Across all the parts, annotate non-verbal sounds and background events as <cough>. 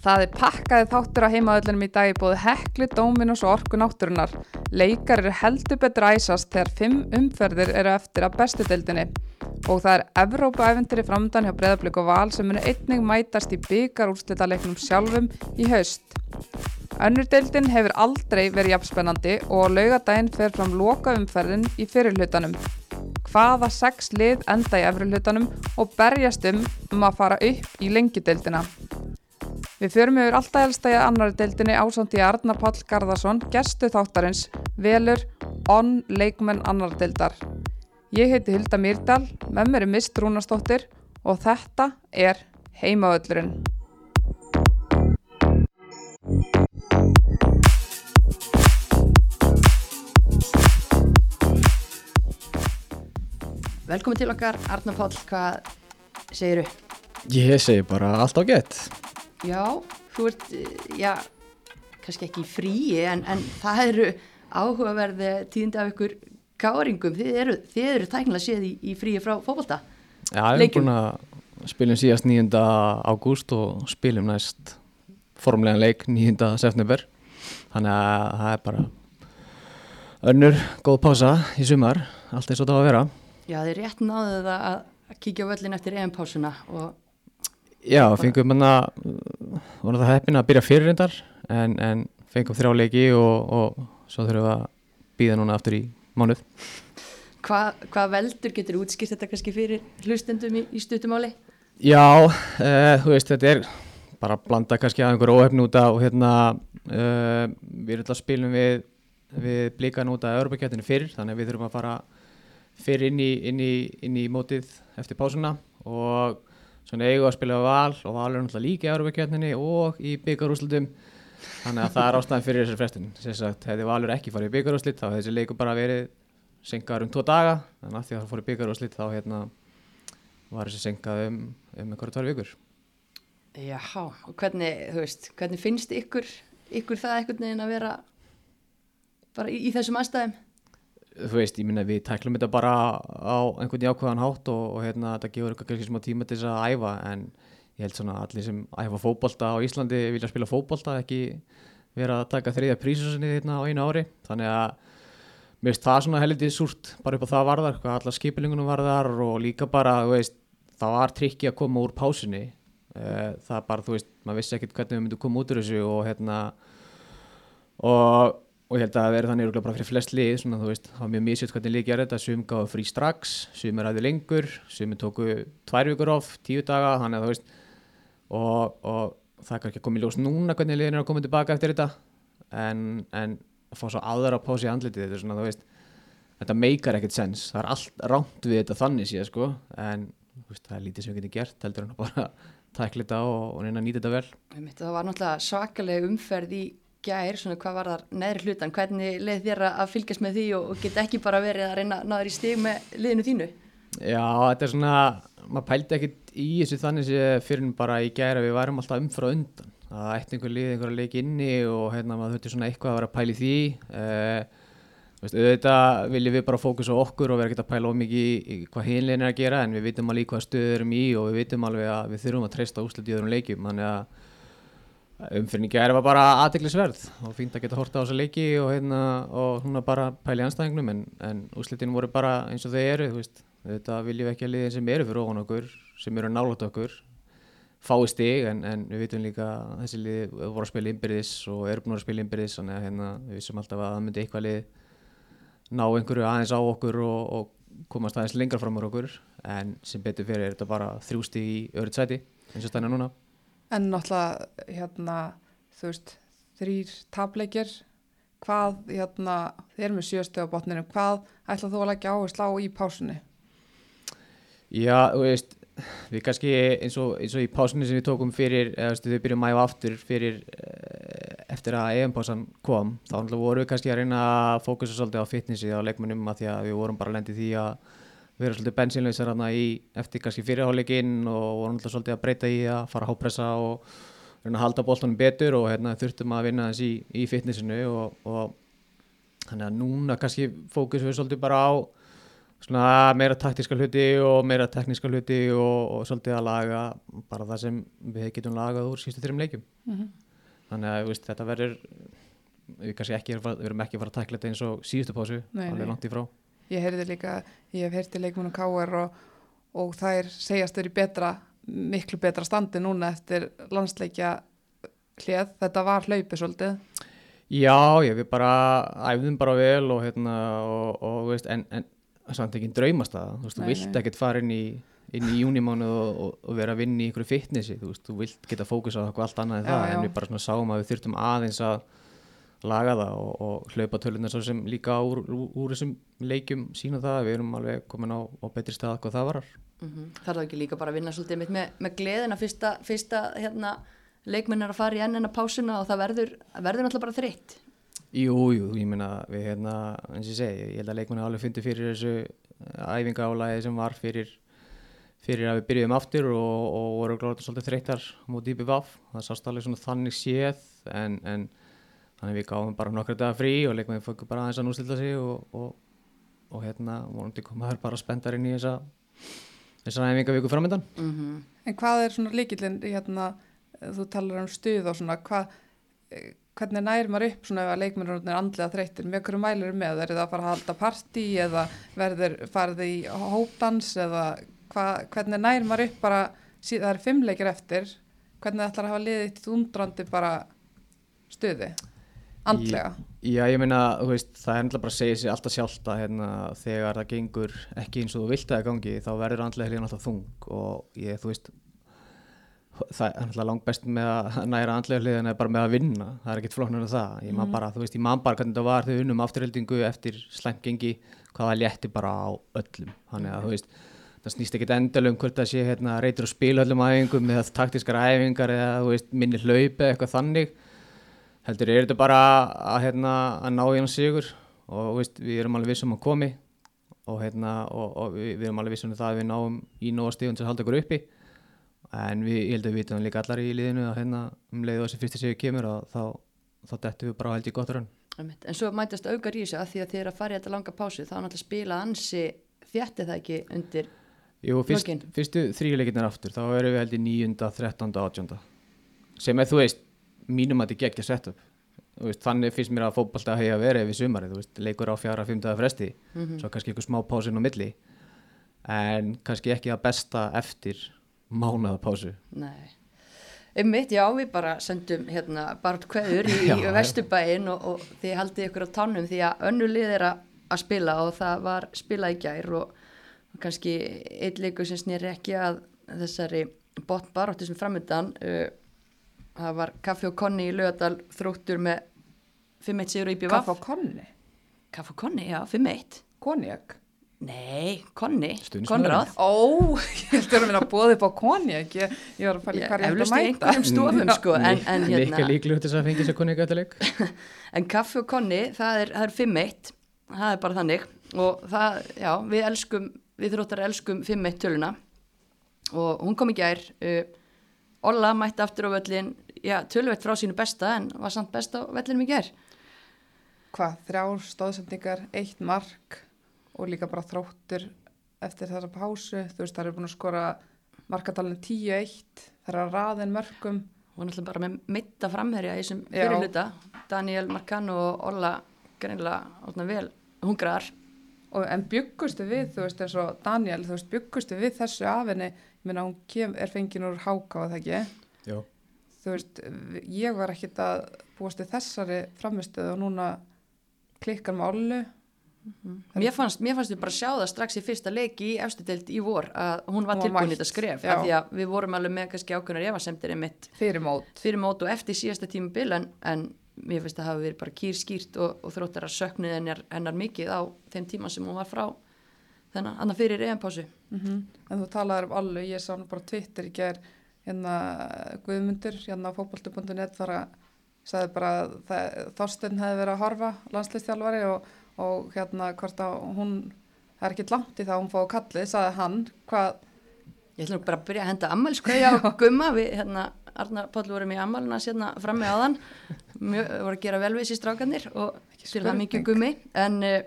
Það er pakkaði þáttur á heimaðöllunum í dag í bóði Hekli, Dóminus og Orku náttúrunar. Leikar eru heldur betur æsast þegar fimm umferðir eru eftir að bestu deildinni. Og það er Evrópa-æventyri framdann hjá Breðablík og Val sem munu einnig mætast í byggarúrslitaleiknum sjálfum í haust. Önnur deildin hefur aldrei verið jafnspennandi og laugadaginn fer fram loka umferðin í fyrirlutanum. Hvaða sex lið enda í efrirlutanum og berjast um um að fara upp í lengjudeildina. Við förum yfir alltaf elstæði annari deildinni ásand í Arna Pall Garðarsson, gestu þáttarins, velur, onn leikmenn annar deildar. Ég heiti Hilda Myrdal, með mér er Mist Rúnastóttir og þetta er Heimaöllurinn. Velkomin til okkar, Arna Páll, hvað segiru? Ég segi bara allt á gett. Já, þú ert, eh, já, kannski ekki í fríi, en, en það eru áhugaverði tíðindi af ykkur káringum. Þið eru, þið eru tæknilega séð í, í fríi frá fókbalta. Já, við erum búin að spilum síðast 9. ágúst og spilum næst formlegan leik 9. september. Þannig að það er bara önnur góð pása í sumar, allt eins og það á að vera. Já, þið rétt náðu það að, kíkja völlin eftir EM-pásuna og Já, fengum hann að, voru það heppin að byrja fyrir reyndar, en, en fengum þrjá leiki og, og svo þurfum við að býða núna aftur í mánuð. hvað hva veldur getur útskýrt þetta kannski fyrir hlustendum í, í stuttumáli? Já, uh, þú veist, þetta er bara að blanda kannski að einhverju óhefn út af og hérna, uh, við erum alltaf spilum við, við blíkan út af Europakjötinu fyrir, þannig að við þurfum að fara fyrir inn í, inn í, inn í mótið eftir pásuna og svona eigum við að spila val og val er náttúrulega líka í Europakjötinu og í byggarúslutum þannig að það er ástæðan fyrir þessari frestun. Sem sagt, hefði valur ekki farið í byggarúslit þá hefði þessi leiku bara verið senkaður um tvo daga. Þannig að því að það fór í byggarúslit þá hérna var þessi senkað um, um einhverju tvær vikur. Já, og hvernig, veist, hvernig finnst ykkur, ykkur það einhvern veginn að vera bara í, í þessum aðstæðum? Þú veist, ég minna við tæklum þetta bara á einhvern jákvæðan hátt og, og hérna þetta gefur eitthvað kannski smá tíma til þess að æfa en ég held svona allir sem æfa fótbolta á Íslandi vilja spila fótbolta ekki vera að taka þriðja prísusinni hérna á einu ári. Þannig að mér finnst það svona heldur súrt bara upp á það varðar, hvað allar skipilingunum varðar og líka bara, þú veist það var trikki að koma úr pásinni Eh, það bara, þú veist, maður vissi ekkert hvernig við myndum koma út úr þessu og hérna og, og ég held að það veri þannig bara fyrir flest lið, svona veist, það var mjög mísjöld hvernig lið gerði þetta, sum gáðu frí strax sum er aðeins lengur, sum tóku tvær vikur of, tíu daga, þannig að þú veist og, og það er kannski að í ljós núna hvernig liðin er að koma tilbaka eftir þetta. En, en að fá svo aðra pási í andlitið, þetta er svona, þú veist þetta meikar ekkert sens, það er allt rámt við þetta þannig síðan, sko. En veist, það er lítið sem við getum gert, heldur en að bara <laughs> tækla þetta og, og að nýta þetta vel. Það var náttúrulega svakalega umferð í gær, svona hvað var þar neðri hlutan, hvernig leið þér að að fylgjast með því og, og geta ekki bara verið að reyna að náður í stig með liðinu þínu? Já, þetta er svona, maður pældi ekkert í þessu þannig sem fyrir bara í gæra við værum alltaf umfrá undan. Það ætti einhver lið, einhver að leika inni og hérna maður þurfti svona eitthvað að vera að pæla í því. Uh, veist, auðvitað viljum við bara fókusa okkur og vera ekkert að pæla ómikið í, í hvað hinlegin er að gera en við vitum alveg hvað stöður erum í og við vitum alveg að við þurfum að treysta úslit í öðrum leikjum. Þannig að umfyrin í gæra var bara aðteglisverð og fínt að geta horta á þessa leiki og, hérna, og svona bara pæla í anstæðingnum en, en úslitin voru bara eins og þau eru auðvitað viljum við ekki að liðin sem eru fyrir ofan okkur sem eru nálat okkur fái stig en, en við vitum líka að þessi lið voru að spila innbyrðis og eru búin að spila innbyrðis þannig að hérna, við vissum alltaf að það myndi eitthvað lið ná einhverju aðeins á okkur og, og komast aðeins lengra fram úr okkur en sem betur fyrir er þetta bara þrjústi í öðru sæti eins og stæna núna En náttúrulega, hérna, þú veist, þrýr tableikir, hvað, hérna, þið erum með sjöstu á botninu, hvað ætlað þú að leggja áherslu á í pásunni? Já, þú veist, við kannski eins og, eins og í pásunni sem við tókum fyrir, eða þú veist, við byrjum að æfa aftur fyrir eh, eftir að EM-pásan kom, þá vorum við kannski að reyna að fókusa svolítið á fitnessi á leikmennum að því að við vorum bara lendið því að vera svolítið bensinleysar hérna í eftir kannski fyrirháleikinn og vorum náttúrulega svolítið að breyta í að fara að hápressa og að halda boltanum betur og hérna þurftum að vinna þess í, í fitnessinu og, og þannig að núna kannski fókusum við svolítið bara á svona meira taktíska hluti og meira tekníska hluti og, og svolítið að laga bara það sem við getum lagað úr sístu þrjum leikjum. Þannig að veist, þetta verður við við erum ekki að fara að tækla þetta eins og síðustu pásu, alveg langt í frá Ég heyrði líka, ég hef heyrti leikmunum K.R. og, og þær segjast þeir í betra, miklu betra standi núna eftir landsleikja hlið. Þetta var hlaupið svolítið. Já, já, við bara æfðum bara vel og hérna og, og þú veist, en, en samt ekki draumast það, þú veist, þú Nei, vilt nei. ekkert fara inn í inn í júnimánu og, og, og vera að vinna í einhverju fitnessi, þú veist, þú vilt geta fókus á eitthvað allt annað en Já, það, já. en við bara svona sáum að við þurftum aðeins að laga það og, og hlaupa tölunar svo sem líka úr, úr, úr þessum leikjum sína það, að við erum alveg komin á, á betri stað hvað það varar. Mm Það er það ekki líka bara að vinna svolítið mitt með, með gleðina fyrsta, fyrsta hérna, leikminn er að fara í ennina pásuna og það verður, verður náttúrulega bara þreytt. Jú, jú, ég meina við hérna, eins og ég segi, ég held að leikmenni alveg fundi fyrir þessu æfingaálæði sem var fyrir, fyrir að við byrjuðum aftur og, og voru glóðan svolítið þreytar mútið í BVF, það sást alveg svona þannig séð en, en þannig við gáðum bara nokkra dagar frí og leikmenni fókum bara aðeins að nústilda sig og, og, og hérna vonandi koma þær bara spendar inn í þessa þessa æfingavíku framöndan. Mm En hvað er svona líkillin, hérna, þú talar um stuð og svona, hvað, eh, hvernig nær maður upp svona ef að leikmennur er andlega þreyttir? Með hverju mælir með? Er það að fara að halda partí eða verður farið í hópdans eða hvað, hvernig nær maður upp bara, það er fimm leikir eftir, hvernig ætlar að hafa liðið eitt undrandi bara stuði, andlega? Já, ég meina, þú veist, það er náttúrulega bara að segja sér alltaf sjálft að hérna, þegar það gengur ekki eins og þú vilt að það gangi, þá verður andlega hlýðan alltaf þung og ég, þú veist, það er náttúrulega langt best með að næra andlega hlýðan er bara með að vinna, það er ekkert flóknar en það, ég man bara, þú veist, ég man bara hvernig það var við unnum afturheldingu eftir slæmgengi, hvað það létti bara á öllum, þannig að, þú veist, það snýst ekkert endalum hvort það sé hérna reytur að spila öllum æfingum eða taktískar æfingar eða, þú veist, minni hlaup eða eitthvað þannig heldur er þetta bara að, hérna, að ná í hann sigur og veist, við erum alveg vissum að komi og, hérna, og, og við, við erum alveg vissum um það að við náum í nóga stíðun til að halda ykkur uppi en við, ég held að við vitum líka allar í liðinu að hérna, um leið og þessi fyrsti sigur kemur og þá, þá dettum við bara held í gott raun. En svo mætast augar í þessu að því að er að fara í þetta langa pásu þá náttúrulega spila ansi þjætti það ekki undir Jú, fyrst, fyrstu þrjuleikinnar aftur þá erum við held í 9., 13., 18. sem er þú veist mínum að þetta geggja setup veist, þannig finnst mér að fótbolta hegi að vera yfir sumarið, veist, leikur á fjara, fymtaða fresti svo kannski einhver smá pásin á milli en kannski ekki að besta eftir mánaða pásu Nei. Einmitt, já, við bara sendum hérna bara kveður í, <laughs> í já. Vesturbæinn og, og þið haldið ykkur á tánum því að önnu lið er að, að spila og það var spilað í gær og, og kannski eitt leikur sem snýri ekki að þessari botnbaróttu sem framöndan uh, það var kaffi og konni í lögadal þróttur með 5-1 sigur í BVF Kaffa og konni, Kaffi og konni, já, 5-1 konjak. Nei, konni. Konráð. Ó, <laughs> ég held að vera að bóða upp á konjak, ég, ég var að hvað ég ætti eflaust að í mæta. einhverjum stofum sko en, en hérna líklegur til þess að fengi sér konni eitthvað leik. <laughs> En kaffi og konni, það er, það er 5-1, það er bara þannig. Og það, já, við elskum, við þróttar elskum 5-1 töluna. Og hún kom í gær, uh, Olla mætti aftur á völlin, já, töluvert frá sínu besta en var samt best á vellinum í gær. Hvað, þrjár stóðsendingar, eitt mark og líka bara þróttur eftir þessa pásu. Þú veist, það eru búin að skora markatalinn 10-1, það er að raðin mörgum. Er alltaf bara með mitta framherja í þessum fyrirluta, Daniel Marcano og Olla greinilega vel hungraðar. Og, en byggustu við, þú veist, eins og Daniel, þú veist, byggustu við þessu af ég meina, hún kem, er fengin úr háka og það ekki. Já, Þú veist, ég var ekkit að búast við þessari framistöðu og núna klikkar með Ollu. Mér fannst, mér fannst við bara sjá það strax í fyrsta leiki í efstudelt í vor að hún var tilbúin í þetta skref af því að við vorum alveg með kannski ákveðnar efasemtir einmitt fyrir mót. fyrir mót og eftir síðasta tímabil en, en mér finnst að hafa verið bara kýr skýrt og, og þróttar að söknuð hennar, hennar mikið á þeim tíma sem hún var frá þennan, annar fyrir EM-pásu Mm En þú talaður um allu, ég sá nú bara Twitter í ger hérna Guðmundur, hérna á fótbolti.net þar að sagði bara að það, Þorstein hefði verið að horfa landslistjálfari og, og hérna hvort að hún er ekkit langt í það að hún fóði kallið, sagði hann. Hvað, Ég ætlum bara að byrja að henda ammælskauja <laughs> á gumma við hérna Arnar Páll vorum í ammæluna sérna frammi mjög, voru að gera vel við sér strákanir og til það mikið gummi. En uh,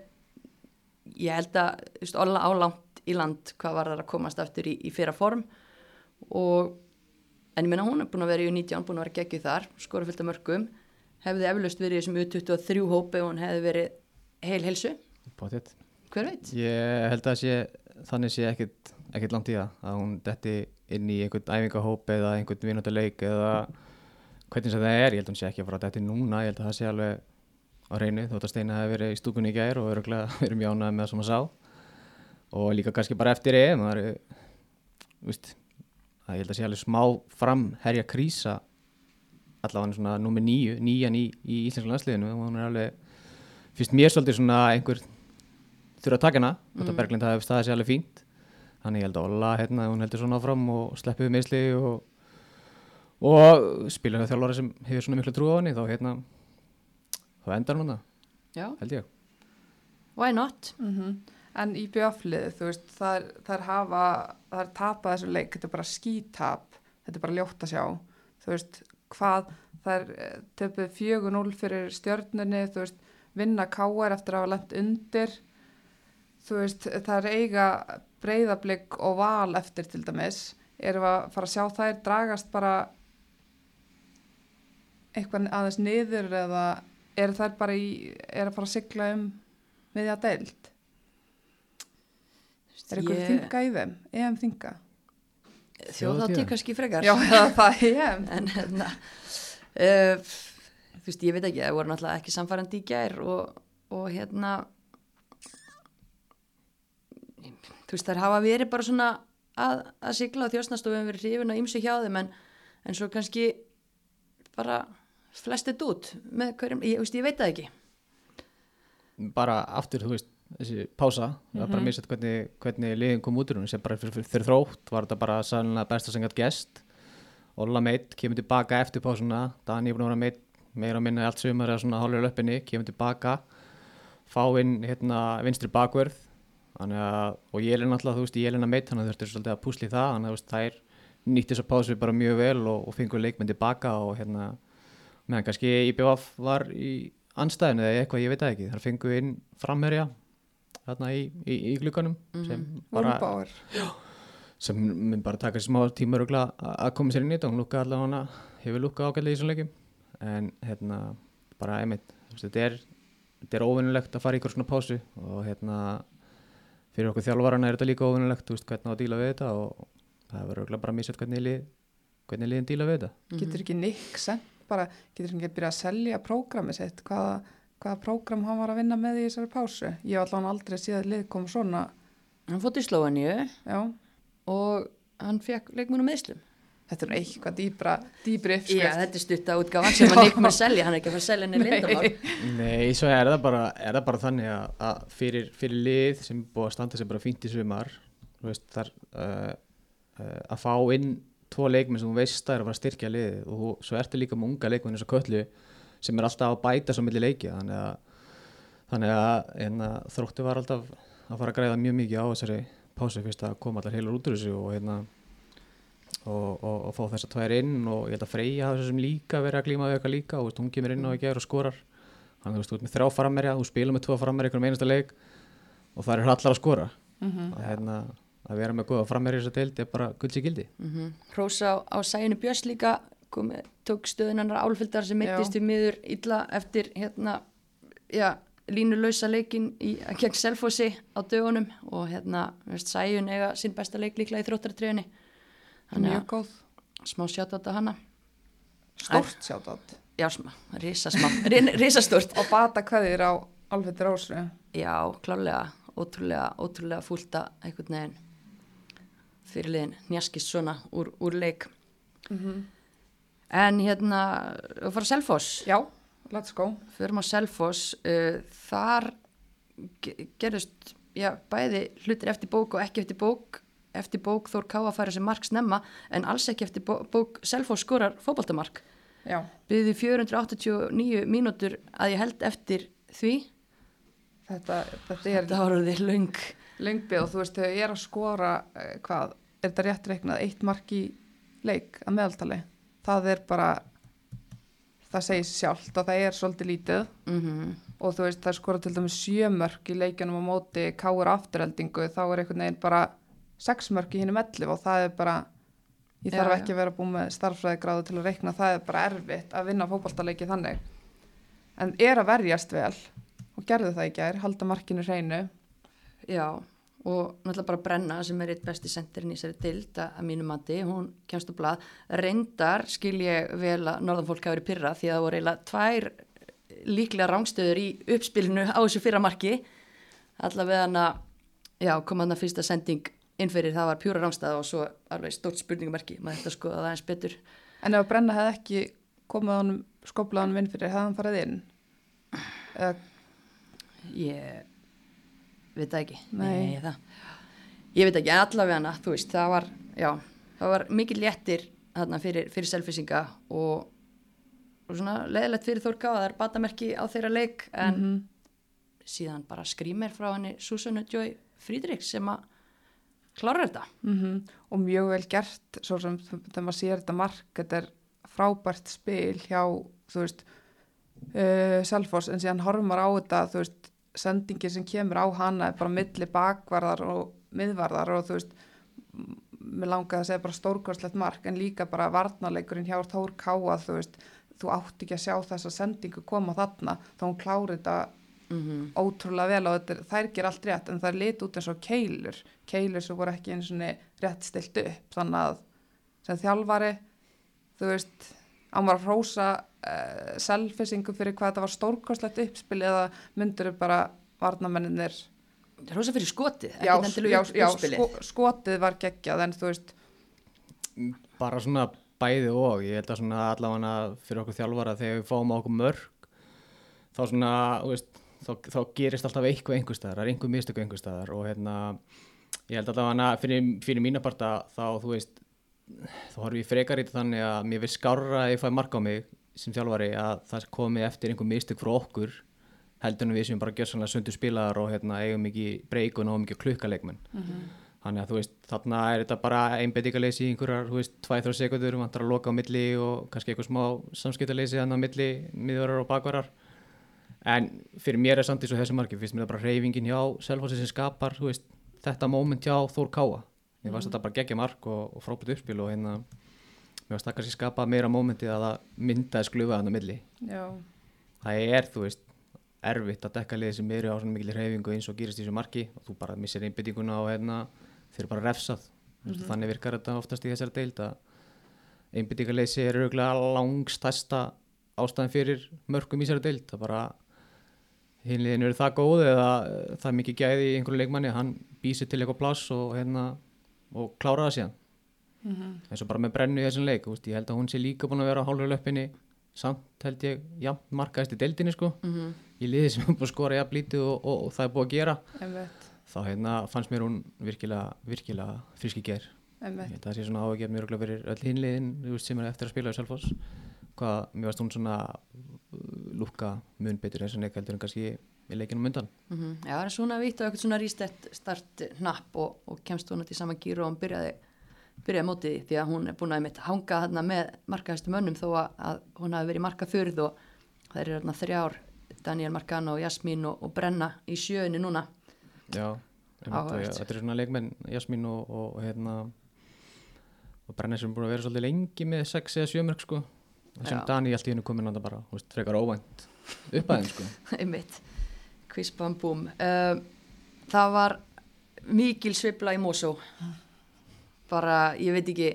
ég held að veist, Olla álangt í land hvað var það að komast aftur í, í fyrra form. Og en ég meina hún er búin að vera í U19 búin að vera geggjuð þar, skora fylgta mörgum hefði eflaust verið í þessum U23 hópi og hún hefði verið heil helsu hver veit? Ég held að sé, þannig sé ekkit, ekkit langt í það að hún detti inn í einhvern æfingahóp eða einhvern vináttuleik eða hvernig sem það er, ég held að hún sé ekki að fara að detti núna, ég held að það sé alveg á reynu þótt að Steina hefði verið í stúkunni í gær og öruglega <laughs> verið mjög ánægð með það sem að sá og líka kannski bara eftir EM það er, víst, að ég held að sé alveg smá framherja krísa allavega svona nummer nýju, nýjan í, í íslensku landsliðinu og hún er alveg, fyrst mér svolítið svona einhver þurfa að taka hana mm. þetta Berglind hafi staðið sér alveg fínt þannig ég held að Olla hérna, hún heldur svona áfram og sleppið við meðsli og, og spila hjá þjálfari sem hefur svona miklu trú á henni þá hérna þá endar hún það, Já, held ég. Why not? Mm En í bjöflið, þú veist, það er, það hafa, það er tapað þessu leik, þetta er bara skítap, þetta er bara ljótt að sjá, þú veist, hvað, það er töpuð 4-0 fyrir stjörnunni, þú veist, vinna káar eftir að hafa lent undir, þú veist, það er eiga breyðablík og val eftir til dæmis, erum að fara að sjá þær dragast bara eitthvað aðeins niður eða er þær bara í, er að fara að sigla um miðja deild? Er eitthvað Ég- þinga í þeim? EM þinga? Þjóðhátti Þjóðhátíð. kannski frekar Já, það EM. <laughs> en hérna uh, þú veist, ég veit ekki, það voru náttúrulega ekki samfærandi í gær og, og hérna þú veist, þær hafa verið bara svona að, að sigla á þjósnast og við hefum verið hrifin á ýmsu hjá þeim en, en svo kannski bara flestið út með hverjum, ég, þú veist, ég veit það ekki. Bara aftur, þú veist, þessi pása það var bara Mhm. misað hvernig, hvernig liðin kom út úr hún sem bara fyrir, fyrir, fyrir þrótt var þetta bara sannlega besta sem gætt gest Olla meitt, kemur tilbaka eftir pásuna Dani er búin að vera meitt meira að minna allt sumar eða svona hálfur löppinni kemur tilbaka fá inn hérna vinstri bakverð að, og ég er náttúrulega, þú veist, ég er að meitt þannig að þurftir svolítið að púsli það þannig að þú veist, þær nýtti þess að pásu bara mjög vel og, og fengur leikmenn tilbaka og hérna, meðan kannski IBF var í anstæðinu eða eitthvað, ég veit það ekki, þar fengu inn framherja þarna í, í, í glukkanum sem bara Úlbáir. sem mun bara taka smá tíma örugglega að að koma sér inn í þetta. Hún lúka allavega hana, hefur lúkað ágætlega í þessum leikim en hérna bara einmitt, þetta er þetta er óvinnulegt að fara í ykkur svona pásu og hérna fyrir okkur þjálfarana er þetta líka óvinnulegt, þú veist, hvernig á að díla við þetta og það verður bara hvernig lið hvernig liðin díla við þetta. Getur ekki Nick sent bara, getur ekki byrjað að selja prógrami sitt, hvaða, hvaða prógram hann var að vinna með í þessari pásu? Ég hef allavega aldrei séð lið koma svona, hann fótt í Slóaníu já, og hann fekk leikmunum meðslum þetta er eitthvað dýbra, dýbri Já, uppskrift. þetta er stutta útgáfan <laughs> sem hann ekki með að selja, hann er ekki að fara að selja henni lindamál. Nei, svo er það bara, er það bara þannig að, að fyrir, fyrir lið sem búið að standa sem bara fínt í sumar þú veist, þar, uh, uh, að fá inn tvo leikmenn sem þú veist að er að fara að styrkja liðið og þú, svo ertu líka með unga leikmenn eins og köllu sem er alltaf að bæta svo milli leikja. Þannig að, þannig að hérna, þróttu var alltaf að fara að græða mjög mikið á þessari pásu fyrst að koma allar heilur út úr þessu og hérna og, og, og fá þess að tvær inn og ég held að Freyja þessum líka verið að glíma við eitthvað líka og hún kemur inn á ekki og skorar. Þannig að þú veist, ert með þrjá frammerja, þú spila með tvo frammerja einhvern einasta leik og það er allar að skora. Og hérna að vera með góða frammerja í þessa deild er bara gulds í gildi. Mm Hrósa á, á sæinu Björns líka kom, tók stöðunar álfildar sem mittist við miður illa eftir hérna, já, línulausa leikin í, gegn Selfossi á dögunum og hérna, veist, sæjun eiga sinn besta leik líklega í þróttartröðinni þannig Mjög góð, smá sjátt á hana. Stórt sjátt já, smá, risa smá, risastórt. Og bata hverðir á Alfetur Rósru. já, klálega, ótrúlega ótrúlega fúlta einhvern veginn fyrirliðin njaskist svona úr, úr leik. En hérna að fara að Selfoss? Já, let's go. förum á Selfoss uh, þar ge- gerðust já, bæði hlutir eftir bók og ekki eftir bók. Eftir bók Þór Ká að færa sem mark snemma en alls ekki eftir bó- bók Selfoss skorar fótboltamark. Já, byggði 489 mínútur að ég held eftir því. Þetta, þetta er þetta var orðið löng. lengbið og þú veist, þegar ég er að skora eh, hvað, er þetta rétt reiknað eitt mark í leik að meðaltali? Það er bara það segir sjálft að það er svolítið lítið. Mm og þú veist það skora til dæmis sjömörk í leikjunum á móti káur afturheldingu þá er einhvern veginn bara sex mörk í hinnum 11 og það er bara ég þarf já. ekki að vera búin með starffræðigráðu til að reikna. Það er bara erfitt að vinna fótballtaleiki þannig. En er að verjast vel og gerðu það í gær, halda markinu hreinu. Já, og náttúrulega bara Brenna sem er eitt besti sendirinn í þessari dild að að mínu mati, hún kemst á blað. Reyndar skil ég vel að norðan fólk hafa verið pyrra því að það voru eiginlega tvær líklega rángstöður í uppspilinu á þessu fyrra marki. Allavega hana, já, kom hann að fyrsta sending inn fyrir það var pjúra rángstöð og svo alveg stórt spurningumarki, maður þetta skoða það eins betur. En ef að Brenna hefði ekki komið honum skoplað honum inn fyrir, hefði hann farið inn? Ég veit það ekki. Nei. það. Ég veit ekki, allavega hana, þú veist, það var, já, það var mikið léttir þarna fyrir, fyrir selfisinga og, og svona leðilegt fyrir Þórká að það er batamerki á þeirra leik en Mhm. síðan bara skrýmir frá henni Susanne Joy Friedrichs sem að klára þetta. Mm og mjög vel gert svo sem þegar maður sér þetta mark þetta er frábært spil hjá þú veist uh, Selfoss en síðan horfumar á þetta þú veist sendingin sem kemur á hana er bara milli bakvarðar og miðvarðar og þú veist mér langaði að segja bara stórkvæmslegt mark en líka bara varnarleikurinn hjá Þór Káa þú veist þú átt ekki að sjá þessa sendingu koma þarna þá hún klári þetta Mm ótrúlega vel og þetta, þær ger allt rétt en það er lit út eins og keilur keilur sem voru ekki eins og rétt stilt upp þannig að sem þjálfari þú veist ámar að hrósa uh, selfisingu fyrir hvað þetta var stórkostlegt uppspil eða myndur bara varnamenninir Rósa fyrir skotið, já, já, já sko, skotið var geggjað en þú veist bara svona bæði og ég held að svona allavega fyrir okkur þjálfara þegar við fáum á okkur mörg þá svona, þú veist, þá, þá gerist alltaf eitthvað einhver staðar, það er einhver mistöku einhver staðar og hérna, ég held allavega fyrir, fyrir mína parta þá, þú veist þá horfum ég frekar í þetta þannig að mér veist skárra að ég fæ mark á mig sem þjálfari að það komi eftir einhver mistök frá okkur heldur en við sem bara gjörsanlega sundu spilaðar og hérna, eigum ekki breykun og mikið klukkaleikmenn Þannig að þú veist, þarna er þetta bara einbettingaleysi í einhverjar, þú veist, 2-3 sekundur, vantar að loka á milli og kannski eitthvað smá samskiptaleysi þannig á milli, miðvarar og bakvarar. En fyrir mér er samt í svo þessu marki, finnst mér það bara reyfingin hjá Selfossi sem skapar, þú veist, þetta moment hjá Þór Káa. Mér fannst þetta bara geggja mark og, og frábært uppspil og hérna, mér fannst það kannski skapa meira momenti að það myndaði sklufa þannig á milli. já, Það er, þú veist, erfitt að dekka liðið sem eru á svona mikil reyfingu eins og gerist í þessu marki og þú bara missir einbyttinguna og hérna þeir eru bara refsað. Mm þannig virkar þetta oftast í þessari deild að einbyttingaleysi er auðvitað langstæsta ástæðan fyrir mörgum í þessari deild. Það bara hinliðin eru það góð eða það er mikið gæði í einhverju leikmanni hann býsir til eitthvað pláss og hérna og klára það síðan. Eins og bara með brennu í þessum leik veist, ég held að hún sé líka búin að vera á hálfur löppinni. Samt held ég, já, markaðist í deildinni sko, Mm í liði sem er búin að skora jafn lítið og, og, og það er búið að gera. Þá hérna fannst mér hún virkilega, virkilega friski ger það sé svona áhugjað mjög örugglega fyrir öll hinliðin sem er eftir að spila í Selfoss. Hvað, mér varst hún svona uh, lúkka mun betur þess að neik heldur en kannski í leikinum undan. -hmm. Já, það er svona vitt og eitthvað svona rístett start hnapp og, og kemst hún til sama gíru og hún byrjaði, byrjaði mótið því að hún er búin að hanga þarna með markaðastu mönnum þó að, að hún hafi verið marka þurð og það eru þarna þrjár Daniel Marcano, Jasmín og, og Brenna í sjöunni núna. Já, þetta er svona leikmenn Jasmín og, og, hérna og Brenna sem er búin að vera svolítið lengi með 6 eða 7 mörg sko. Sem Já. Dani allt í hennu komin að það bara þú veist, frekar óvænt upp að þeim sko <laughs> einmitt, kvispam búm uh, það var mikil svipla í Mosó. Bara, ég veit ekki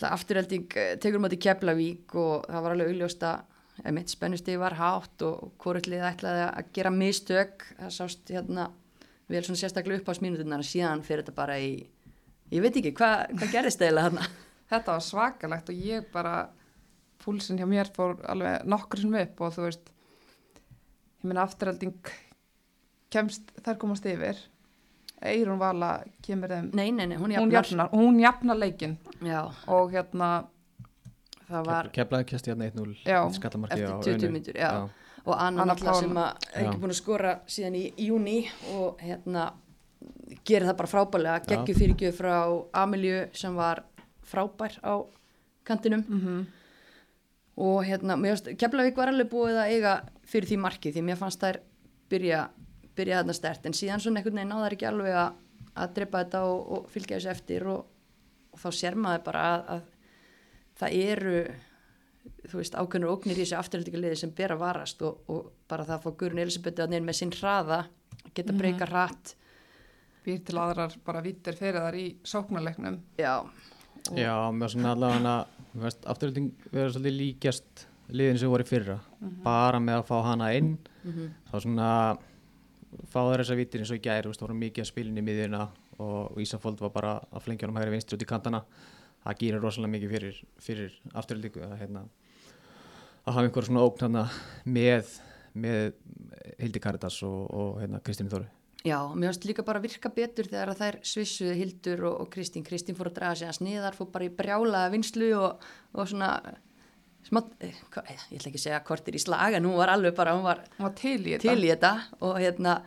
afturhelding eh, tekur mátti Keflavík og það var alveg augljóst að einmitt spennustið var hátt og hvorullið ætlaði að gera mistök. Það sást hérna vel svona sérstaklega upp á sminutunar síðan fyrir þetta bara í ég veit ekki, hvað hva gerist eiginlega þarna? <laughs> Þetta var svakalegt og ég bara púlsinn hjá mér fór alveg nokkur sem upp og þú veist ég meina afturhalding kemst, þær komast yfir Eirún Vala kemur þeim nei, nei, nei, hún hún jafnar, jafnar, hún jafnar leikin Já, og hérna það var Keflaði kjæsti hérna 1-0 Já, skallamarki eftir á 20 Unu. mínútur, já. og Anna Anna Paula. sem að er ekki Já. búin að skora síðan í júni og hérna gerir það bara frábælega, Já. geggju fyrirgjöf frá Amelju sem var frábær á kantinum mm og hérna, Keflavík var alveg búið að eiga fyrir því marki því mér fannst þær byrja, byrja þarna stert. En síðan svona einhvern veginn náðar ekki alveg að, að drepa þetta og, og fylgja þessu eftir og, og þá sér maður bara að, að það eru þú veist, ákveðnur ógnir í þessu afturhaldingarliði sem ber að varast og, og bara það að fá Guðrun Elisabethu að neina með sinn hraða geta breyka hratt. Býr til aðrar bara vittir fyrir þar í sóknarleiknum. já, Já, með svona allavega afturölding verður svolítið líkjast liðin sem voru í fyrra. Bara með að fá hana inn. Þá svona fá þær þessa vitir eins og gæri, þú veist, voru mikið að spilin í miðjuna og Ísafold var bara að flengja honum hægri vinstri út í kantana. Það gýrir rosalega mikið fyrir, fyrir afturöldingu að, hérna, að hafa einhver svona ógn hana með, með Hildi Karitas og, og hérna, Kristínu Þóru. Já, mér finnst líka bara virka betur þegar að þær svissuðu Hildur og, og Kristín. Kristín fór að draga sig að sniðar, fór bara í brjálaða vinslu og, og svona, smátt, eh, eh, ég ætla ekki að segja kortir í slag, en hún var alveg bara, hún var Hún var til í til í þetta. Og hérna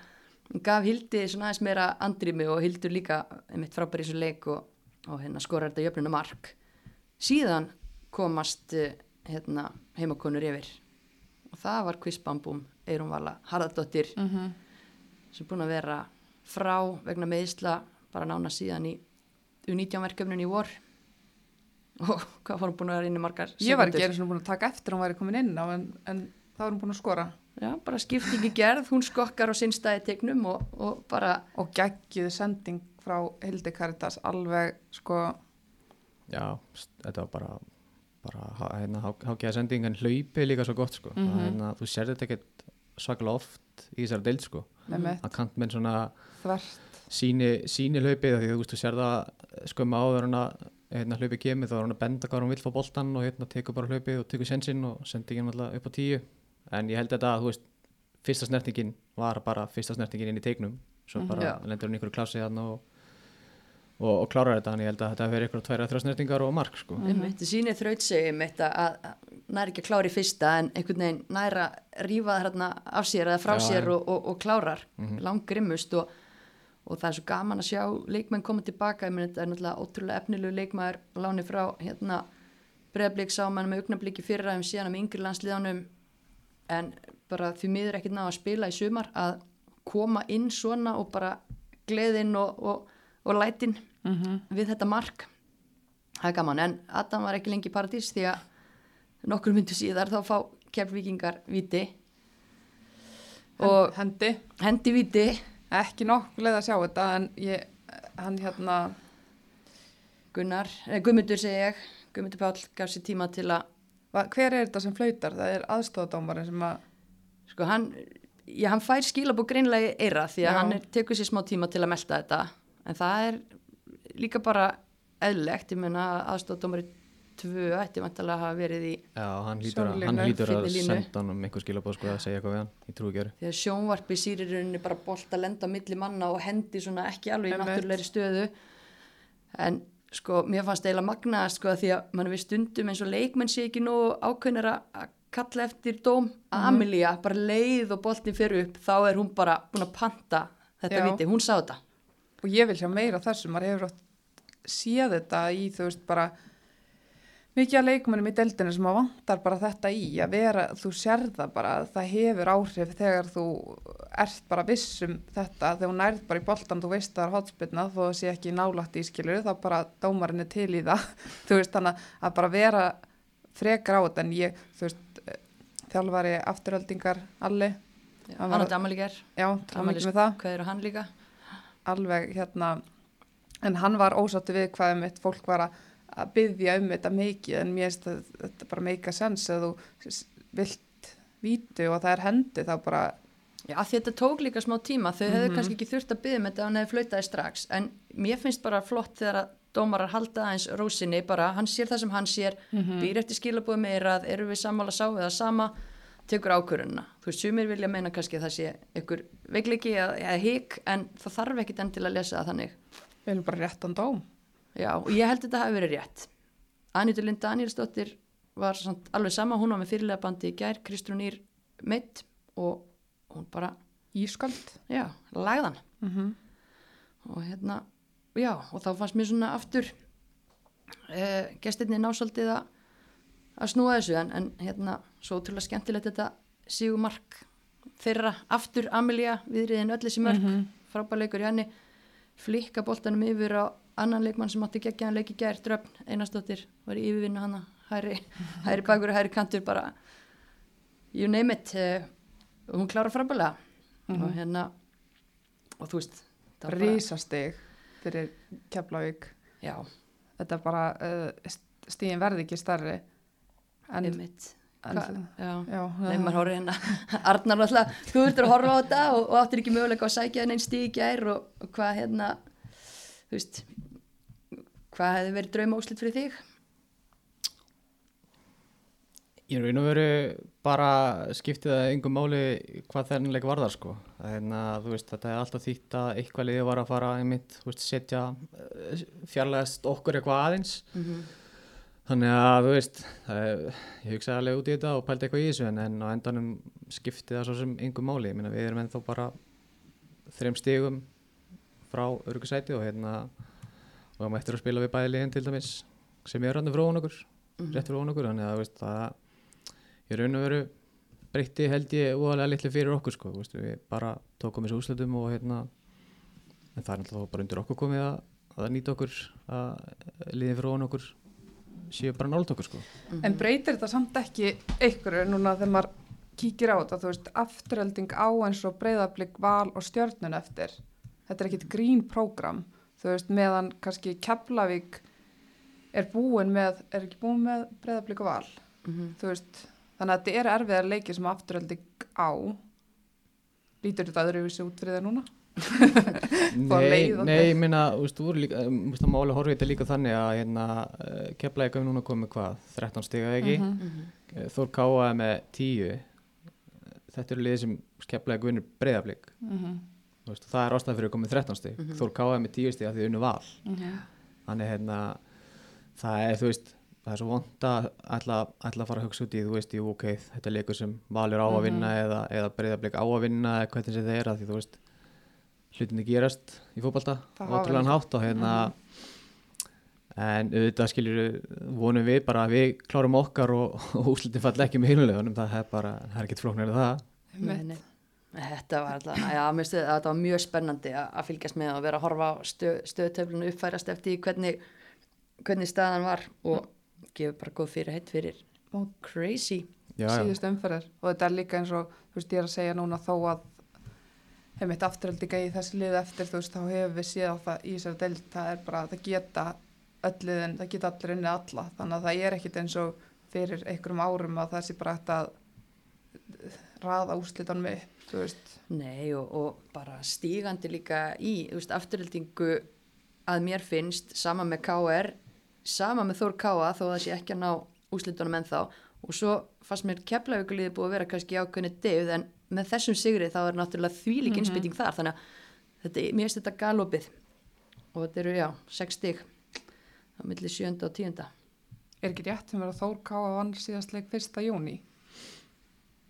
gaf Hildi svona aðeins meira andrými og Hildur líka einmitt frábær í þessu leik og, og hérna skorar þetta jöfnuna mark. Síðan komast eh, hérna heimakonur yfir. Og það var kvistbambum Eirun Vala Harðardóttir Mm sem er búin að vera frá vegna meðisla bara nána síðan í U19 verkefnun í vor og hvað var hún búin að vera inn í margar Ég var ekki sekúndur? einu svona búin að taka eftir hún væri komin inn á en, en þá var hún búin að skora Já, bara skiptingi gerð, hún skokkar á sinnstæði tegnum og, og bara og geggjuð sending frá Hildi Karitas alveg sko Já, þetta var bara bara hérna, hákjæða sending en hlaupið líka svo gott sko. mm Mhm. hérna, þú sér þetta ekkert svakalega oft í þessari deild sko. mm. að kantmenn svona þvert síni, síni hlaupið af því þú veist þú sér það skömmu áður en að hérna, hlaupið kemur þá er hann að benda hvað hann vill fá boltan og hérna tekur bara hlaupið og tekur sensinn og sendi ekki alltaf upp á tíu en ég held þetta að þú veist fyrsta snertingin var bara fyrsta snertingin inn í teiknum svo Mhm. bara Já. lendur hann ykkur klásið hann og, og, og klárar þetta en ég held að þetta verið ykkur tværa þrjá snertingar og mark sko. mm -hmm. þetta sýnir þrautsegi mitt að, að næri ekki að klára í fyrsta en einhvern veginn næra rífa það hérna af sér eða frá Já, sér og, og, og klárar Mhm. langrimmust og, og það er svo gaman að sjá leikmenn koma tilbaka, ég meni þetta er náttúrulega ótrúlega efnilegu leikmaður. Láni frá hérna bregðarblik sá mann með augnabliki fyrra um síðan um yngri landsliðanum en bara því miður ekkert ná að spila í sumar að koma inn svona og bara gleðin og, og, og lætin mm -hmm. við þetta mark. Það er gaman, en Adam var ekki lengi í paradís því að nokkur myndu síðar þá fá keflvíkingar viti og hendi. hendi viti ekki nokkuð leið að sjá þetta en ég, hann hérna Gunnar, eh, Guðmundur segi ég Guðmundur Páll gaf sér tíma til að hver er þetta sem flautar? Það er aðstofadómarinn sem að sko hann, já, hann fær skilabú greinlega eira því að Já. hann tekur sér smá tíma til að melta þetta en það er líka bara eðlegt, ég meina aðstofdómari tvö ætti vantalega að hafa verið í Já, hann hlýtur að, hann hlýtur að senda hann um einhver skilabóð sko að segja eitthvað við hann, ég trúi ekki öru því að sjónvarpi sýrir rauninni bara bolt að lenda á milli manna og hendi svona ekki alveg í náttúrulegri stöðu. En sko mér fannst eiginlega magnaðast sko því að mann við stundum eins og leikmenn sé ekki nógu ákveðnir að að kalla eftir dóm. Að Amelia bara leið og boltin fyrir upp þá er hún bara búin að panta þetta Já. viti, hún sá þetta. Og ég vil sjá meira af þessu, maður hefur oft séð þetta í þú veist bara mikið að leikmennum í deildinu sem að vantar bara þetta í að vera, þú sér það bara að það hefur áhrif þegar þú ert bara viss um þetta. Þegar þú nærð bara í boltan, þú veist það er hotspillna þó það sé ekki nálægt í skilur þá bara dómarinn er til í það. <laughs> Þú veist þannig að bara vera frekar á þetta en ég, þú veist eh, þjálfari afturöldingar alli, Hann átti hann líka. Alveg hérna en hann var ósáttu við hvað um eitt fólk var að, að byggja um þetta mikið en mér finnst að þetta bara meika sens að þú vilt vítu og það er hendi þá bara Já, þetta tók líka smá tíma, þau hefðu kannski ekki þurft að byggja með þetta hann hefði flautaði strax, en mér finnst bara flott þegar að dómarar halda aðeins rósinni, bara hann sér það sem hann sér, býr eftir skilabóð meira, eru við sammála sá eða sama, tekur ákvörunna. Þú veist, sumir vilja meina kannski að það sé ykkur veikleiki eða, eða hík, en það þarf ekkit enn til að lesa það þannig. við erum bara réttan dóm Já, og ég held að þetta hafi verið rétt. Anitur Lind Danielsdóttir var samt alveg sama, hún var með fyrirlega bandi í gær, Kristrún Ír mitt og hún bara ískald já, lagðan mm -hmm. og hérna, já, og þá fannst mér svona aftur uh, gestirni násaldið að að snúa þessu en, en hérna svo ótrúlega skemmtilegt þetta sígu mark þeirra. Aftur Amelia viðriðin öll þessi mörg mm frábærleikur í henni. Flikka boltanum yfir á annan leikmann sem átti geggjaðan leiki gær dröfn einastóttir var í yfirvinna hana hæri, <laughs> hæri bakur og hæri kantur bara you name it uh, og hún klára frábærlega. Og hérna og þú veist Rísastig fyrir Keflavík. já, Þetta bara, uh, stíðin verði ekki starri. En, einmitt. Hva- já. Nei, maður horfir hérna, <laughs> Arnar náttúrulega, þú ert að horfa á þetta og, og áttir ekki möguleika að sækja henni einn stíð í gær og, og hvað hérna, þú veist, hvað hefði verið drauma úslit fyrir þig? Ég raun og veru bara skiptið að yngum máli hvað þennan leik varðar sko. Þannig að þú veist þetta er alltaf þýtt að eitthvað liði var að fara einmitt, veist, setja eh, fjarlægast okkur eitthvað aðeins. Þannig að þú veist, það er, ég hugsaði alveg út í þetta og pældi eitthvað í þessu en, en á endanum skiptið það svo sem yngum máli. Ég meina við erum ennþá bara þreim stigum frá örgusæti og hérna og við eftir að spila við bæði liðin til dæmis sem er rannu frá hún okkur, rétt frá hún okkur, þannig að þú veist það ég raun og veru breytti held ég óalega litlu fyrir okkur sko, þú veist, við bara tókum þessu úslutum og hérna en það er náttúrulega bara undir okkur komið að, að nýta okkur að liðin frá hún okkur séu bara nált okkur sko. En breytir þetta samt ekki einhverju núna þegar maður kíkir á þetta, þú veist, afturhelding á eins og breyðablík val og stjörnun eftir. Þetta er ekkit grín prógram, þú veist, meðan kannski Keflavík er búin með, er ekki búin með breyðablík og val, þú veist, þannig að þetta er erfiðar leiki sem afturhelding á. Lítur þetta öðruvísi út fyrir það núna? <laughs> Nei, nei, ég meina, þú veist, þú voru líka, þú veist, það máli horfið þetta líka þannig að hérna, uh, keflaði ekki núna komið hvað, 13 stiga ekki, mm Mhm. Þór Káa er með 10, þetta eru liðið sem keflaði ekki vinnur breyðablík, Mhm, þú veist, það er ástæð fyrir að komið 13 stig, Þór Káa er með 10 stig að því unnu val, mhm. þannig hérna, það er, þú veist, það er svo vond að ætla, ætla að fara að hugsa út í, þú veist, jú, ok, þetta er leikur sem valur á að vinna eða, eða breyðablík á að vinna eða hvernig sem það er að því, þú veist, hlutinni gerast í hafa ótrúlega hátt og hérna, en auðvitað skiljur vonum við bara að við klárum okkar og, og úslitin falla ekki með heilulegunum, það er bara, það er ekkert flóknir það. Nei. Þetta var alltaf, já, mér stuði að þetta var mjög spennandi að, að fylgjast með og vera að horfa á stöð, stöðtöflunu uppfærast eftir hvernig, hvernig staðan var og gefur bara góð fyrir heitt fyrir. Og crazy. Já, síðust umferðir. Og þetta er líka eins og þú veist ég er að segja núna þó að hef mitt afturöldinga í þessi lið eftir þú veist þá hefur við séð á það í þessari deild það er bara að það geta öll liðin, það geta allir unnið alla. Þannig að það er ekkit eins og fyrir einhverjum árum að það sé bara að raða úslitanum upp Nei og, og bara stígandi líka í, veist, afturöldingu að mér finnst, sama með KR, sama með Þór Káa þó að það sé ekki að ná úslitunum ennþá. Og svo fannst mér keflavíkuliði búið að vera kannski ákveðni deyð en með þessum sigri þá er náttúrulega þvílík innspýting þar þannig að þetta, mér finnst þetta galopið. Og þetta eru, já, sex stig á milli sjönda og tíunda. er ekki rétt sem verið að Þór Káa vann síðast leik fyrsta júni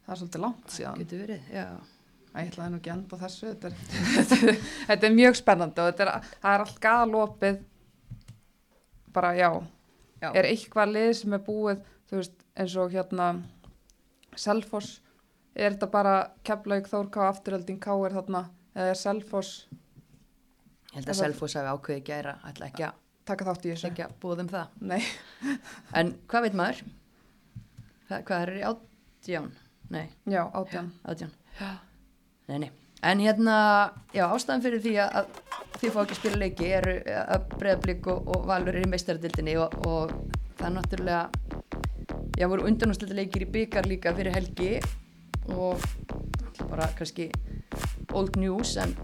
það er svolítið langt síðan Getur verið, já. Ég ætlaði nú ekki að enda þessu <laughs> þetta er, þetta er mjög spennandi og þetta er, það er allt galopið bara já, já. er eitthvað lið sem er búið þú veist eins og hérna Selfoss er þetta bara Keflavík Þórká afturhelding K er þarna eða er Selfoss Ég held að Selfoss hafi ákveðið gæra, ætla ekki að taka þátt í þessu segja búðum það. nei, En hvað veit maður? Hvað, hvað er í átján? Nei, já, átján átján. Nei, nei. En hérna, já, ástæðan fyrir því að, að þið fá ekki spila leiki eru að breyðablík og, og valur er í meistaradildinni og, og það er náttúrulega, já, voru undanúsleita leikir í byggar líka fyrir helgi og bara kannski old news en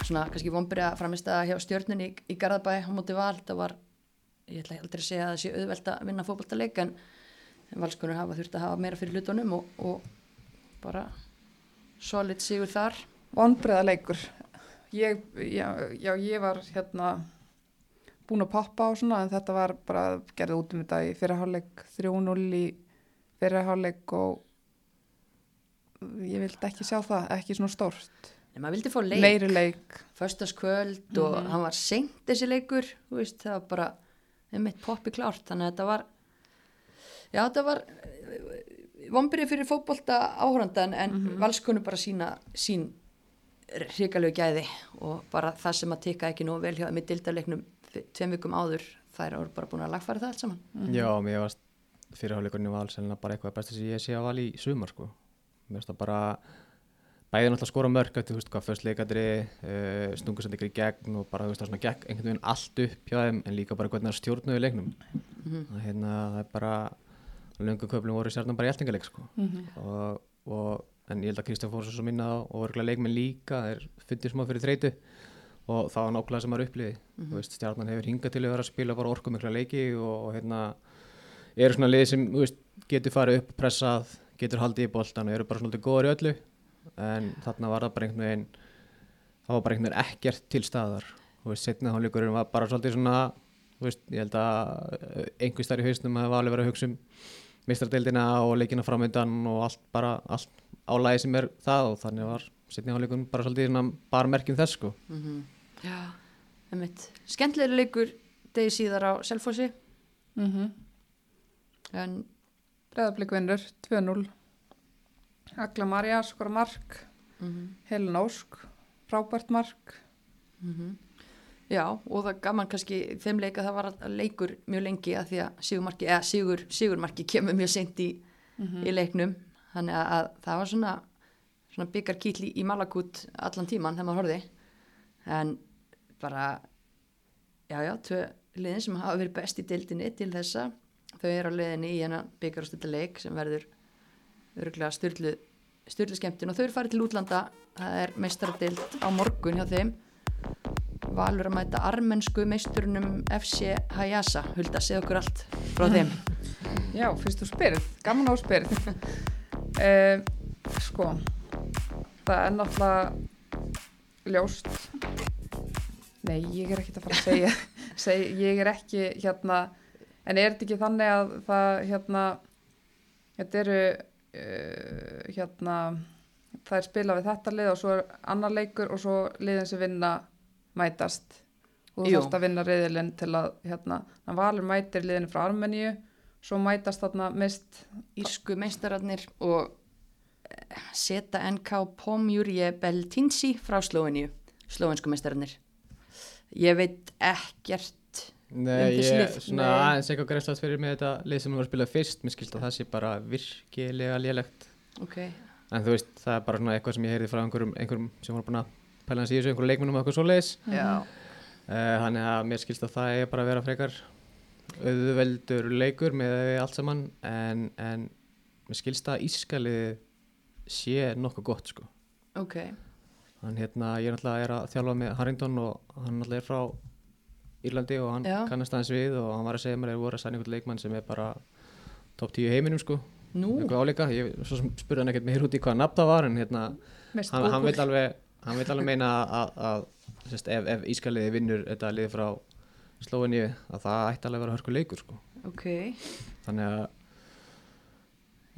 svona kannski vonbyrja að hjá stjórnunni í, í Garðabæ á móti val, það var ég ætla aldrei að segja að það sé auðvelt að vinna fótballtaleik en valskonur hafa þurft að hafa meira fyrir hlutunum og, og bara solid sigur þar. Vonbreiðaleikur ég, já, já, ég var hérna búin að poppa á svona en þetta var bara gerði út um þetta í fyrirháleik 3-0 í fyrirháleik og ég vildi ekki sjá það, ekki svona stórt. En maður vildi fá leik, meiri leik. Föstaskvöld og hann var seint þessi leikur þú veist, það var bara einmitt poppi klárt þannig að þetta var Já, þetta var vombrið fyrir fótbolta áhrandan en mm valskonu bara sína sín hrikalegu gæði og bara það sem að tikka ekki nú vel hjá með dildarleiknum tveim vikum áður þær eru bara búin að lagfæra það allt saman Já, mér varst fyrirháleikurinn var alls bara eitthvað best að ég sé að val í sumar sko. mér varst það bara bæðið náttúrulega skora mörg þú veist hvað, först leikadri uh, stungur sem ykkur í gegn og bara þú veist það svona gegn einhvern veginn allt upp hjá þeim en líka bara hvernig það stjórnuði leiknum Mhm. það, hérna, það er bara lungu köflum voru sérna bara í eltingaleik sko. Mhm. og, og en ég held að Kristján fór svo minna og örgulega leikmenn líka þeir fundir smá fyrir þreytu. Og það var nákvæmlega sem maður uppliði mm veist, stjarnan hefur hingað til að vera að spila bara orkumikla leiki og, og hérna eru svona lið sem veist, getur farið upp pressað, getur haldið í boltan og eru bara svona góður í öllu. En þarna var það bara einhvern veginn það var bara einhvern veginn ekkert til staðar. Veist, setna hálfleikurinn var bara svolítið svona veist, ég held að einhver starf í hausnum hefði alveg verið að hugsa um mistradeildina og leikina framöndan og allt bara, allt álægi sem er það og þannig var setni hálfleikurinn bara svolítið bara merkjum þess sko. Mm Já, einmitt. Skemmtilega leikur degi síðar á Selfossi. Mm en Breiðablík vinnur 2-0 Agla Marja skora mark. Mm Helen Ósk frábært mark Já, og það gaman kannski þeim leika það var að leikur mjög lengi að því að sigurmarki, eða sigur, sigurmarki kemur mjög seint í, í leiknum. Þannig að, að það var svona, svona byggar kýtli í malakút allan tíman þegar maður horfði. En bara já, já, tvö liðin sem hafa verið best í deildinni til þessa þau eru á liðinni í hennar byggar og stölda leik sem verður örgulega styrlu, styrlu skemmtun og þau eru farið til útlanda. Það er meistaradeild á morgun hjá þeim Valur að mæta armensku meisturnum FC Hayasa. Hulda, segð okkur allt frá þeim. <laughs> Já, fyrst þú spyrð, gaman á spyrð. Uh, <laughs> Sko það er náttúrulega ljóst. Nei, ég er ekkert að fara að segja. <laughs> Seg, ég er ekki hérna en er þetta ekki þannig að það hérna þetta eru uh, hérna það er spila við þetta lið og svo er annar leikur og svo liðin sem vinna mætast. Og þú þarfst að vinna reyðilinn til að hérna, valur mætir liðinu frá Armeníu svo mætast þarna mist Írsku meistararnir og eh, Seta NK Pomjurje Beltinsi frá Slóiníu Slóinsku meistararnir. Ég veit ekkert Um Nei, ég lið, svona aðeins eitthvað greiðslátt fyrir með þetta lið sem við varum að spila fyrst, mér skilst að það sé bara virkilega lélegt. Ok, en þú veist, það er bara svona eitthvað sem ég heyrði frá einhverjum, einhverjum sem voru búin að pæla hans í þessu, einhverjum leikmunum og eitthvað svoleiðis. Já. Uh, þannig að mér skilst að það er bara að vera frekar auðveldur leikur með allt saman en, en mér skilst að ískalið sé nokkuð gott sko. Ok, hann hérna, ég er náttúrulega er að þjálfa með Harrington og hann náttúrulega er frá Írlandi og hann Já. kannast aðeins við og hann var að segja mér að það voru að sæna einhvern leikmann sem er bara top 10 í heiminum sko. Nú? Eitthvað áleika, ég svo spurði hann ekkert meir út í hvað nafn það var en hérna hann, hann vil alveg hann vil alveg meina að, að, að sérst, ef, ef Ískaliði vinnur þetta liði frá Slóinni að það ætti alveg að vera hörku leikur sko. Ok, þannig að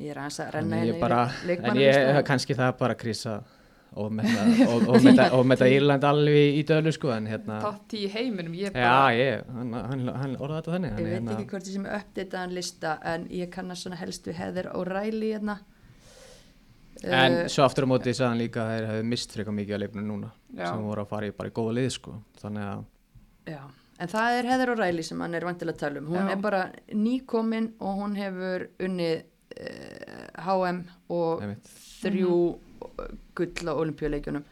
ég er aðeins að renna þannig ég bara, yfir en ég, kannski það bara krisa og og, og og metta Írland alveg í, dölu sko, en hérna 10 í heiminum ég bara, já, ég, hann, hann, hann orðaði þetta þannig Ég veit hérna, ekki hvort ég sem uppdataðan lista en ég kannast svona helst við Heather O'Reilly hérna en Eh, svo aftur á móti sagði hann líka að þeir hefði mist frekar mikið á leiknum núna Já. sem voru að fara í bara í góða lið sko. þannig að Já, en það er Heather O'Reilly sem hann er vantilega að tala um. Hún Já. er bara nýkomin og hún hefur unnið uh, HM og einmitt, þrjú mm gull á olimpíuleikjunum.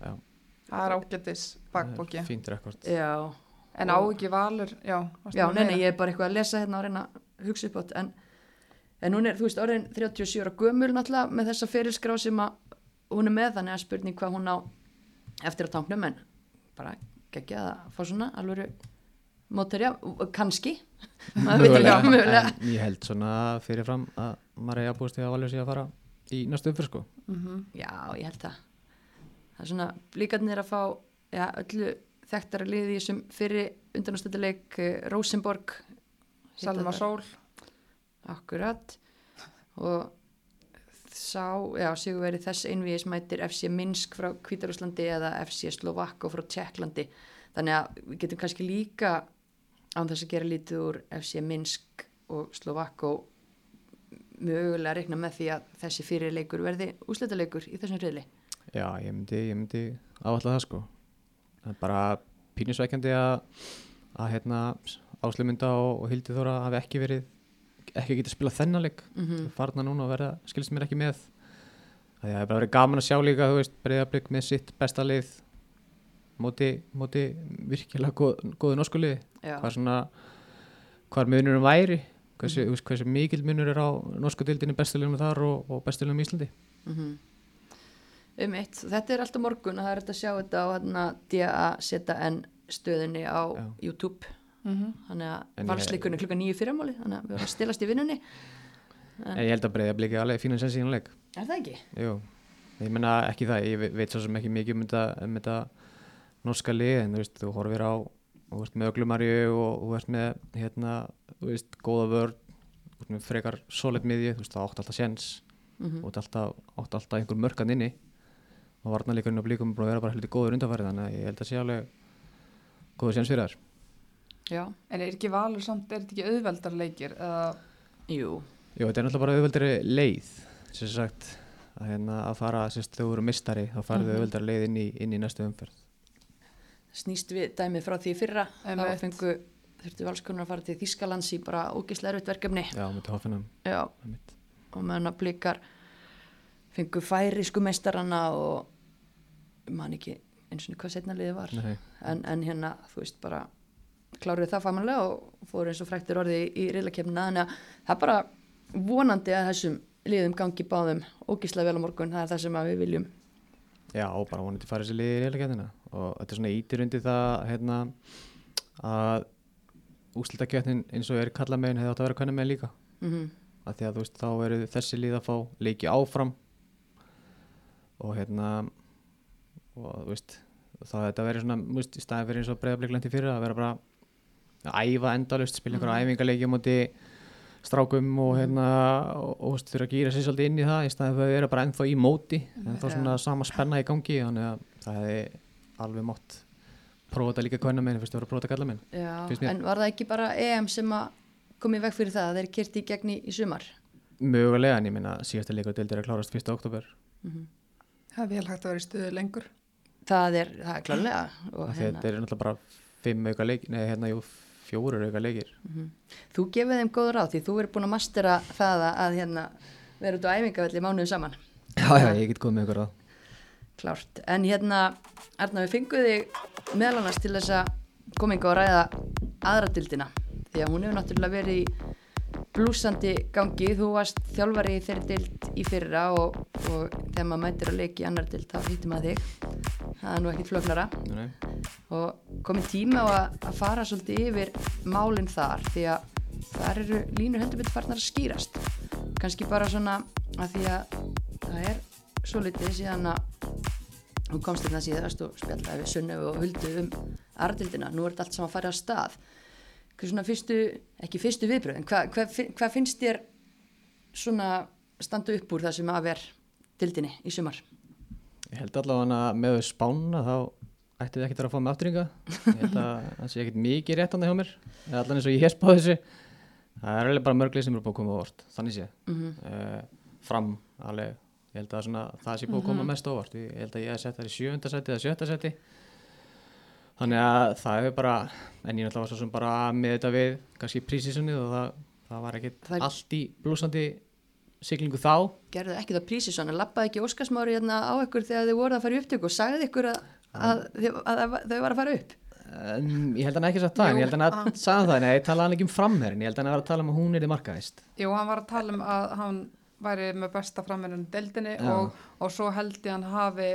já, það er ágættis bakbóki fínt rekord Já, en á ekki valur já, varstu já að nei, nei, meina? ég er bara eitthvað að lesa hérna og reyna að hugsa upp átt. En, en hún er, þú veist, orðin 37 ára gömul náttúrulega með þessa fyrirskrá sem að hún er með, þannig að spurning hvað hún á eftir að tanknum, en bara geggja að fá svona alvöru móterja, kannski, <laughs> maður veit ekki en ég held svona fyrirfram að maður er að búist því að valur sig að fara í næstu umfyrir sko Mhm. Já, ég held það. Það er svona blíkarnir að fá ja, öllu þekktara liði í þessum fyrir undanástöldaleik Rosenborg. heita Salma. Sól Akkurat. Og sá, já, sigur verið þess einvíðis mætir FC Minsk frá Kvítarúslandi eða FC Slovakko frá Tjekklandi. Þannig að við getum kannski líka án þess að gera lítið úr FC Minsk og Slovakko mögulega að reikna með því að þessi fyrirleikur verði úsletaleikur í þessum reyðli Já, ég myndi, ég myndi áallega það sko það er bara pínusvækjandi að að hérna Áslumynda og, og Hildi Þóra hafi ekki verið ekki getið spila þennanleik mm -hmm. farna núna og verða, skilst mér ekki með það er bara verið gaman að sjá líka þú veist, breyðablík með sitt besta lið móti, móti virkilega góð, góðu norsku lið hvað svona hvað munurum væri hversu, mm. hversu mikil munur er á norsku dildinni bestulegum þar og, og bestulegum í Íslandi mm -hmm. um eitt, þetta er alltaf morgun og það er þetta að sjá þetta á hérna DAZN stöðinni á Já. YouTube mm -hmm. þannig að valsleikunni klukka nýju fyrramáli þannig að við varum stilast í vinnunni en ég held að breyða blikið alveg fínan sensi í hún leik er það ekki? Jú, ég menna ekki það ég veit svo sem ekki mikið um þetta, um þetta norska lið en þú veist, þú horfir á þú veist með öglumarju og þú veist með hérna, þú veist, góða vörd þú veist með frekar solid miðju þú veist, það átt alltaf séns mm -hmm. og alltaf, átt alltaf einhver mörkan inni og varnarleikurinn og blíkum að vera bara hluti góður undanfærið þannig að ég held að sé alveg góður séns fyrir þar Já, en er ekki valur samt, er þetta ekki auðveldar leikir? Uh, Jú. Jú, þetta er náttúrulega bara auðveldari leið sem sagt að, hérna, að fara, sérst, þau eru mistari þá farðu mm -hmm. auðveldari leið inn í, inn í næstu umferð. Snýst við dæmið frá því fyrra þá fengu þurftu valskunar að fara til Þískalands í bara ógislega erfitt verkefni. Já, með tófinum Já, og meðan að blikar fengu færi sko meistarana og man ekki eins og hvað setna liði var. En, en hérna, þú veist, bara kláruði það fagmannlega og fóru eins og fræktir orði í, reylakefnina þannig að það er bara vonandi að þessum liðum gangi báðum ógíslega vel á morgun, það er það sem við viljum. Já, og bara vonandi að fara þessi liði í reylakefnina og þetta er svona ítir undir það hérna að úslutakjöfnin eins og er kalla meginn hefði átt að vera kannar með líka. Mm -hmm. að því að þú veist, þá eru þessi lið að fá leiki áfram. Og hérna og þú veist þá þetta verið svona, þú veist, í staði fyrir eins og bregðarbleiklandi fyrir að vera bara æfa endalust, spila einhverja mm. æfingarleiki á móti strákum og hérna og, þú þurfa að gýra sér svolítið inn í það í staði fyrir að vera bara ennþá í móti ennþá svona ja. sama spenna í gangi þannig að það hefði alveg mótt prófa þetta líka kvæna minn, fyrst að vera að prófa þetta kalla minn Já, en var það ekki bara EM sem að komið vekk fyrir það að þeir kyrti í gegni í sumar? Mögulega, en ég minna síðasta líka deildir að klárast 1. oktober mm -hmm. Það er vel hægt að vera í stuðu lengur Það er, það er klálega hérna. Þetta er náttúrulega bara fimm auka leikir, neða hérna jú fjóru auka leikir. Mm -hmm. Þú gefið þeim góður á því, þú verður búin að mastera það að hérna, vera út á æfingavelli mánuðu saman. Já, já, ég get góð með ykkur á Klárt, en hérna Erna, við fengum þig meðal annars til þess að koma yngi og ræða aðradildina, því að hún hefur náttúrulega verið í blúsandi gangi, þú varst þjálfari í þeirri dild í fyrra og, og þegar maður mætir að leiki í annar dild þá hýttum maður þig, það er nú ekkit flögnara og komið tíma á að, að fara svolítið yfir málinn þar því að þar eru línur heldur betur farnar að skýrast. Kannski bara svona að því að það er svo litið síðan að hún komst hérna síðast og spjaldaði við sunnu og huldu um aðradildina, nú er þetta allt saman að fara á stað hvað svona fyrstu, ekki fyrstu viðbröð en hvað hva, hva finnst þér svona standu upp úr það sem að ver dildinni í sumar? Ég held allavega að með spána þá ætti þið ekkert að fá með afturringa ég held að það sé ekkert mikið rétt á það hjá mér allan eins og ég hef spáð þessu það er alveg bara mörglið sem eru búin að koma á vort þannig sé mm -hmm. uh, fram alveg, ég held að svona, það sé búin að koma -hmm. mest á vort ég held að ég hef sett það í sjönda seti eða sjötta seti þannig að það hefur bara en ég náttúrulega var svo sem bara með þetta við kannski prísísunnið og það, það var ekkert er... allt í blúsandi siglingu þá. Gerðu ekki það prísísunni, lappaði ekki Óskarsmári hérna á ykkur þegar þið voruð að fara í upptöku og sagði ykkur að, að, að, að þau var að fara upp? Um, ég held að hann ekki satt það, en ég held að hann sagði það, nei, talaði hann ekki um framherrin, ég held að hann var að tala um að hún er í markaðist. Jú, hann var að tala um að hann væri með besta framherrin deldinni og, og svo held ég hann hafi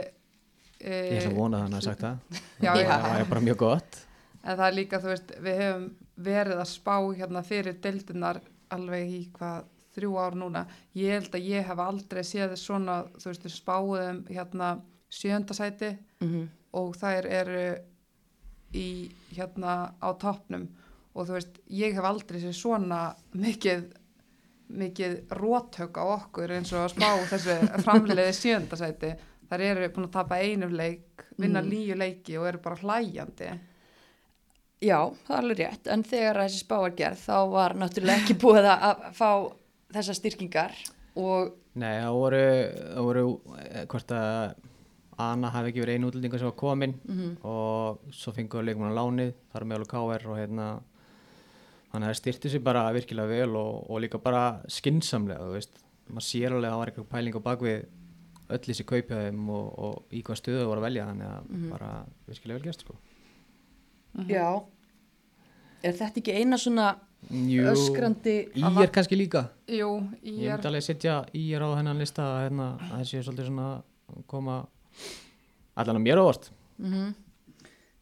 Ég ætla að vona að hann hafa sagt það. Já, já. það er bara mjög gott. En það er líka, þú veist, við hefum verið að spá hérna fyrir deildunar alveg í hvað þrjú ár núna, ég held að ég hef aldrei séð svona, þú veist, við spáðum hérna sjöndasæti mm -hmm. og þær eru í hérna á toppnum. Og þú veist, ég hef aldrei séð svona mikið mikið róthaug á okkur eins og að spá þessu framleiði sjöndasæti þar eru búin að tapa einu leik vinna mm. nýju leiki og eru bara hlæjandi. Já, það er alveg rétt. En þegar þessi spá var gerð þá var náttúrulega ekki búið að fá þessar styrkingar og Nei, það voru, það voru eh, hvort að Anna hafi ekki verið einu útlendingar sem var komin og svo fengur leikmann lánið, þar með alveg KR og hérna þannig að það styrti sig bara virkilega vel og, og líka bara skinsamlega, þú veist. Maður sér alveg að það var eitthvað pæling á bakvið öll þessi kaupjaðum og, og í hvað stöðu það voru að velja þannig að bara virkilega vel gert sko. Já. Er þetta ekki eina svona Jú, öskrandi Í er kannski líka. Jú, Ég ég er myndi alveg setja í er á hennan lista hérna, að það sé svolítið svona koma allan að mér ávart mm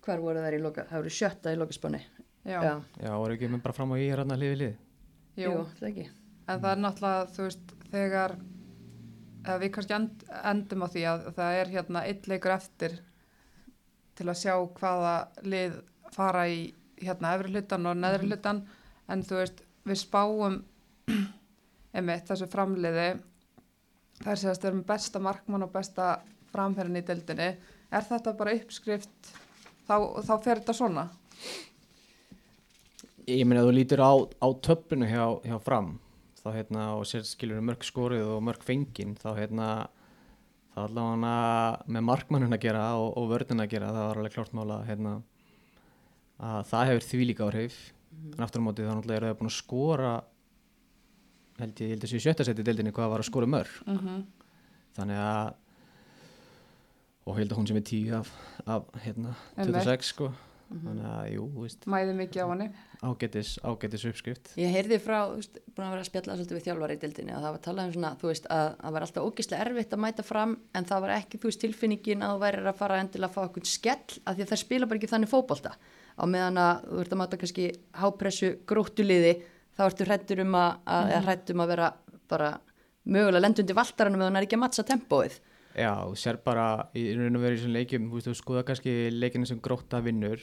hvar voru þær í loka, það voru sjötta í lokaspáni. Já, já, Já, voru ekki með bara fram á í er hérna hlið við hlið jú. jú, það ekki. En það er náttúrulega, þú veist, þegar við kannski end, endum á því að það er hérna eitt leikur eftir til að sjá hvaða lið fara í hérna efri hlutan og neðri hlutan en þú veist, við spáum <clears throat> einmitt þessu framliði. Það er séðast við erum besta markmann og besta framherrin í deildinni. Er þetta bara uppskrift þá, þá fer þetta svona? Ég meina, ef þú lítur á, á töppinu hjá, hjá fram þá hérna, og sér skilur mörg skorið og mörg fengin þá hérna þá allavega með markmannun að gera og, og vörðin að gera, það var alveg klárt mála hérna, að það hefur því líka áhrif en aftur á móti þá náttúrulega eru þau búin að skora held ég, held séu sjötta seti deildinni hvað var að skora mörg mm -hmm. þannig að og held að hún sem er tíu af, af hérna, Einmitt. 26 sko þannig að jú, þú veist, mæði mikið á henni. Ágætis, ágætis uppskrift. Ég heyrði frá, þú veist, búin að vera að spjalla svolítið við þjálfari í dildinni að það var talað um svona, þú veist, að það var alltaf ógislega erfitt að mæta fram en það var ekki, þú veist, tilfinningin að þú værir að fara endilega að fá okkur skell af því að það spila bara ekki þannig fótbolta. Á meðan að þú ert að mæta kannski hápressu gróttuliði þá ertu hrættur um að, að, mm. hrættur um að vera bara mögulega lendundi valtaranum eða hann er ekki að matsa tempóið. Já, þú sér bara í raun og veru í þessum leikjum, þú veist, þú skoða kannski leikinu sem grótta vinnur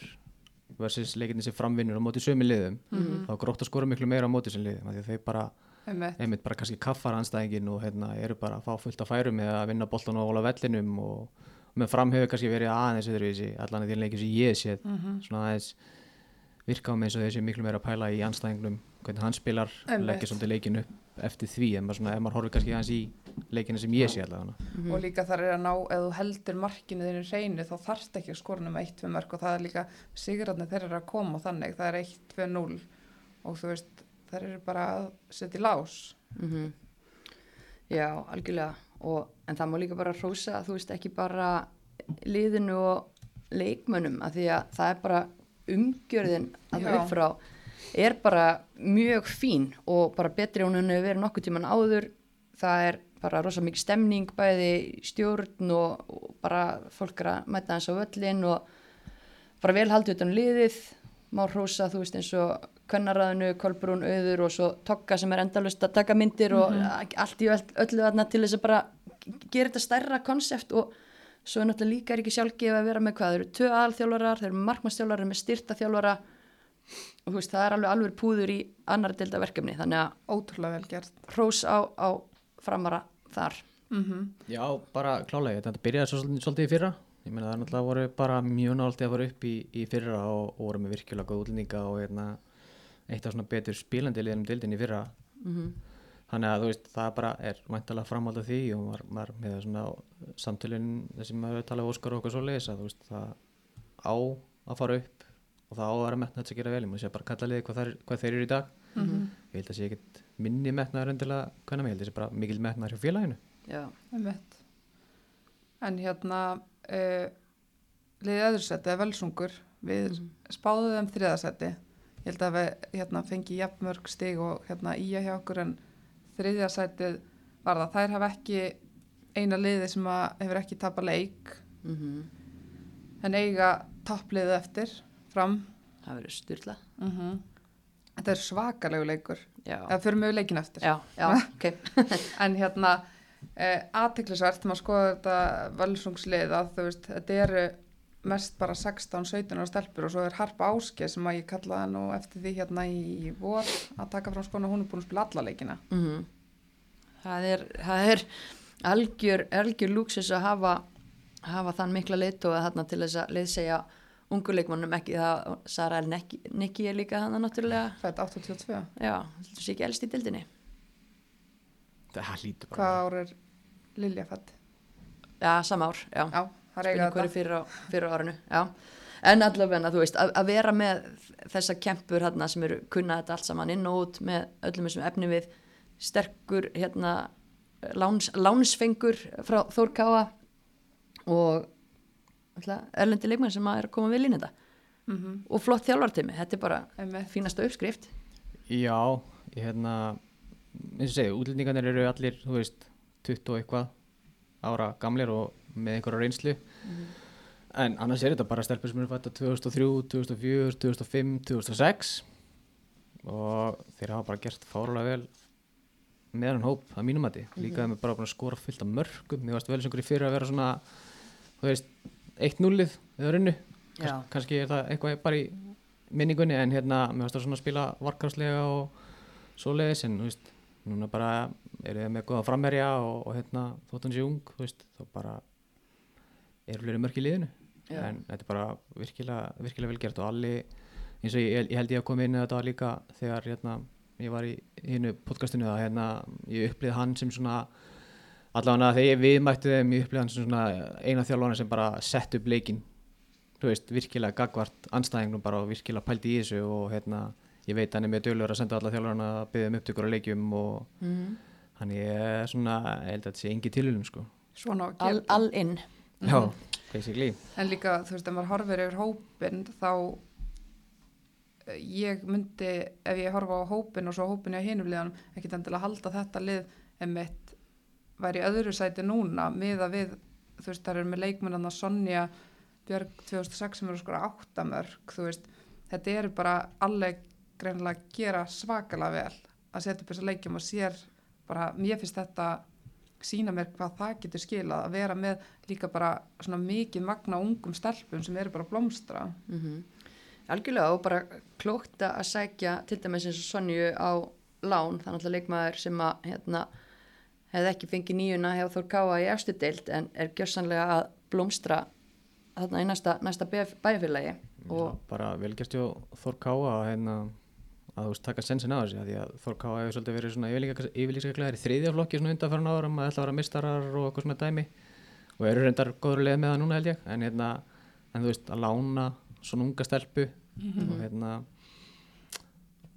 versus leikinu sem framvinnur á móti sömu liðum. Þá er grótta skora miklu meira á móti sem liðum því að þau bara, einmitt. bara kannski kaffar anstæðingin og hérna eru bara að fá fullt af færum með að vinna boltan og óla vellinum og, og með framhefur kannski verið aðeins öðruvísi allan að því leikjum sem ég séð. Svona aðeins virka á mig eins og þessi miklu meira að pæla í anstæðingnum hvernig hann spilar, leggja svolítið leikinu upp eftir því, en maður, ef maður horfir kannski aðeins í leikinu sem ég sé allavega og líka þar er að ná, ef þú heldur markinu þínu hreinu þá þarft ekki að skora nema 1-2 mörg og það er líka sigurarnir þeir eru að koma þannig, það er 1-2-0 og þú veist, þeir eru bara að setja í lás. Mm Já, algjörlega. Og, en það má líka bara hrósa þú veist ekki bara liðinu og leikmönnum af því að það er bara umgjörðin að upp frá er bara mjög fín og bara betri hún henni verið nokkuð tíman áður. Það er bara rosa mikið stemning bæði stjórn og, og bara fólk er að mæta hans á völlin og bara vel haldið utan um liðið. Má hrósa þú veist eins og kvennaraðinu, Kolbrún, Auður og svo Tokka sem er endalust að taka myndir og allt í öll, öllu þarna til þess að bara gera þetta stærra konsept og svo er náttúrulega líka er ekki sjálfgefa að vera með hvað, þeir eru tvö aðalþjálfarar, þeir eru markmannstjálfarar, með styrtaþjálfara og þú veist það er alveg alveg púður í annar delta verkefni þannig að ótrúlega vel gert. hrós á, á framara þar. mm Já, bara klálega, þetta byrjaði svo svolítið, svolítið í fyrra. Ég meina það er náttúrulega voru bara mjög náttúrulega að fara upp í, í fyrra og, og voru með virkilega góð útlendinga og hérna, eitt af svona betur spilandi liðum dildin í fyrra. Mm þannig að þú veist, það bara er væntalega framhald af því og maður, maður með svona samtölun þessi maður tala um Óskar og okkur svo leiðis að þú veist, það á að fara upp og það á að vera metnaðt að gera vel ég maður sé bara kalla liði hvað, hvað þeir eru í dag. Mhm. ég held að sé ekkert minni metnaður endilega hvernig mig, ég held að sé bara mikil metnaður hjá félaginu. Já, einmitt. En hérna uh, liðið öðru seti er velsungur við Mhm. spáðum þeim þriðasetti ég held að við hérna, fengi jafnmörg stig og hérna íja hjá okkur en þriðasettið var það. Þær hafa ekki eina liði sem að hefur ekki tapað leik. Mm en eiga tappliðið eftir fram það verður styrla. mm þetta er svakalegu leikur. Eða fyrir mig leikin eftir? Já, já, <laughs> ok. <laughs> en hérna eh, aðtiklisvert maður skoða þetta völsungslið að þú veist, þetta eru mest bara 16-17 ára stelpur og svo er Harpa Áske sem að ég kallaði nú eftir því hérna í, vor að taka fram skona, hún er búin að spila alla leikina. Mm það, er, það er algjör, algjör lúksus að hafa, hafa þann mikla þarna til þess að leiðsegja unguleikmannum ekki það Sara El Nikki er líka þannig náttúrulega fætt 82 já, þetta sé ekki elst í dildinni það hlýtur bara Hvað ár er Lilja fætt? Já, sama ár, já. Já, það er Spilum eiga hverju þetta. fyrir árinu, já. En allavega, þú veist, að, að vera með þessa kempur hérna sem eru kunna þetta allt saman inn og út með öllum þessum efni við sterkur, hérna, láns, lánsfengur frá Þórkáa og erlendi leikmenn sem að er að koma vel inn í þetta. Mm og flott þjálfartimi, þetta er bara Einmitt. fínasta uppskrift. Já, ég hérna eins og segi, útlendingarnir eru allir þú veist, 20 og eitthvað ára gamlir og með einhverja reynslu. En annars er þetta bara stelpur sem eru fætta 2003, 2004, 2005 2006 og þeir hafa bara gert fárulega vel með hann hóp að mínum mati. Líka þeim er bara búin að skora fullt af mörgum mér varst vel sem hverju fyrir að vera svona þú veist, 1-0-ið eða runnu Já. Kans, kannski er það eitthvað bara í minningunni en hérna mér varst það svona að spila varkarslega og svoleiðis en þú veist, núna bara eru þið með góða frammerja og, og hérna þótt hann sé ung, veist, þá bara eru fleiri mörk í liðinu Já. en þetta er bara virkilega, virkilega vel gert og allir eins og ég, ég held ég að koma inn í þetta líka þegar hérna, ég var í hinnu podcastinu að hérna, ég upplýði hann sem svona allavega þegar ég viðmætti þeim hann sem svona eina þjálfana sem bara sett upp leikinn þú veist, virkilega gagvart anstæðingnum bara og virkilega pældi í þessu og hérna, ég veit hann er mjög dölur að senda alla þjálfarna að byggja um upptökur á leikjum og Mm. hann er svona, ég held að þetta sé engi tilhjulum sko. Svona að All, all in. Já, basically En líka, þú veist, ef maður horfir yfir hópin þá eh, ég myndi, ef ég horfa á hópin og svo hópin í hinum liðanum, ekkit endilega halda þetta lið emitt væri öðru sæti núna miða við, þú veist, það eru með leikmennana Sonja Björg 2006 sem eru skora áttamörk, þú veist, þetta eru bara alveg greinlega að gera svakalega vel að setja upp þessa leikjum og sér bara, mér finnst þetta sína mér hvað það getur skilað að vera með líka bara svona mikið magna ungum stelpum sem eru bara að blómstra. Mm Algjörlega og bara klókt að sækja til dæmis eins og Sonju á lán, þannig að leikmaður sem að hérna, hefði ekki fengið nýjuna hjá Þór Káa í efstu deild en er gjörsanlega að blómstra þarna í næsta, næsta Já, bara velgerst hjá Þór Káa að, hérna, að þú veist taka sensin á þessu af því að Þór Káa hefur svolítið verið svona yfirlýsaklegar í þriðja flokki svona undanfæran árum að ætla að vera mistarar og eitthvað svona dæmi. Og eru reyndar góður leið með það núna held ég. En, hérna, en þú veist að lána svona unga stelpu og hérna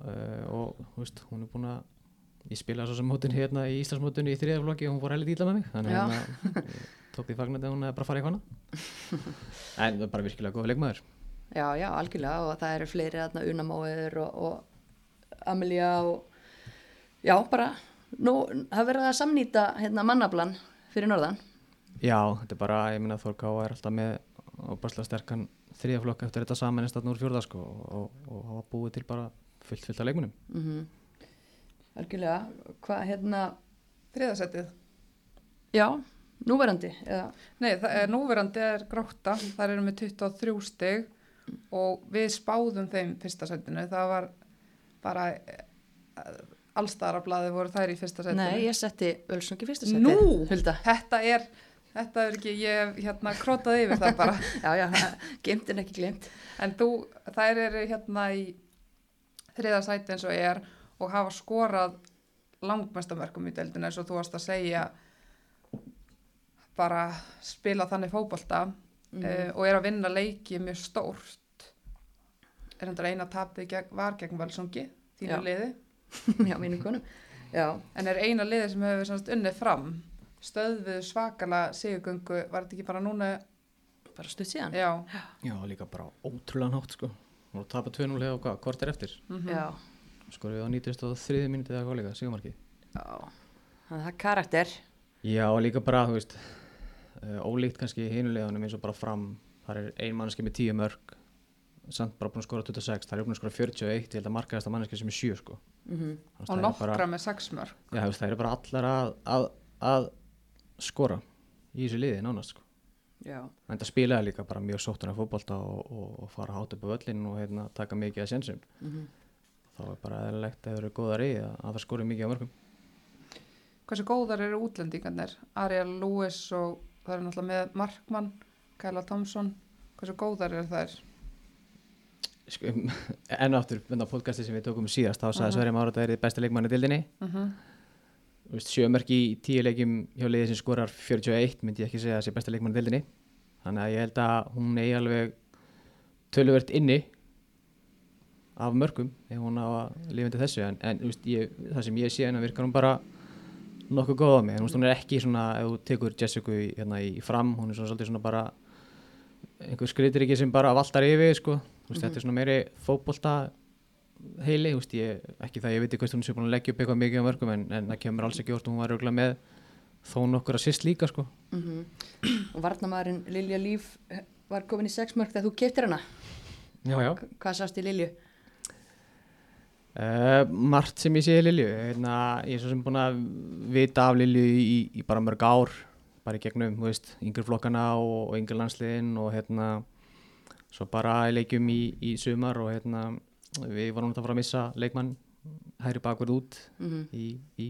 uh, og þú veist hún er búin að ég spilaði svo sem mótin hérna í Íslandsmótinu í þriðja flokki og hún fór heldur dýla með mig þannig að hérna, tók því fagnandi að hún bara farið eitthvað <laughs> en það er bara virkilega góð leikmaður. Já, já, algjörlega og það eru fleiri þarna unamóður og, og Amelia og já, bara nú, það verður að samnýta hérna mannablan fyrir norðan. Já, þetta er bara, ég minna Þór Káa er alltaf með opaslega sterkan þriðaflokk eftir þetta samanist að núr fjórða sko og, og hafa búið til bara fullt fullt algjörlega, hvað hérna þriðasettið? Já, núverandi eða, Nei, er núverandi er gróta þar eru með 23 stig og við spáðum þeim fyrsta setinu það var bara allstaraflaði voru þær í fyrsta setinu nei, ég setti Ölsungi fyrsta seti Nú, Hulda, þetta er þetta er ekki, ég hef hérna krótaði yfir það bara. <laughs> Já, já, gemt en ekki glemt en þú, þær eru hérna í þriða sæti eins og er og hafa skorað langmestamörkum í deildinu eins og þú varst að segja bara spila þannig fótbolta Mhm. uh, og er að vinna leiki mjög stórt. Er hendur eina tapið gegn, var gegn Valsongi þínu Já. liði. <laughs> Já, mínu konum. Já, en er eina liði sem hefur semst unnið fram. Stöðvið svakala sigugöngu var þetta ekki bara núna? Bara stutt síðan. Já, Já, líka bara ótrúlega nátt sko. Og tapa 2-0 hefur hvað, hvort er eftir? mm já, Sko við á 93 minúti eða hvað líka, sigumarki. já það er karakter Já, líka bara, þú veist, uh, ólíkt kannski hinuleganum eins og bara fram, þar er ein manneski með 10 mörg, samt bara búin að skora 26, það er búin að skora 41, ég held að markaðast að manneski sem er 7 sko. mm að og það nokkra bara- með sex mörg Já, þú veist, það eru bara allar að, að, að skora í þessu liði nánast sko. já, En það spilaði líka bara mjög sóttunar fótbolta og, og, og fara hátt upp á völlin og hérna, taka mikið að sjensum. mm Þá er bara eðlilegt að það eru góðar í að, að það skori mikið á mörgum. hversu góðar eru útlendingarnir Ariel Lewis og það er náttúrulega með Markmann, Kæla Thompson hversu góðar eru þær Sko, <laughs> enn og aftur, þetta podcasti sem við tókum síðast, þá sagði Mhm. Sverri Mára að það er besta leikmann í dildinni. uh þú veist, sjömerk í tíu leikjum hjá liðið sem skorar 41 myndi ég ekki segja að það sé besta leikmann í deildinni þannig að ég held að hún eigi alveg töluvert inni af mörgum ef hún á að lifa undir þessu en, en veist, ég, það sem ég sé hennar virkar hún bara nokkuð góð á mig. En þú veist, hún er ekki svona, ef þú tekur Jessica í, hérna, í fram, hún er svona svolítið svona bara einhver skritir ekki sem bara valtar yfir sko, veist, þetta er svona meiri fótbolta heili, veist, ég, ekki það ég veit ekki hvort hún sé búin að leggja upp eitthvað mikið á mörgum en, en það kemur alls ekki orð og hún var auðvitað með þó nokkur að sýst líka sko. Mm Og varnamæðurinn Lilja Líf var komin í sex mörg þegar þú keftir hana. Já, já. Hvað sást í Lilju? Uh, margt sem ég sé Lilju hérna, ég er svo sem búin að vita af Lilju í, í bara mörg ár bara í gegnum, þú veist, yngri flokkana og, og yngri landsliðin og hérna svo bara leikjum í, í sumar og hérna við varum að fara að missa leikmann hægri bakverð út Mm í, í,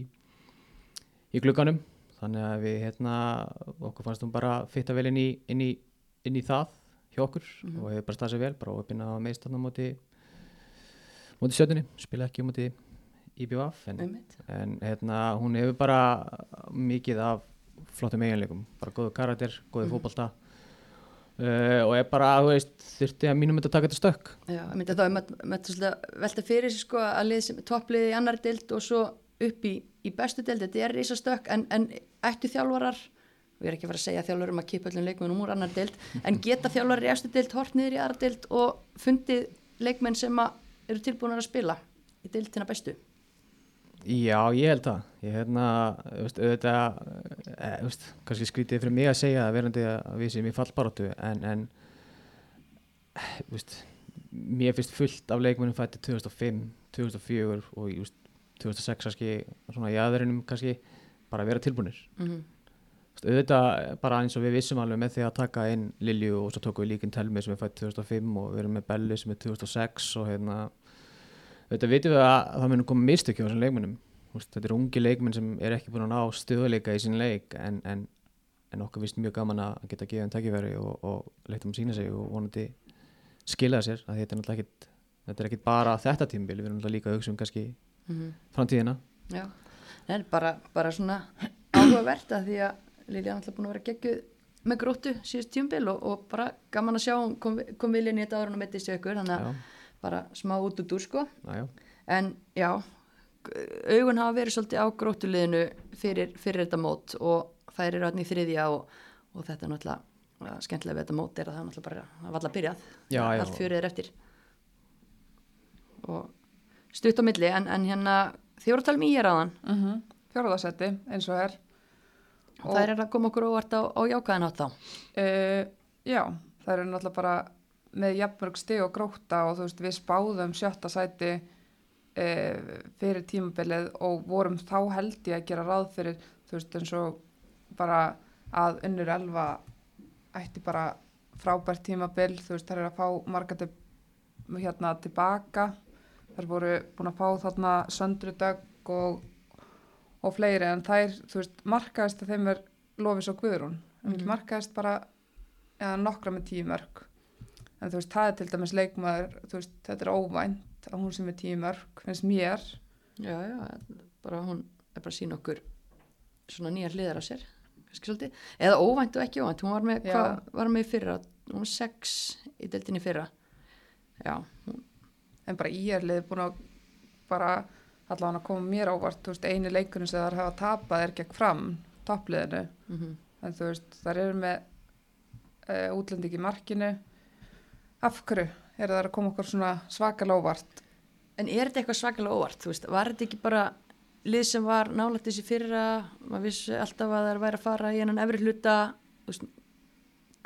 í glugganum. Þannig að við hérna okkur fannst hún bara fitta vel inn í, inn í, inn í það hjá okkur og hefur bara staðið sér vel bara opinn að meist þarna á móti móti sjötunni, spila ekki á móti IBF en, en hérna hún hefur bara mikið af flottum eiginleikum. Bara góðu karakter, góðu Mhm. fótbolta. Uh, og er bara, þú veist þurfti að mínum þetta taka þetta stökk. Já, ég myndi að þá er maður maður velta fyrir sig sko að lið sem topplið í annar deild og svo upp í, í bestu deild, þetta er risastökk en, en ættu þjálfarar og ég er ekki að fara að segja þjálfarum að kipa öllum leikmennum úr annar deild en geta þjálfarar í efstu deild hort niður í aðra deild og fundið leikmenn sem að eru tilbúin að spila í deildina bestu Já, ég held það. Ég hérna, auðvitað, e, veist, kannski skrítið fyrir mig að segja að verandi að við sem í fallbaróttu, en, en, veist, mér finnst fullt af leikmennum fætti 2005, 2004 og, veist, 2006 kannski, svona í aðurinnum kannski, bara vera tilbúinir. mm -hmm. Auðvitað bara eins og við vissum alveg með því að taka inn Lilju og svo tókum við líkin Telmi sem er fætt 2005 og við erum með Belli sem er 2006 og hérna auðvitað vitum við að það munum koma mistökja á þessum leikmennum þetta er ungi leikmenn sem er ekki búin að ná stöðuleika í sín leik en, en, en okkur vist mjög gaman að geta gefið þeim tækifæri og, og leita um að sína sig og vonandi skila sér að þetta er náttúrulega ekkit þetta er ekkit bara þetta tímbil, við erum náttúrulega líka að að að Lilja er alltaf búin að vera geggjuð með gróttu síðust tjumbil og, og bara gaman að sjá hún kom, kom vilja inn í þetta ára og mittist í ykkur þannig að Já, bara smá út út úr sko já, já, en já, augun hafa verið svolítið á gróttuliðinu fyrir, fyrir þetta mót og þær eru allir í þriðja og, og þetta er náttúrulega skemmtilega við þetta mót er að það er náttúrulega bara það var alltaf byrjað, Já, já. allt fjörið er eftir og stutt á milli en, en hérna að tala um í er áðan Mm -hmm. Fjórðasetti eins og er. Og þær er að koma okkur óvart á, á jákaðan átt þá. Uh, já, það eru náttúrulega bara með jafnmörg stig og gróta og þú veist við spáðum sjötta sæti uh, fyrir tímabilið og vorum þá held ég að gera ráð fyrir þú veist eins og bara að unnur elva ætti bara frábært tímabil þú veist þær eru að fá marga til, hérna tilbaka. Þær voru búin að fá þarna söndru dögg og, og fleiri en þær þú veist markaðist að þeim er lofis og guðrún. Mm Mhm. markaðist bara eða nokkra með tíu mörg en þú veist, það er til dæmis leikmaður veist, þetta er óvænt að hún sem er tíu mörg, finnst mér. Já, já, bara hún er bara að sína okkur svona nýjar hliðar á sér kannski svolítið, eða óvænt og ekki óvænt hún var með, hvað var með fyrra hún var sex í deltinni fyrra. Já, hún, en bara í er liðið búin að bara allavega að koma mér ávart veist, eini leikurinn sem þær hafa tapað er gegn fram, toppliðinu. Mm en þú veist, þær eru með uh, útlending í markinu. Af hverju eru þær að koma okkur svona svakalega óvart? En er þetta eitthvað svakalega óvart, þú veist, var þetta ekki bara lið sem var nálægt þessi fyrra maður vissi alltaf að það væri að fara í hennan efri hluta veist,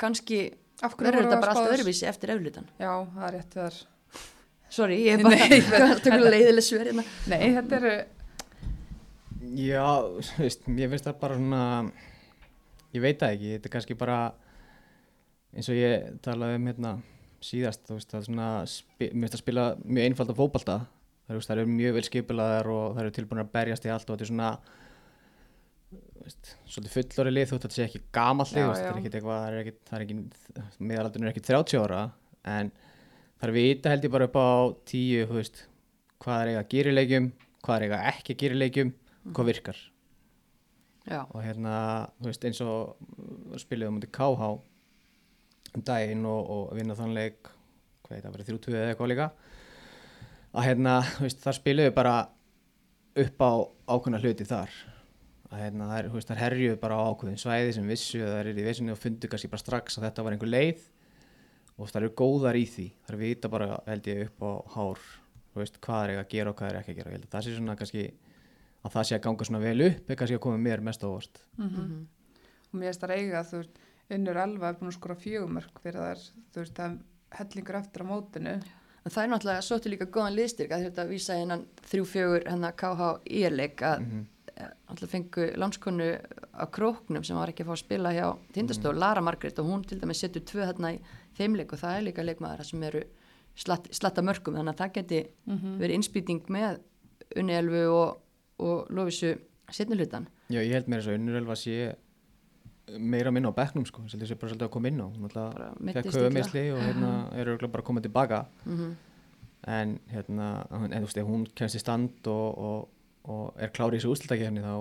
kannski verður þetta bara alltaf öðruvísi eftir efri hlutan já, það er rétt þar sorry, ég er <laughs> bara Nei, tökur leiðileg svör hérna. Nei, þetta eru Já, þú veist, mér finnst það bara svona, ég veit það ekki, þetta er kannski bara eins og ég talaði um hérna síðast, þú veist, það er svona, mér finnst að spila mjög einfald á fótbalta, það, það eru mjög vel skipilaðar og það eru tilbúin að berjast í allt og þetta er svona, veist, svolítið fullori lið, þú veist, þetta sé ekki gamall lið, Já, þú veist, það er það er það er ekki, meðalaldurinn er ekki 30 ára, en það er vita held ég bara upp á tíu, þú veist, hvað er eiga að gera í leikjum, hvað er eiga ekki að gera í leikjum, hvað virkar. Já, og hérna, þú veist, eins og uh, spiluðum mútið KH um daginn og, og vinna þann leik hvað heit að vera 30 eða eitthvað líka að hérna, þú veist, þar spiluðu bara upp á ákveðna hluti þar. Að hérna, þær, þú veist, þær herjuðu bara á ákveðin svæði sem vissu að þær eru í veisinu og fundu kannski bara strax að þetta var einhver leið og þær eru góðar í því. Þær vita bara, held ég, upp á hár. Þú veist, hvað er að gera og hvað er ekki að gera. Ég held að það sé svona kannski að það sé að ganga svona vel upp er kannski að koma mér mest á óvart. Mhm. og mér finnst það eiga þú veist, unnur elva er búin að skora fjögumörk fyrir þær, þú veist, það er hellingur eftir á mótinu. En það er náttúrulega sóttu líka góðan liðstyrk að þetta vísa innan þrjú fjögur hennar KH íerleik að mm. alltaf fengu lánskonu á króknum sem var ekki að fá að spila hjá tindastól, Lara Margrét og hún til dæmis setur tvö þarna í þeimleik og það er líka leikmaður sem eru slatt, slatta mörgum þannig að það geti verið innspýting með unni elfu og, og lofisu setnilutan Já, ég held mér þess að Unnurelva sé meira minna á bekknum sko, sem þessi bara svolítið að koma inn á. Hún Bara alltaf fekk höfumeisli illa. og hérna eru örugglega bara að koma tilbaka. Mm en hérna, en þú veist, ef hún kemst í stand og, og, og er klári í þessu úslutakefni þá,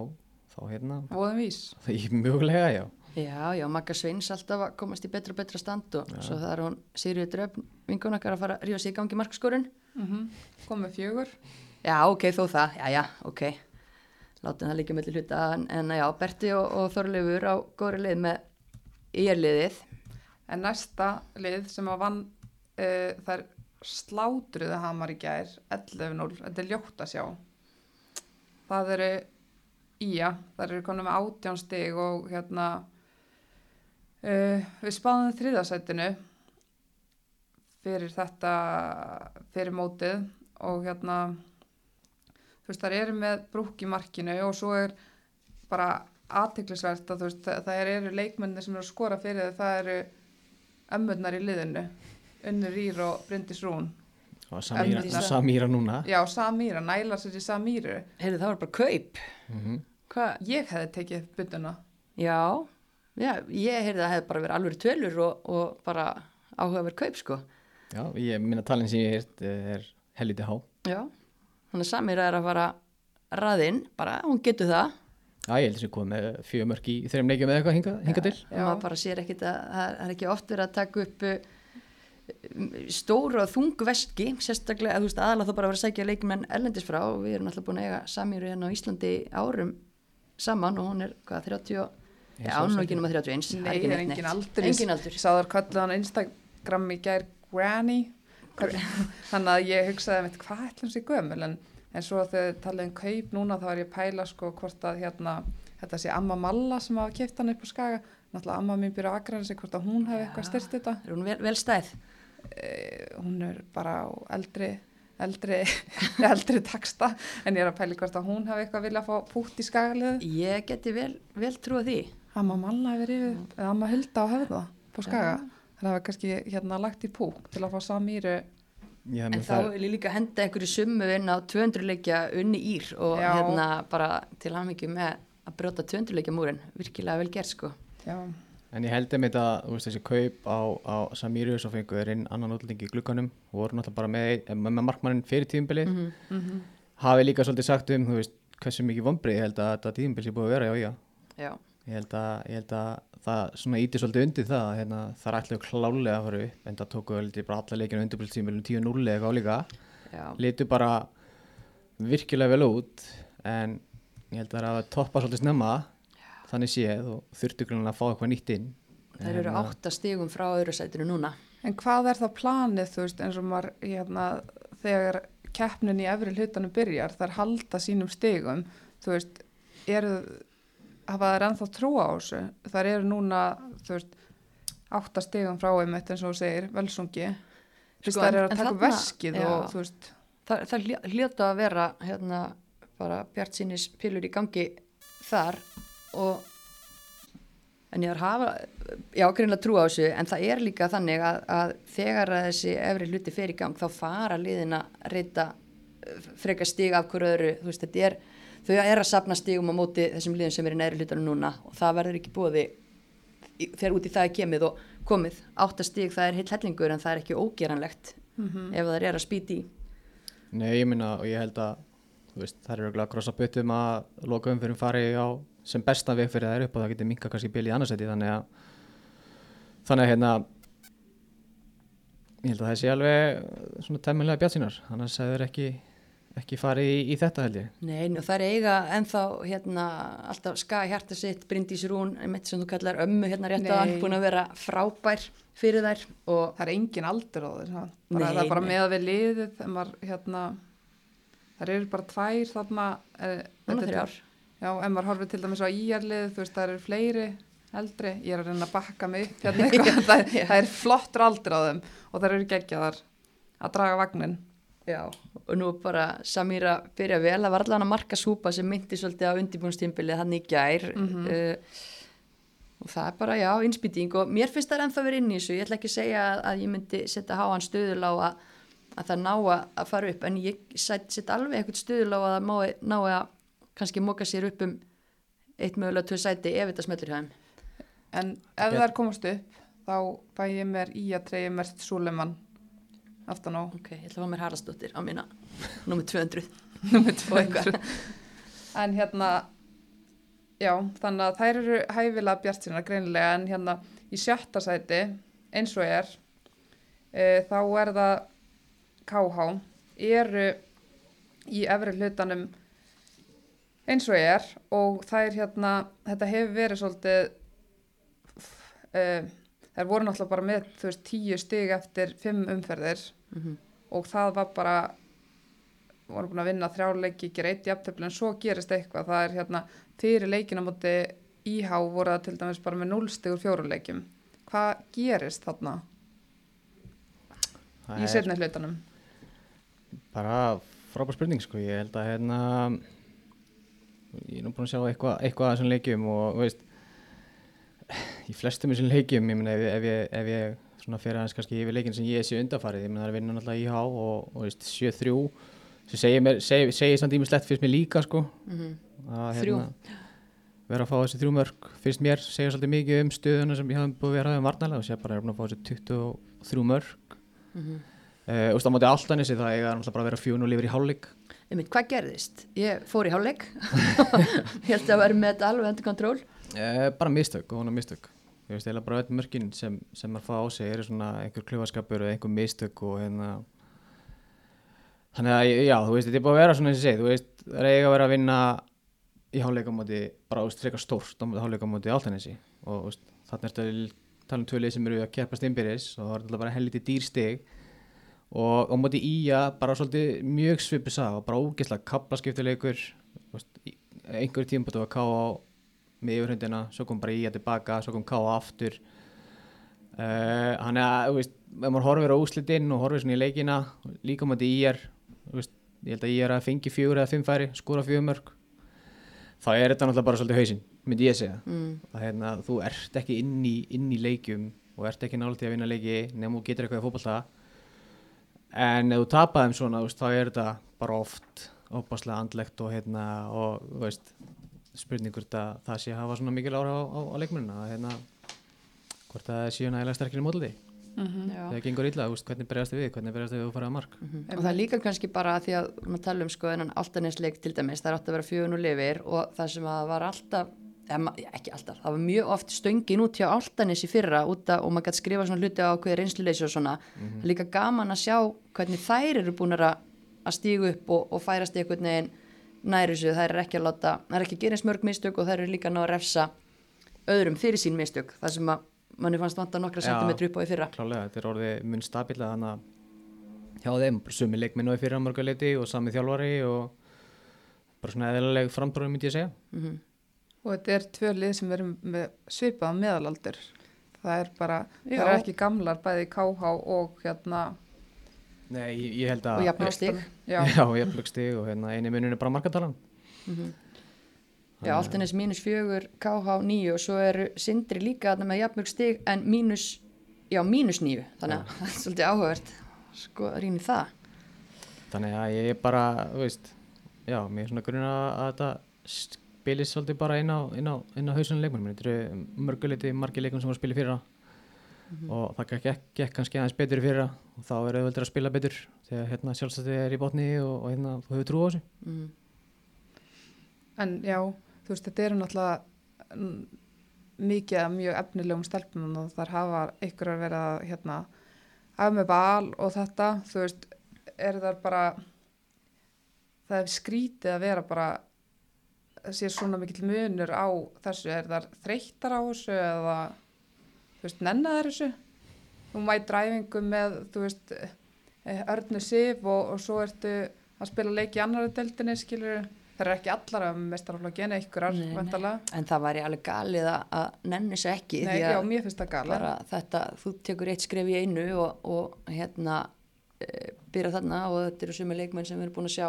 þá hérna voðum vís. Það er mjögulega, já Já, já, Magga Sveins alltaf að komast í betra og betra stand og svo það er hún Sigriður Dröfn vingunakar að fara að rífa sig í gangi markskorun mm komið fjögur. Já, ok, þó það, já, já, ok. Látum það líka mellir hluta en, en já, Berti og, og Þorleifur á góðri lið með íerliðið en næsta lið sem að vann uh, þær slátruðu hamar í gær 11-0, þetta er ljótt að sjá. Það eru Ía, það eru konum með átján stig og hérna uh, við spáðum þriðasætinu fyrir þetta fyrir mótið og hérna þú veist þar eru með brúk í markinu og svo er bara aðtiklisvert að þú veist það, það eru leikmenni sem eru að skora fyrir það, það eru ömmurnar í liðinu Unnur Ír og Bryndis Rún. Og Samíra. Samíra núna? Já, Samíra, næla sér í Samíru. Heyrðu, það var bara kaup. Mm Hvað? ég hefði tekið byttuna Já, já, ég heyrði að það hefði bara verið alveg tölur og, og bara áhugaverð kaup, sko. Já, ég minna talin sem ég heirt er helviti há. Já, þannig að Samir er að fara raðinn, bara, hún getur það. Já, ég held að sem kom með fjögur mörk í þeirrim leikjum eða eitthvað hinga, hinga til. og maður bara sér ekkit að það er ekki oft verið að taka upp uh, stóru og þungu veski sérstaklega, að þú veist, aðalega þá bara vera að sækja leikmenn ellendis frá. Og við erum alltaf búin að eiga Samíru hérna á Íslandi árum saman og hún er, hvað, 30 ekki nema 31 það Nei, ekki er engin aldur Engin aldur. Ég sá þar kallið hann Instagram í gær Granny. <laughs> Þannig að ég hugsaði mitt hvað ætlum sér gömul? En, en svo þegar talið um kaup núna þá er ég að pæla sko hvort að hérna þetta sé Amma Malla sem hafa keft hann upp á skaga. Náttúrulega Amma mín byrja að aðgræna sig hvort að hún hefði eitthvað styrst þetta? Er hún vel, vel stæð? Eh, hún er bara á eldri eldri, <laughs> eldri taksta en ég er að pæla í hvort að hún hefði eitthvað vilja að fá pútt í skagalið Ég geti vel, vel trúið því Amma Malla hefur yfir, eða Amma Hulda á höfða på skaga Já. það hefur kannski hérna lagt í púk til að fá Samíru. Já, En þá vil ég líka henda einhverju summu inn á 200 leikja unni ír og Já. hérna bara til hamingi með að brjóta 200 leikja múrin virkilega vel gert sko. Já, en ég held að þú veist, þessi kaup á, á Samíru svo fengu þeir inn annan útlendingi í glugganum og voru náttúrulega bara með, ein- með, markmannin fyrir tíðumbilið Mhm. mhm, hafi líka svolítið sagt um, þú veist, hversu mikið vombrið ég held að þetta tíðumbil sé búið að vera, já, já. Já, ég held að, ég held að það svona íti svolítið undir það að hérna, það er ætlaðu klálega að fara upp en það tóku bara alla leikinu undirbúrstímilum 10-0 eða eitthvað álíka. Já, litu bara virkilega vel út en ég held að það er að toppa svolítið snemma þannig séð og þurftu grunlega að fá eitthvað nýtt inn. Það eru En, átta stigum frá öðru sætinu núna. En hvað er þá planið þú veist eins og maður hérna, þegar keppnin í efri hlutanum byrjar þar halda sínum stigum þú veist, eru hafa þær ennþá trú á þessu. Þar eru núna, veist átta stigum frá einmitt eins og segir velsungi, Sko, en- eru að taka veskið já. og veist. Það, það hljó- hljóta að vera hérna bara bjart sínis pilur í gangi þar og en ég er að hafa já, greinlega trú á þessu en það er líka þannig að, að þegar að þessi efri hluti fer í gang þá fara liðin að reyta frekar stig af hverju öðru. Þú veist, þetta er, þau er að sapna stigum á móti þessum liðin sem er í næri hlutunum núna og það verður ekki búið þegar út í það er kemið og komið. Áttastig það er heill hellingur en það er ekki ógeranlegt ef það er að spýti í. Nei, ég minna og ég held að þú veist, það eru að krossa byttum að loka umfyrir fari á sem bestan veg fyrir þær upp og það getur minka kannski bilið í annarsæti þannig að þannig að hérna ég held að það sé alveg svona tæmilega bjátt sínar annars hefur ekki, ekki farið í, í þetta held ég. Nei, og það er eiga ennþá hérna alltaf skæði hjarta sitt Bryndís Rún, einmitt sem þú kallar ömmu hérna rétt á hann, búin að vera frábær fyrir þær. Og Það er engin aldur á þér, bara, Nei, það er bara með að við liðið, þegar maður, hérna, það eru bara tvær þarna. Eh, núna er- þrjár. Já, ef maður horfir til dæmis á íjarlið, þú veist, það eru fleiri eldri, ég er að reyna að bakka mig upp hérna <laughs> eitthvað, það, er- það er flottur aldur á þeim og það eru geggjaðar að draga vagnin. Já, og nú bara Samíra byrja vel, það var allavega að marka súpa sem myndi svolítið á undirbúnstímbilið hann í gær. Mhm. uh, og það er bara, já, innspýting. Og mér finnst það ennþá verið inn í þessu, ég ætla ekki að segja að, að ég myndi setja háan stöðul á að, að það ná að, fara upp. En ég set, set alveg eitthvað stöðul á að það ná að kannski móka sér upp um eitt mögulega tvö sæti ef þetta smeltur hjá þeim. En ef það er komast upp, þá fæ ég mér í að treyja Mert Súleman aftan á. Ok, ég ætla að fá mér Haraldsdóttir á mína nummer 200 nummer og eitthvað. 200. En hérna, já, þannig að þær eru hæfilega bjart sína greinilega en hérna í sjötta sæti, eins og er, e, þá er það KH, eru í efri hlutanum eins og er og er hérna, þetta hefur verið svolítið, e, þær voru náttúrulega bara með, þú veist, tíu stig eftir fimm umferðir mm og það var bara voru búin að vinna þrjáleiki, gera eitt jafntöfli en svo gerist eitthvað, það er hérna fyrir leikina múti íhá voru það til dæmis bara með núlstigur fjóruleikjum hvað gerist þarna Það í setni hlutanum? Bara frábær spurning sko, ég held að hérna ég er nú búin að sjá eitthvað, eitthvað að þessum leikjum og veist í flestum þessum leikjum, ég meina ef, ef ég, ef ég svona fyrir aðeins kannski yfir leikin sem ég sé undarfarið, ég meina það er að vinna náttúrulega IH og, og veist, 7-3 sem segir, mér, segir, segir samt ímislegt fyrst mér líka sko. Að, Þrjú. vera að fá þessi þrjú mörg fyrst mér segja svolítið mikið um stöðuna sem ég hafði búið að vera um varnalega og sé bara að er búin að fá þessi 23 mörg Mhm. uh, og stáð á móti Altanissi það eiga náttúrulega bara að vera fjón og lifur í hálfleik. Einmitt, hvað gerðist? Ég fór í hálfleik. <laughs> Ég held að vera með þetta alveg endur kontról. Uh, bara mistök ég veist eða bara öll mörkin sem, sem maður fá á sig eru svona einhver klufaskapur eða einhver mistök og hérna þannig að já, þú veist, þetta er búið að vera svona eins og ég segi, þú veist, það er eiga að vera að vinna í hálfleikamóti, bara þú veist, frekar stórt á móti hálfleikamóti Altanesi og þú veist, þarna ertu að tala um tvölið sem eru að keppast innbyrðis og það er alltaf bara helviti dýrstig og á móti Ía bara svolítið mjög svipu sá og bara ógeðslega kaplaskiptileikur einhverjum tímput var ká á með yfirhundina, svo kom bara Ía tilbaka svo kom ká aftur. Uh, hann er að, þú veist ef maður horfir á úslitinn og horfir svona í leikina líka á móti Íjar veist, ég held að Íjar að fengi fjögur eða fimm færi skora fjögur mörg þá er þetta náttúrulega bara svolítið hausinn myndi ég segja. Mm. að hérna, þú ert ekki inn í, inn í leikjum og ert ekki til að vinna leiki nefnum þú getur eitthvað í fótballta en ef þú tapar þeim svona þú veist, þá er þetta bara oft opaslega andlegt og, hérna, og þú veist, spurningur það, það sé að hafa svona mikil ára á, á, á leikmennina að hérna, hvort það séu nægilega sterkir í mótliti mm Já. þegar gengur illa, veist, hvernig berjast þið við hvernig berjast þið við að fara að mark? Mhm. og það er líka kannski bara því að maður tala um sko þennan altanesleik til dæmis það er átt að vera fjögun og lifir og það sem að var alltaf já, ekki alltaf, það var mjög oft stöngin út hjá altanes í fyrra út að, og maður gæti skrifa svona hluti á hverju reynsluleysi og svona. Það er líka gaman að sjá hvernig þær eru búin að að stígu upp og, og færast í einhvern veginn næri þessu, þær eru ekki að láta þær eru ekki að gera eins mörg mistök og þær eru líka að ná að refsa öðrum fyrir sín mistök það sem að manni fannst vanta nokkra sentimetri upp á í fyrra. klálega, þetta er orðið mun stabila þannig að hjá þeim, sumi leikminn og í fyrra mörguleiti og sami þjálfari og bara svona eðlileg frambróðum myndi ég segja. Mm og þetta er tvö lið sem verður með svipað meðalaldur. Það er bara, Já. það er ekki gamlar bæði KH og hérna Nei, ég, held að og jafnveg stig. Já, <laughs> jafnlögsti og hérna eini munun er bara markatalan Já, Altanes mínus fjögur, KH níu og svo eru Sindri líka þarna með jafnmjög stig en mínus, já mínus níu. Þannig að það er svolítið áhugavert. Sko að rýna það. Þannig að ég er bara, þú veist Já, mér er svona grunna að þetta spilist svolítið bara inn á, inn á, á hausunum leikmennum Þetta eru mörguleiti margir leikum sem var að spila í fyrra og það gekk, gekk kannski aðeins betur í fyrra. Og þá er auðvöldur að spila betur þegar hérna sjálfstætti er í botni og, og hérna þú hefur trú á þessu. Mm. en já þú veist, þetta eru náttúrulega mikið af mjög efnilegum stelpunum og þar hafa ykkur að vera hérna af með bal og þetta, þú veist, er það bara það er skrítið að vera bara sé svona mikill munur á þessu, er það þreyttar á þessu eða þú veist, nennaðar þessu. Þú mæt dræfingu með, þú veist eh, Örnu Sif og, og svo ertu að spila leiki í annari deildinni, skilur það er ekki allar að mestaraflokki en einhverjar, en það væri alveg galið að, nenni sér ekki Nei, já, mér finnst það bara þetta, þú tekur eitt skref í einu og, og hérna e, byrja þarna og þetta eru sumi leikmenn sem við erum búin að sjá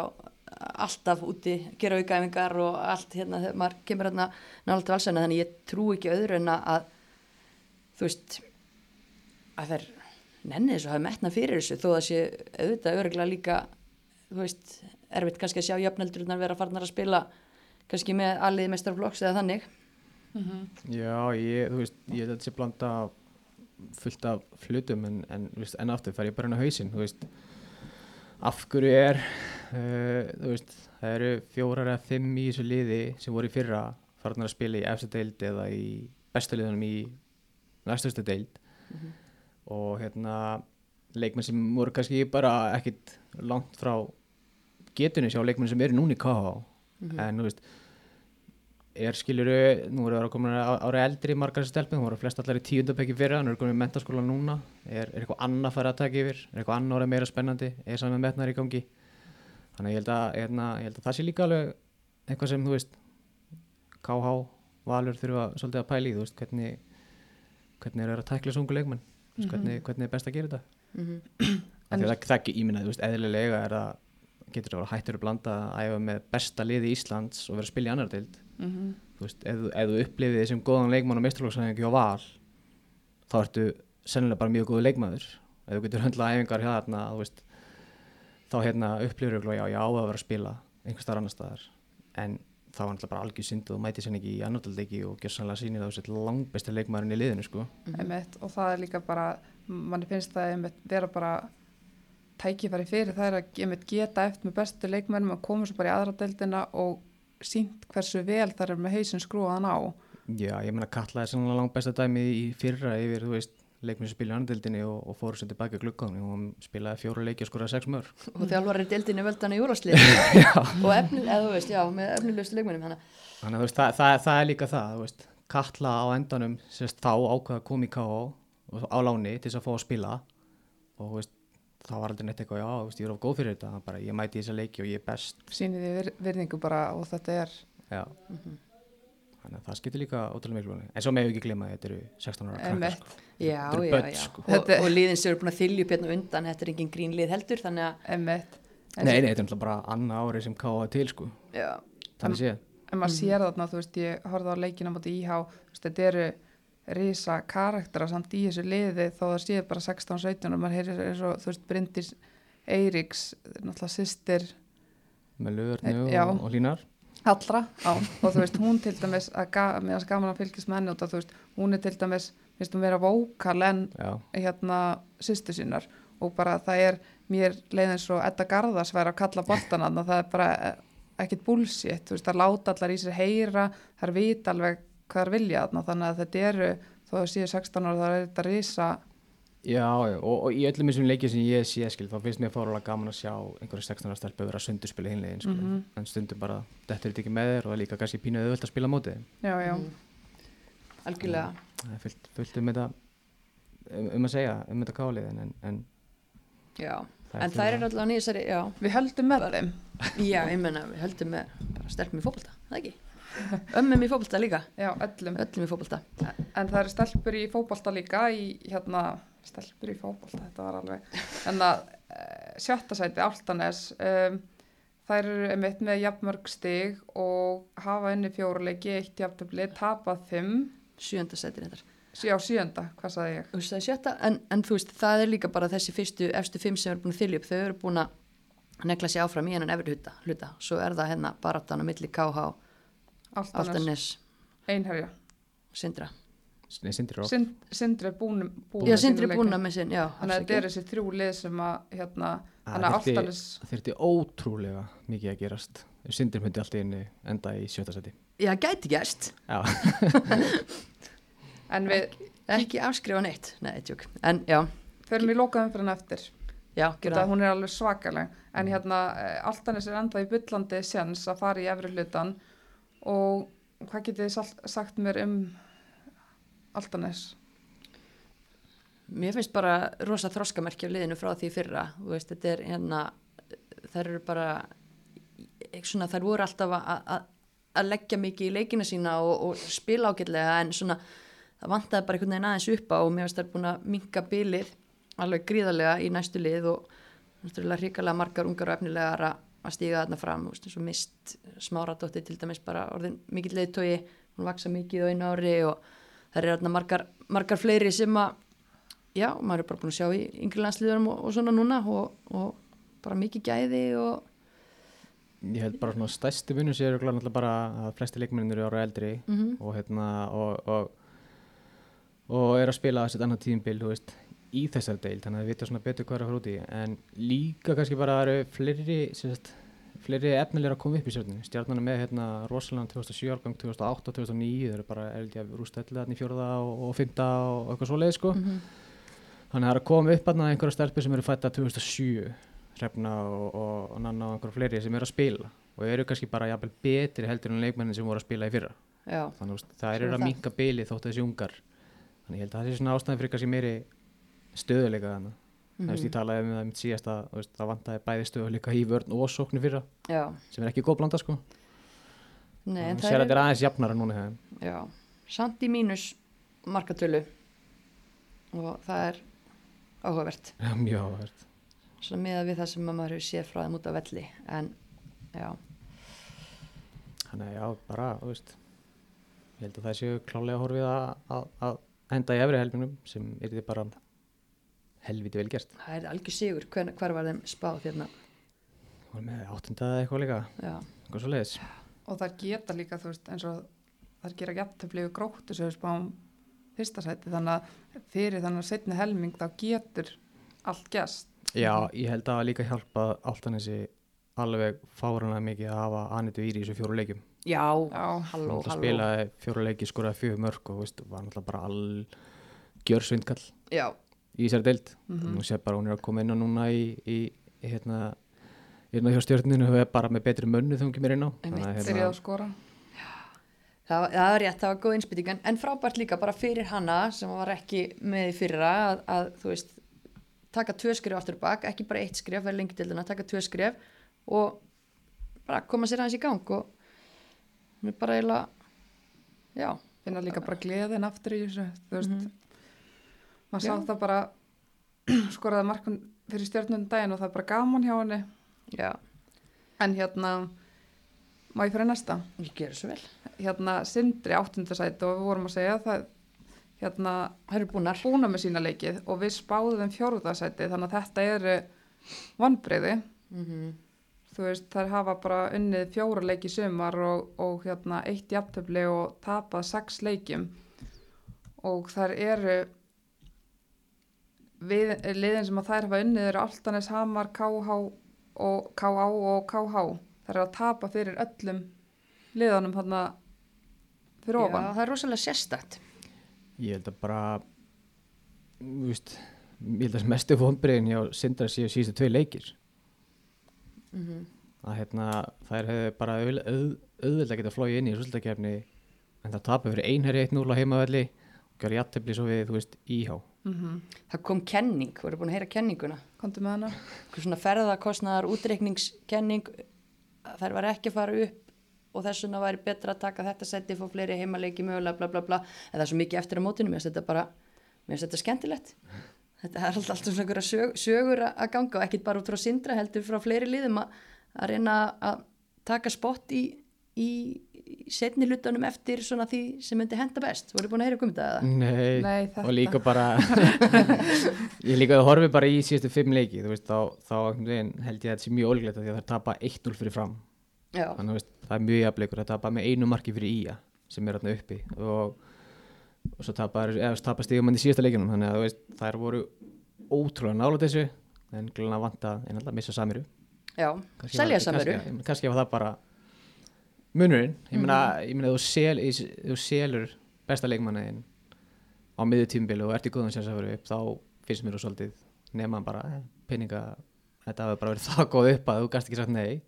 alltaf úti, gera aukæfingar og allt hérna maður kemur hérna náttúrulega valsæna þannig ég trú ekki öðru en að þú veist að þeir nenni þessu hafa metna fyrir þessu þó að sé auðvitað öruglega líka þú veist, erfitt kannski að sjá jöfneldurinnar vera farnar að spila kannski með alliði mestarflokks eða þannig. Já, ég, þú veist, ég held að þetta sé blanda fullt af hlutum en, en, veist, en aftur fer ég bara inn á hausinn, þú veist. Af hverju er uh, þú veist, það eru fjórar eða fimm í þessu liði sem voru í fyrra farnar að spila í efstu deild eða í bestu liðunum í næstustu deild. Og hérna leikmenn sem voru kannski bara ekkit langt frá getunni sjá leikmenn sem eru núna í KH en þú veist er skiluru, nú eru það komin ára eldri margar þessi stelpum, þú voru flest allar í tíundabæki fyrra, nú eru komin í mentaskóla núna. Er, er eitthvað annað að fara að taka yfir? Er eitthvað annað orðið meira spennandi, er saman metnar í gangi? Þannig að ég held að, hérna, ég held að það sé líka alveg eitthvað sem þú veist KH, Valur þurfa svolítið að pæla í, þú veist, hvernig hvernig er það að tækla sungu leikmenn? Mm -hmm. hvernig, hvernig er best að gera þetta? Mm Af því að það, það ekki íminnað, þú veist, eðlilega er að getur það að vera hættur að blanda að æfa með besta liði Íslands og vera að spila í annar deild. Mhm. þú veist, ef, þú- ef þú upplifið þessum góðan leikmann og mestralóksæðingi á val þá ertu sennilega bara mjög góðu leikmaður. Ef þú getur höndlað æfingar þú veist, þá hérna upplifir þú já, já, á að vera að spila einhver starf annar staðar. En þá var náttúrulega bara algjör synd og mæti sér ekki í annardaldegi og gjör sannlega sýnir að þú sett langbesti leikmaðurinn í liðinu sko. einmitt, og það er líka bara manni finnst það einmitt vera bara tækifæri fyrir það er að einmitt geta eftir með bestu leikmennum að koma svo bara í aðra deildina og sínt hversu vel það er með hausin skrúaðan á Já, ég meina Katla er sannlega langbesta dæmi í fyrra yfir, þú veist, leikmenn sem spila í annardaldinni og, og fóru sér tilbaka glukkaðni og hann spilaði fjóra leiki og skoraði sex mör og þjálfari deildinu völdan í júraslið <laughs> og efni, eða þú veist, já, með efnilegustu leikmennum hana. Þannig að þú veist, það, það, það er líka það, þú veist, Katla á endanum, sérst, þá ákveða að koma í K.O. og á láni til þess að fá að spila. Og þú veist, það var aldrei neitt eitthvað, já, þú veist, ég er of góð fyrir þetta, bara ég mæti í þessa leiki og ég er best, því vir, virðingu bara og þetta er já. Þannig að það skiptir líka ótrúlega miklu. En svo meðu ekki glema að þetta eru 16 ára krakkar, sko. já, Þetta eru já, börn, sko. og, Þetta- og liðin sem eru búin að hérna á undan þetta er engin grín lið heldur þannig að Nei, nei, þetta er náttúrulega bara annað árið sem er til, sko. já, Þannig séð. en maður sér þarna, þú veist, ég horfði á leikina mútið íhá, þetta eru risa karaktera samt í þessu liði þó það séð bara 16-17 og maður heyrir eins og, þú veist, Bryndis Eiríks, náttúrulega systir Með lögurnu Já. og, og línar. Allra, á, og þú veist, hún til dæmis að mér er gaman að fylgjast með henni út að þú veist, hún er til dæmis, finnst hún vera vókal en Já, hérna sýstu sínar. Og bara það er mér leiðin svo Edda Garðars væri að kalla boltan að það er bara eh, ekkit bullshit, þú veist, það láta allar í sér heyra, það er vita alveg hvað það vilja þannig að þetta eru þó að síðu 16 ára, það er þetta risa já, já. Og, og í öllum þessum leikið sem ég sé, skil, þá finnst mér fárulega gaman að sjá einhverju 16 ára stelpu vera að sundurspila hinlegin, sko. Mhm. En stundum bara, þetta er þetta ekki með þér og það er líka kannski pínuð auðvöld að spila mótið. já, já, algjörlega. Það er fullt, fullt um þetta um, um að segja, um þetta kálið en, en já, Það en það er alltaf nýjasari já, við höldum með þeim. <laughs> Já, ég menna við höldum með bara stelpum í fótbolta, það ekki? <laughs> Ömmum í fótbolta líka, já, öllum, öllum í fótbolta. En það eru stelpur í fótbolta líka í hérna, stelpur í fótbolta þetta var alveg, en að uh, sjötta sæti, Áltanes um, þær eru einmitt með jafnmörg stig og hafa inni fjóruleiki, eitt jafntöfli, tapað fimm sjönda sæti reyndar Já, sjönda, hvað sagði ég? Þú veist, það er sjötta, en, en þú veist, það er líka bara þessi fyrstu, efstu fimm sem eru búin að þylja upp, þau eru búin að negla sér áfram í hennan efri hluta, hluta. Svo er það hérna baráttan á milli KH, Áltanes, Altanes, einherja. Sindra. Nei, Sindri Rók Sind, sindri er búin, búin Já, með Sindri sína búin leiki. með sinn, já. Þannig að þetta er þessi þrjú lið sem að, hérna, þannig að Áltanes, það þurfti ótrúlega mikið að gerast Sindri myndi alltaf inni enda í sjötta seti já, gæti gerst. Já, En við ekki afskrifa neitt, nei, tjók. En já, förum í lokaðum fyrir hann eftir. já, gera það. hún er alveg svakaleg. En hérna, Altanis er enda í byllandi séns að fara í efri hlutan og hvað getið þið sagt mér um Altanis? Mér finnst bara rosa þroskamerki á liðinu frá því fyrra, veist, þetta er hérna, þær eru bara, svona, þær voru alltaf að- leggja mikið í leikina sína og, og spila ágætlega en svona, það vantaði bara einhvern veginn aðeins upp á og mér finnst þær búin að minka bilið alveg gríðarlega í næstu lið og náttúrulega hrikalega margar ungar og efnilegar að stíga þarna fram, veist, eins og mist smáradótti til dæmis bara orðin mikill leiðtói, hún vaksa mikið á einu ári og það eru þarna margar, margar fleiri sem að já, maður er bara búin að sjá í yngri landsliðurum og, og svona núna og, og bara mikið gæði og ég held bara svona stærsti munum séu örugglega náttúrulega bara að flesti leikmennir eru ára eldri mm og hérna og, og, og er að spila þessi annar tíðinbil veist, í þessari deil þannig að við vita svona betur hvað er að fara út í. En líka kannski bara það eru fleiri sérst, fleiri efnilegur að koma upp í stjórnum stjórnana með hérna Rosaland 2007 árgang 2008 og 2009 þau eru bara erldi að rústa allir þarna í fjórða og, fymta og eitthvað svoleið sko. Mhm. þannig að það er að koma upp aðna einhverja stelpur sem eru fætta 2007 Hrefna og, og, og Nanna og einhverja fleiri sem eru að spila og eru kannski bara jafnvel betri heldur en leikmennin sem voru að spila í fyrra. Já, þannig að það Svo eru er að það. minka bili þótt þessi ungar. Þannig að það sé svona ástæðan fyrir kannski meiri stöðuleika þannig mm Mhm. ég talaði um það mitt síðast að veist, það vantaði bæði stöðuleika í vörn og sóknu fyrra já, sem er ekki góð blanda sko. Nei, en það það að er er aðeins jafnara núna já, samt í mínus markatölu. Og það er áhugavert. Já, mjög áhverð svona miða við það sem að maður hefur séð frá þeim út af velli en já, þannig að já, bara, þú veist ég held að það séu klálega horfið að, að, að enda í efri helminum sem er því bara helviti vel gert. Það er algjör sigur hver, hver var þeim spáð hérna? Og með áttunda eða eitthvað líka. Já, eitthvað svo leiðis Og það geta líka, þú veist, eins og það gera jafntöfli og gróttu sem við spáum fyrsta sæti, þannig að fyrir þannig að setni helming þá getur allt gæst. Já, ég held að það líka hjálpa alltaf þessi alveg fárana mikið að hafa Anitu Íri í þessu fjóru leikjum. já, Já, halló, Hún halló. spilaði fjóru leiki, skoraði fjögur mörg og veist, var náttúrulega bara all gjörsvindkall já, í þessari deild. Mhm. Nú sé bara hún er að koma inn á núna í, í, í hérna, hérna hjá stjórninu er bara með betri mönnu þegar hún kemur inn á. Skora. það, það var rétt, það var góð innspýting en, en frábært líka bara fyrir hana sem var ekki með í fyrra að, að þú veist, taka tvö skref aftur bak, ekki bara eitt skref, verði lengi til taka tvö skref og bara koma sér aðeins í gang og er bara eiginlega já, Finna líka bara gleðin aftur í þessu, þú veist, Mhm. Maður sá það bara <clears throat> skoraði markun fyrir stjórnundin daginn og það er bara gaman hjá henni. já, En hérna, má ég fyrir næsta? ég gerur svo vel. Hérna, Sindri áttundasæti og við vorum að segja það, hérna, það eru búnar. búna með sína leikið og við spáðum þeim fjórðasæti þannig að þetta eru vonbreyði mm þú veist þær hafa bara unnið fjóra leiki sumar og, og hérna eitt jafntöfli og tapað sex leikjum. Og þær eru við, liðin sem að þær hafa unnið eru Altanes, Hamar, KH og KA og KH þær eru að tapa fyrir öllum liðanum hérna fyrir já, ofan. það er rosalega sérstætt ég held að bara, þú veist, ég held að mestu vonbreiðin hjá Sindra séu síðustu tvei leikir. mm að hérna, þær hefðu bara auð, auð, auðvitað geta flóið inn í svolítakefni en það tapir fyrir einherri 1-0 á heimavelli og gjör jættefli svo við, þú veist, íhá mm það kom kenning, þú eru búin að heyra kenninguna. Komdu með hana. Svona ferðarkostnaðar útreikningskenning þær var ekki að fara upp og þess vegna væri betra að taka þetta seti fór fleiri heimaleiki mögulega bla bla bla. En það er svo mikið eftir á mótinu, mér finnst þetta bara mér finnst þetta skemmtilegt. Þetta er alltaf, svona einhverja sög, sögur að ganga og ekkit bara út frá sindra heldur frá fleiri liðum að reyna að taka spott í, í, setni hlutunum eftir svona því sem myndi henda best. Voru búin að heyra um þetta eða? Nei, Nei, og líka bara <laughs> ég líka að horfi bara í síðustu fimm leiki, þú veist, þá, þá held ég að þetta sé mjög ólíklegt af því að það tapa 1-0 fyrir fram. Já, þannig að veist, það er mjög jafnleikur að tapa með einu marki fyrir ía sem er þarna uppi og, og svo tapa, hann í síðasta leikinum þannig að þú veist, þær voru ótrúlega nála þessu en gluna að vanta en alltaf missa samiru. Já, Kannski selja kannski, kannski var það bara munurinn, ég meina, ég meina þú, sel, þú selur besta leikmanniðin á miður tímbili og ert í góðan sérs að vera upp þá finnst mér þú svolítið nema bara eh, peninga þetta hafi bara verið <laughs> það góð upp að þú gast ekki sagt nei.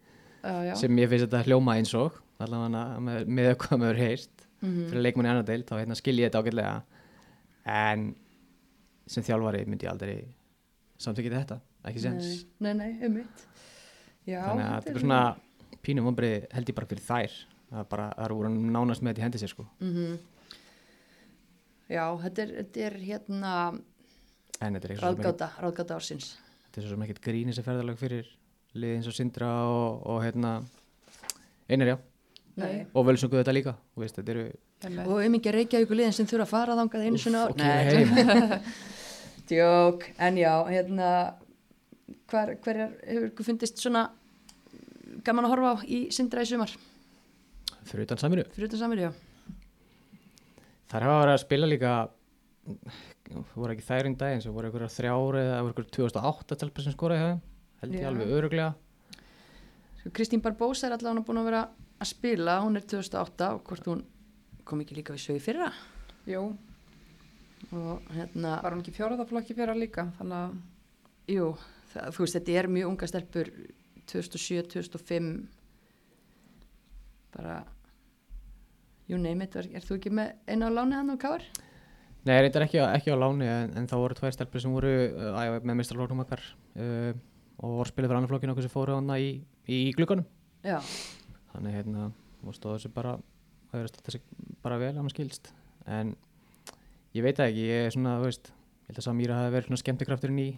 Já. sem ég finnst þetta hljóma eins og allavega með, með <laughs> hvað maður heyrst Mhm. fyrir leikmann í annar deild þá hérna, skil ég þetta ágætlega. En sem þjálfari myndi ég aldrei samtökið þetta, ekki sens Nei, nei, nei, um mitt. Já, þannig að þetta er svona pínum vonbrið held ég bara fyrir þær það er bara, það eru voru nánast með þetta í hendi sér sko Mm Já, þetta er, þetta er hérna en þetta er ekki svo sem ekkert- ráðgáta, ráðgáta ársins. þetta er svo sem ekkert grín þessi ferðalag fyrir lið eins og Sindra og, og hérna Einar já, Nei. og völsungu þetta líka veist, þetta eru. Og um ekki reykja ykkur liðin sem þurfa að fara þangað einu svona ár. heim <laughs> Djók, en já, hérna, hver, hver er, hefur ykkur fundist svona gaman að horfa á í Sindra í sumar? fyrir utan saminu Fyrir utan samir, já. þar hafa verið að spila líka voru ekki þær einn daginn sem voru einhverjar þrjár eða voru einhverjar 2008 telpa sem skoraði það held ég Já. alveg öruglega Sko, Kristín Barbosa er allavega búin að vera að spila, hún er 2008 og hvort hún kom ekki líka við sögu fyrra Jú, og hérna, var hún ekki fjóraðaflokki fyrir líka, þannig að jú, það, þú veist, þetta er mjög unga stelpur 2007, 2005 bara you name it, er, er þú ekki með einu á láni hann og káar? Nei, reyndar ekki, ekki á láni en, en þá voru tvær stelpur sem voru uh, með mestralóknum okkar uh, og voru spilið fyrir annar flokkinu okkur sem fóru hana í, í glugganum. Já, þannig hérna stóðu þessu bara það er að þessi bara vel að maður skilst. En ég veit ekki, ég er svona veist, ég held að Samíra hafi verið svona skemmtikrafturinn í,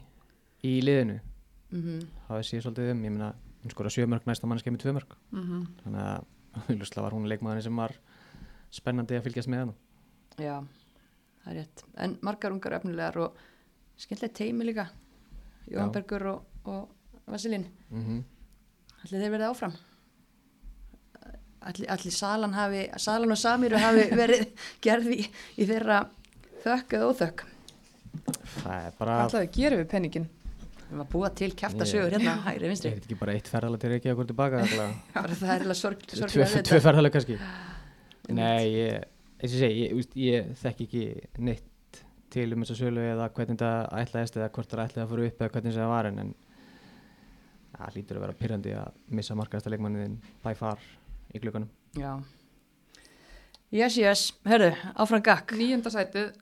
í liðinu mm hafi séð svolítið um, ég meina hún skora sjö mörg næsta mann skemmið tvö mörg mm þannig að <laughs> hlustlega var hún leikmaðurinn sem var spennandi að fylgjast með hann já, það er rétt en margar ungar efnilegar og skemmtilegt teimi líka Jóhann. Bergur og, og Vasilín mm -hmm. Ætli þeir verið áfram? Ætli, ætli Salan, hafi, Salan og Samiru hafi <laughs> verið gerð í, í þeirra þökk eða óþökk? það er bara að gera við penningin? Við erum að búa til kæfta Ég- sögur hérna, hægri er vinstri. þetta ekki bara eitt ferðalega til Reykjavík og tilbaka <laughs> það er alveg sorglega þetta. ferðalega kannski nei, ég, eins og segi ég, úst, ég þekki ekki neitt til um þessa sölu eða hvernig þetta ætlaðist eða hvort það ætlaði að fara upp eða hvernig það var en, en það lítur að vera pyrrandi að missa markaðasta leikmanniðin by far í glugganum Já. Yes, yes, hörðu, áfram gakk. Nýjunda sætið,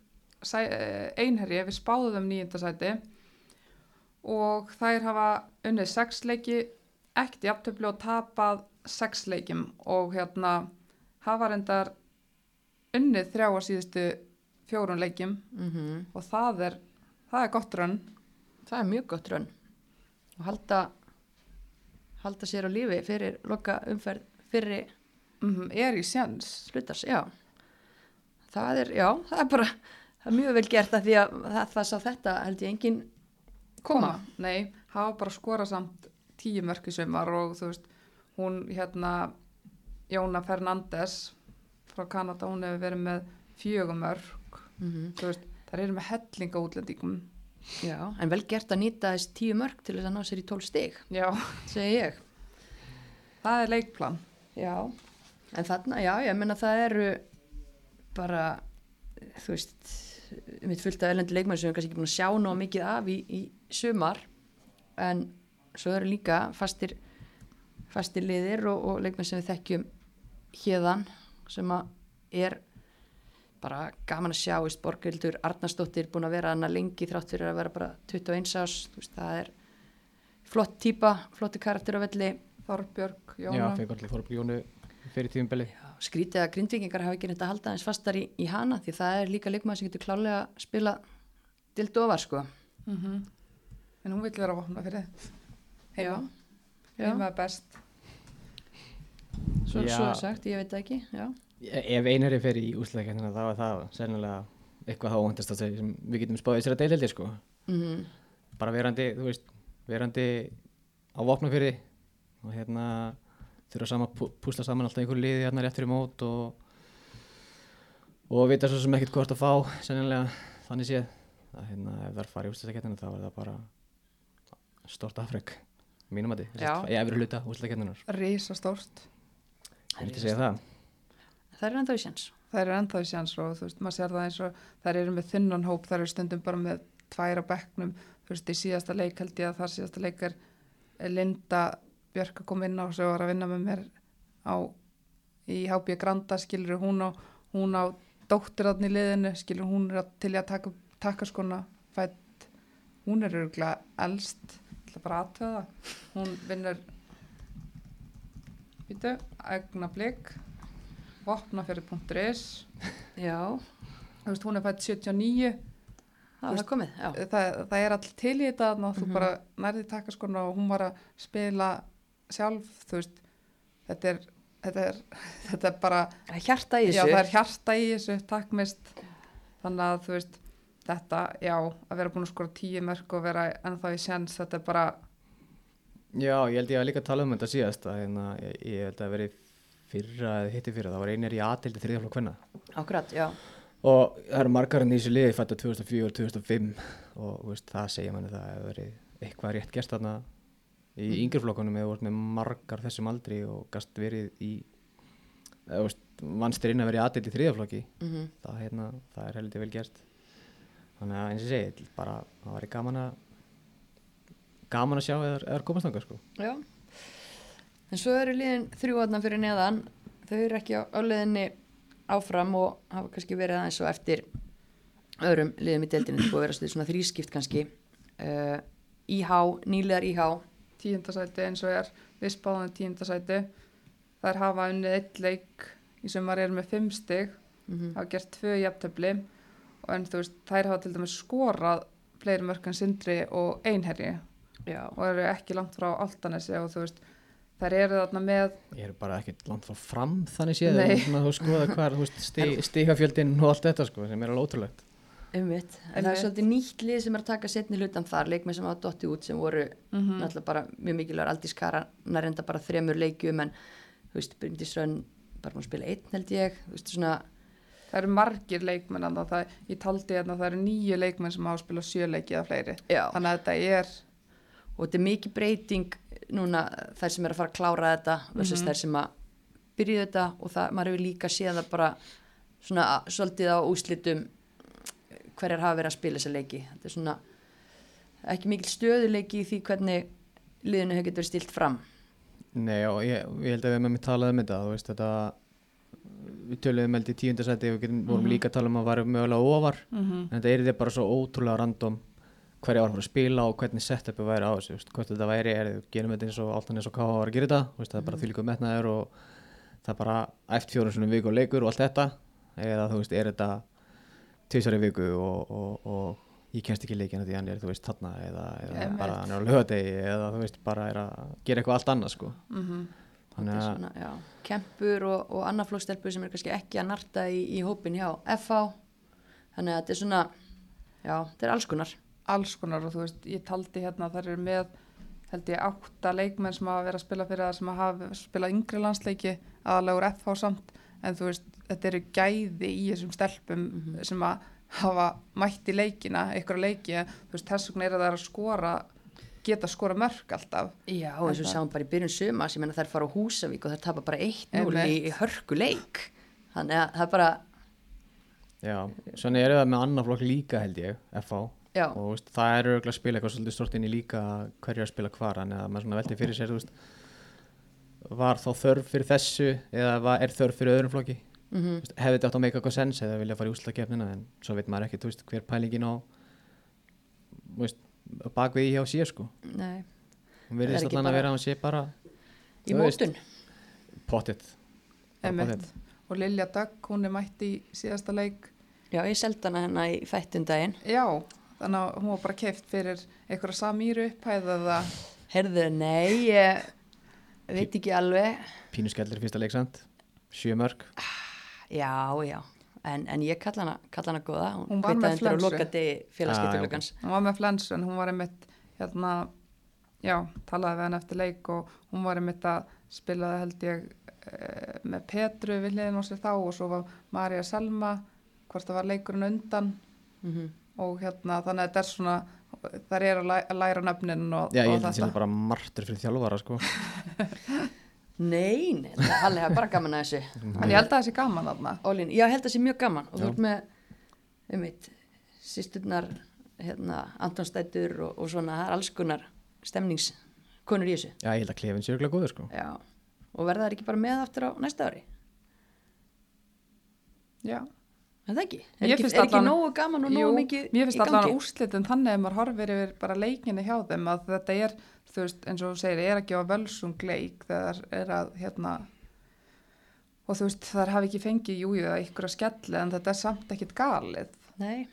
sæ, eh, einherji, við spáðum þeim nýjunda sæti og þær hafa unnið sex leiki, ekkert jafntöfli og tapað sex leikim og hérna hafa reyndar unnið þrjá á síðustu fjórun leikim Mm og það er, það er gott raun. Það er mjög gott raun. Og halda, halda sér á lífi fyrir loka umferð fyrir Mm er í sjans. hlutars, já. Það er, já, það er bara, það er mjög vel gert að því að það, það sá þetta held ég engin koma. Nei, hafa bara skorað samt tíu mörk í sumar og þú veist, hún hérna, Jóna Fernandes frá Kanada, hún hefur verið með fjögum mörk, Mm þú veist, þær eru með hellinga útlendingum. Já, en vel gert að nýta þessi tíu mörg til þess að ná sér í tól stig, Já, segi ég. það er leikplan. Já, en þarna, já, ég menna það eru bara, þú veist, mitt fullt af elendi leikmenn sem við kannski ekki búin að sjá ná mikið af í, í sumar, en svo eru líka fastir, fastir liðir og, og leikmenn sem við þekkjum hérðan, sem að er bara gaman að sjá, veist, Borgildur Arnarsdóttir búin að vera hana lengi þrátt fyrir að vera bara 21 ás, veist, það er flott típa, flotti karakter á velli, Þorbjörg, Jónu skrítið að grindvikingar hafa ekki neitt að halda eins fastar í, í hana því það er líka leikmaður sem getur klálega að spila dild ofar sko. Mm En hún vil vera að vopna fyrir heima. já. Heima er best. Svo, svo er sagt, ég veit það ekki já. ef einari fer í úsleikennina þá er það sennilega eitthvað þá óvendast að segja sem við getum spáðið sér að deilildi sko mm bara verandi, þú veist, verandi á vopnafyrði og hérna þurfa saman að púsla saman alltaf einhverju liði hérna rétt fyrir mót og og vita svo sem ekkert hvort að fá sennilega þannig séð að hérna ef það er farið í úsleikennina þá er það bara stort afreg mínum að því, ég efri hluta úsleikenninar Rísa stórt. ég myndi segja það. Það er ennþá í sjans. Það eru ennþá í sjans og þú veist, maður sér það eins og þær eru með þunnan hóp, þær eru stundum bara með tvær á bekknum, þú veist, í síðasta leik held ég að þar síðasta leik er er Linda Björk að koma inn á og svo var að vinna með mér á í HB Granda, skilur hún á hún á dóttirðarni í liðinu skilur hún er að- til að taka, taka skona fætt, hún er örgulega elst, ætla bara aðtöða hún vinnur býtu, egna blik vopnafjörði.is Já, þú veist, hún er fætt 79 það er komið, já. það, það er allir til í þetta og þú Mhm. bara nærði taka skona og hún var að spila sjálf, þú veist þetta er, þetta er, <laughs> þetta er bara hjarta í já, þessu. er hjarta í þessu, takkmist þannig að þú veist þetta, já, að vera búin að skora tíu mörg og vera ennþá í sjens, þetta er bara Já, ég held ég að líka tala um þetta síðast að hérna, ég, ég held að veri fyrra eða hitti fyrra, það var einir í aðtildi þriðaflokk hvenna Akkurat, já. og það eru margar enn í þessu liði fættu 2004 og 2005 og þú veist, það segja manni það hefur verið eitthvað rétt gerst þarna í mm. yngreflokkunum eða voru með margar þessum aldri og gast verið í eða þú veist, vanstir inn að vera í aðtildi þriðaflokki Mm það, hérna, það er heldur vel gert þannig að eins og segi bara, það væri gaman að gaman að sjá eða, eða komast þangað sko Já. En svo eru liðin þrjúarnar fyrir neðan. Þau eru ekki á, liðinni áfram og hafa kannski verið aðeins og eftir öðrum liðum í deildinni. Það búið að vera svona þrískipt kannski. Uh, IH, nýlegar IH. tíundasæti eins og er við spáðum tíundasæti þær hafa unnið eitt leik í sumar er með fimm stig Mm hafa gert tvö jafntöfli en þú veist, þær hafa til dæmis skorað fleiri mörg en Sindri og Einherji Já. og eru ekki langt frá Altanesi og þú veist, þær eru þarna með Ég er bara ekkert langt frá fram þannig séð Nei. og þú skoða hvað er, stigafjöldin og allt þetta sko sem er alveg ótrúlegt Einmitt. En það er svolítið nýtt lið sem er að taka setni hlutan þar, leikmenn sem hafa dotti út sem voru mm náttúrulega bara mjög mikilvægur Aldís Kara nærenda bara þremur leikjum en þú veist, Bryndís Rönn bara múið að spila einn held ég þú veist, svona, það eru margir leikmenn þarna, það, ég taldi hérna að það eru nýju leikmenn sem hafa spilað sjö leiki eða fleiri. Já, þannig að þetta er og þetta er mikið breyting núna þær sem er að fara að klára þetta versus Mhm. þær sem að byrja þetta og það, maður hefur líka séð það bara svona svolítið á úslitum hverjar hafa verið að spila þessa leiki. Þetta er svona ekki mikil stöðuleiki í því hvernig liðinu hefur getur verið stilt fram. Nei og ég, ég held að við með mig talaði um þetta þú veist þetta við töluðum held í tíundasæti og við getum, vorum Mhm. líka að tala um að varum mögulega ofar mm en þetta er þetta bara svo ótrúlega random hverja var fara að spila og hvernig setupi væri á þessu, veist, hvort þetta væri er, gerum þetta eins og allt eins og hvað var að gera þetta veist, það er bara Mhm. þvílíkuð metnaður og það er bara eftir fjórum svona viku og leikur og allt þetta eða þú veist, er þetta tvisar í viku og, og, og ég kennst ekki leikina því hann er, þú veist, þarna eða, eða bara hann er á lögadegi eða þú veist, bara er að gera eitthvað allt annað sko. -hmm. Þannig er að svona, já, kempur og, og annað flókstelpur sem er kannski ekki að narta í, í hópin hjá FH þannig að þetta er svona já, þetta er alls konar. Alls konar og þú veist, ég taldi hérna að þær eru með held ég átta leikmenn sem hafa verið að spila fyrir það sem hafa spilað yngri landsleiki aðalega úr FH samt. En þú veist, þetta eru gæði í þessum stelpum Mhm. sem að hafa mætt í leikina, ykkur leiki. Þú veist, þess vegna er það að skora geta skora mörg alltaf. Já, eins og Þetta- sáum bara í byrjun suma sem þær fara á Húsavík og þær tapa bara 1-0 í, í hörku leik þannig að það er bara, já, svona er það með annar flokk líka held ég, FH já, og veist, það er örgulega að spila eitthvað svolítið stort inn í líka hverju að spila hvar en að maður svona velti fyrir sér veist, var þá þörf fyrir þessu eða var, er þörf fyrir öðrum flokki? Mm veist, hefði þetta átt að meika eitthvað sens eða vilja fara í úslakefnina en svo veit maður veist, hver pælingin á veist, bakvið í hjá sér sko. Nei, hún er verðist allan bara- að vera að hann sé bara í mótun. pottitt og Lilja Dögg, hún er mætt í síðasta leik. Já, ég seldi hana hérna í þættundaginn já, þannig að hún var bara keift fyrir einhverja samýru upphæð eða? Herðu, nei, ég veit ekki alveg. Pínu skellir fyrsta leiksand sjö mörg Já, já, en, en ég kalla hana, kalla hana góða. Hún var með á flensu. lokandi félagskiptugluggans hún var með flensu en hún var einmitt hérna, já, talaði við hann eftir leik og hún var einmitt að spilaði held ég e, með Petru við hliðin á sér þá og svo var Marja Selma hvort það var leikurinn undan. Mm -hmm. og hérna þannig að þetta er svona þær eru að læ- að læra nöfnin og, já, ég og held að þetta. sé bara martur fyrir þjálfara sko <laughs> Nei, nei, hann er bara gaman að þessu En ég held að það sé gaman þarna. Ólín, já, ég held að það sé mjög gaman og þú ert með, um mitt sýsturnar, hérna Antonstættur og, og svona það er alls konar stemningskonur í þessu Já, ég held að klefin sé örgulega góður sko. Já, og verða það ekki bara með aftur á næsta ári Já. Er það ekki? Mér Er ekki, finnst er ekki nógu gaman og nógu Jú, mikið mér finnst í allan gangi? úrslitin þannig að maður horfir yfir bara leikinni hjá þeim að þetta er, þú veist, eins og þú segir, er ekki á völsung leik þegar er að, hérna, og þú veist, þar hafi ekki fengið, jújú, það ykkur að skelli en þetta er samt ekkit galið. Nei,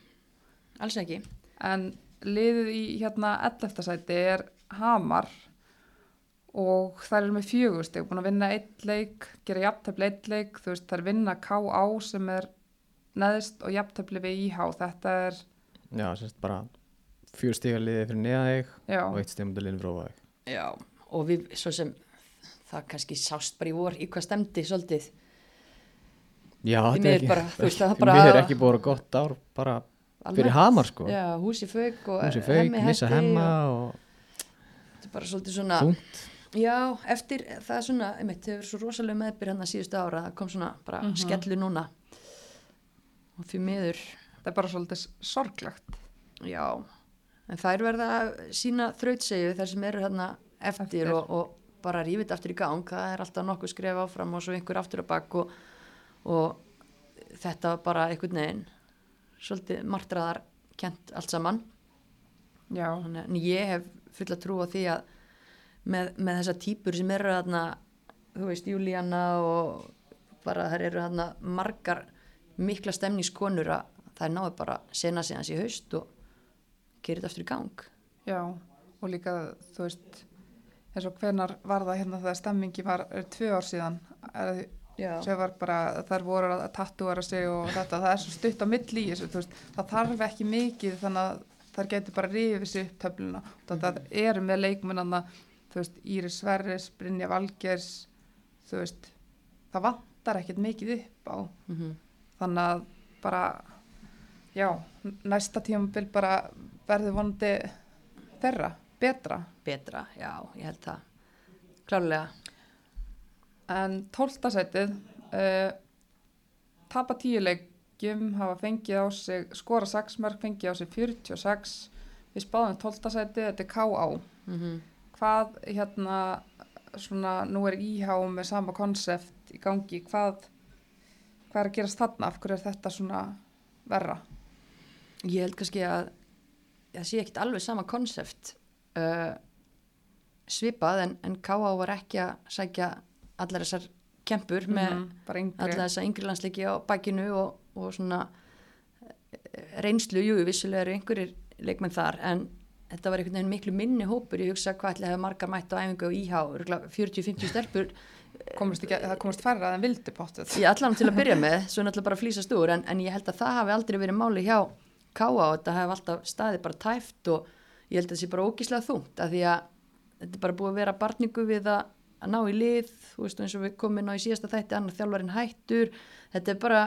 alls ekki En liðið í, hérna, 11. sæti er Hamar og þær eru með fjögustig, búin að vinna eitt leik, gera jafntefli eitt leik, þú veist, þær vinna K.A. sem er neðst og jafntefli við IH, þetta er, Já, sérst bara fjör stiga liðið fyrir neða þig já. og eitt liðið fyrir þig. Já, og við svo sem það kannski sást bara í vor í hvað stemdi svolítið Já, þetta er ekki, bara, þú veist, <laughs> er bara- miður ekki búið að gott ár bara fyrir almennt. Hamar sko. Já, húsi fauk og Húsi fauk, missa hetti hemma og og Þetta er bara svolítið svona þungt. Já, eftir það er svona, einmitt, hefur verið svo rosalega meðbyr hann að síðustu ára, það kom svona bara Mhm. skellu núna og fyrir miður, þetta er bara svolítið sorglegt. já en þær verða að sína þrautsegju þar sem eru hérna eftir. Og, og bara rífið aftur í gang það er alltaf nokkuð skref áfram og svo einhver aftur að bakk og, og þetta bara einhvern veginn svolítið martraðar kent allt saman Já, en ég hef fulla trú á því að með, með þessa típur sem eru þarna, þú veist, Júlíana og bara þær eru þarna margar mikla stemningskonur að það er náðu bara sena hans í haust og gerir þetta aftur í gang. já, og líka, þú veist, eins og hvenar var það hérna þegar stemmingi var tvö ár síðan, er, sem var bara, þær voru að tattúara sig og þetta, það er svo stutt á milli í þessu, veist, það þarf ekki mikið þannig að þær getur bara rifið sér upp töfluna, þannig að það eru með leikmennana, þú veist, Íris Sverris, Brynja Valgers, þú veist, það vantar ekkert mikið upp á, Mm -hmm. Þannig að bara já, næsta tímabil bara verður vonandi þeirra, betra Betra, já, ég held það. Klárlega. en tóltasætið uh, tapa tíu leikjum hafa fengið á sig skora 6 mörg, fengið á sig 46 við spáðum tóltasætið, þetta er K.A. Mm hvað hérna svona, nú er IH með sama konsept í gangi, hvað hvað er að gerast þarna, af hverju er þetta svona verra? Ég held kannski að það sé ekkit alveg sama konsept uh, svipað en, en K.A. var ekki að sækja allar þessar kempur með Mhm, bara yngri alla þessa yngri landsleiki á bakinu og, og svona eh, reynslu, jú, vissulega eru einhverjir leikmenn þar, en þetta var einhvern veginn miklu minni hópur, ég hugsa hvað ætla að hafa margar mætt á æfingu og íhá, 40-50 stelpur, komist ekki, það komist færra en vildi pottuð ég allan til að byrja með svo náttúrulega bara flýsast úr, en, en ég held að það hafi aldrei verið máli hjá Káa og þetta hafi alltaf staðið bara tæft og ég held að það sé bara ógíslega þungt, af því að þetta er bara búið að vera barningu við að, að ná í lið, þú veist eins og við komum inn á í síðasta þætti, annar þjálfarinn hættur þetta er bara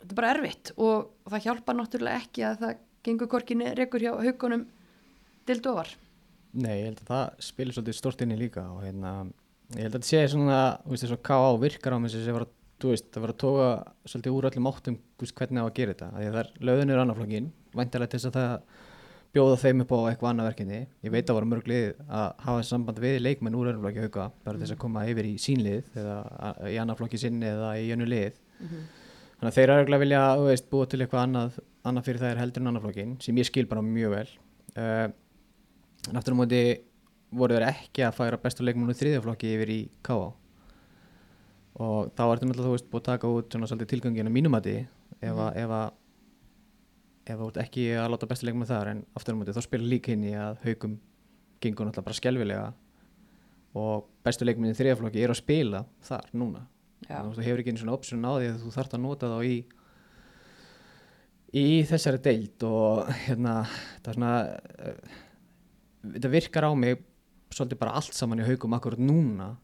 þetta er bara erfitt og það hjálpar náttúrulega ekki að það gengur korkinni rekur hjá haugunum til dofar. Nei, ég held að það spilir svolítið stort inni líka og hérna, ég held að þetta sé svona, þú veist, þess að K.A. virkar á mig sem sé var að, þú veist, það var að toga svolítið úr öllum áttum, þú veist, hvernig á að gera þetta, því að það er löðunir annarflokkin, væntalega til þess að það bjóða þeim upp á eitthvað annað verkinni, ég veit að voru mörg lið að hafa þessi samband við leikmenn úr önnarflokki hauka, bara þess að koma yfir í sínlið eða í annarflokki sinni eða í önnu lið, þannig að þeir eru vilja, þú veist, búa til eitthvað annað, annað fyrir þær heldur en annarflokkin, sem ég skil bara mjög vel. Uh, aftur á móti voru þeir ekki að færa bestu leikmennu þriðjaflokki yfir í K.A. og þá ertu náttúrulega þú veist búið að taka út svona tilganginu mínumati ef að ef að ef þú ert ekki að láta bestu leikmennu þar en aftur á móti þá spila líka inn í að haugum gengur náttúrulega bara skelvilega og bestu leikmennu þriðjaflokki eru að spila þar núna Já. þú hefur ekki einu svona option á því að þú þarft að nota þá í í þessari deild og hérna það er svona uh, þetta virkar á mig svolítið bara allt saman í haugum akkurat núna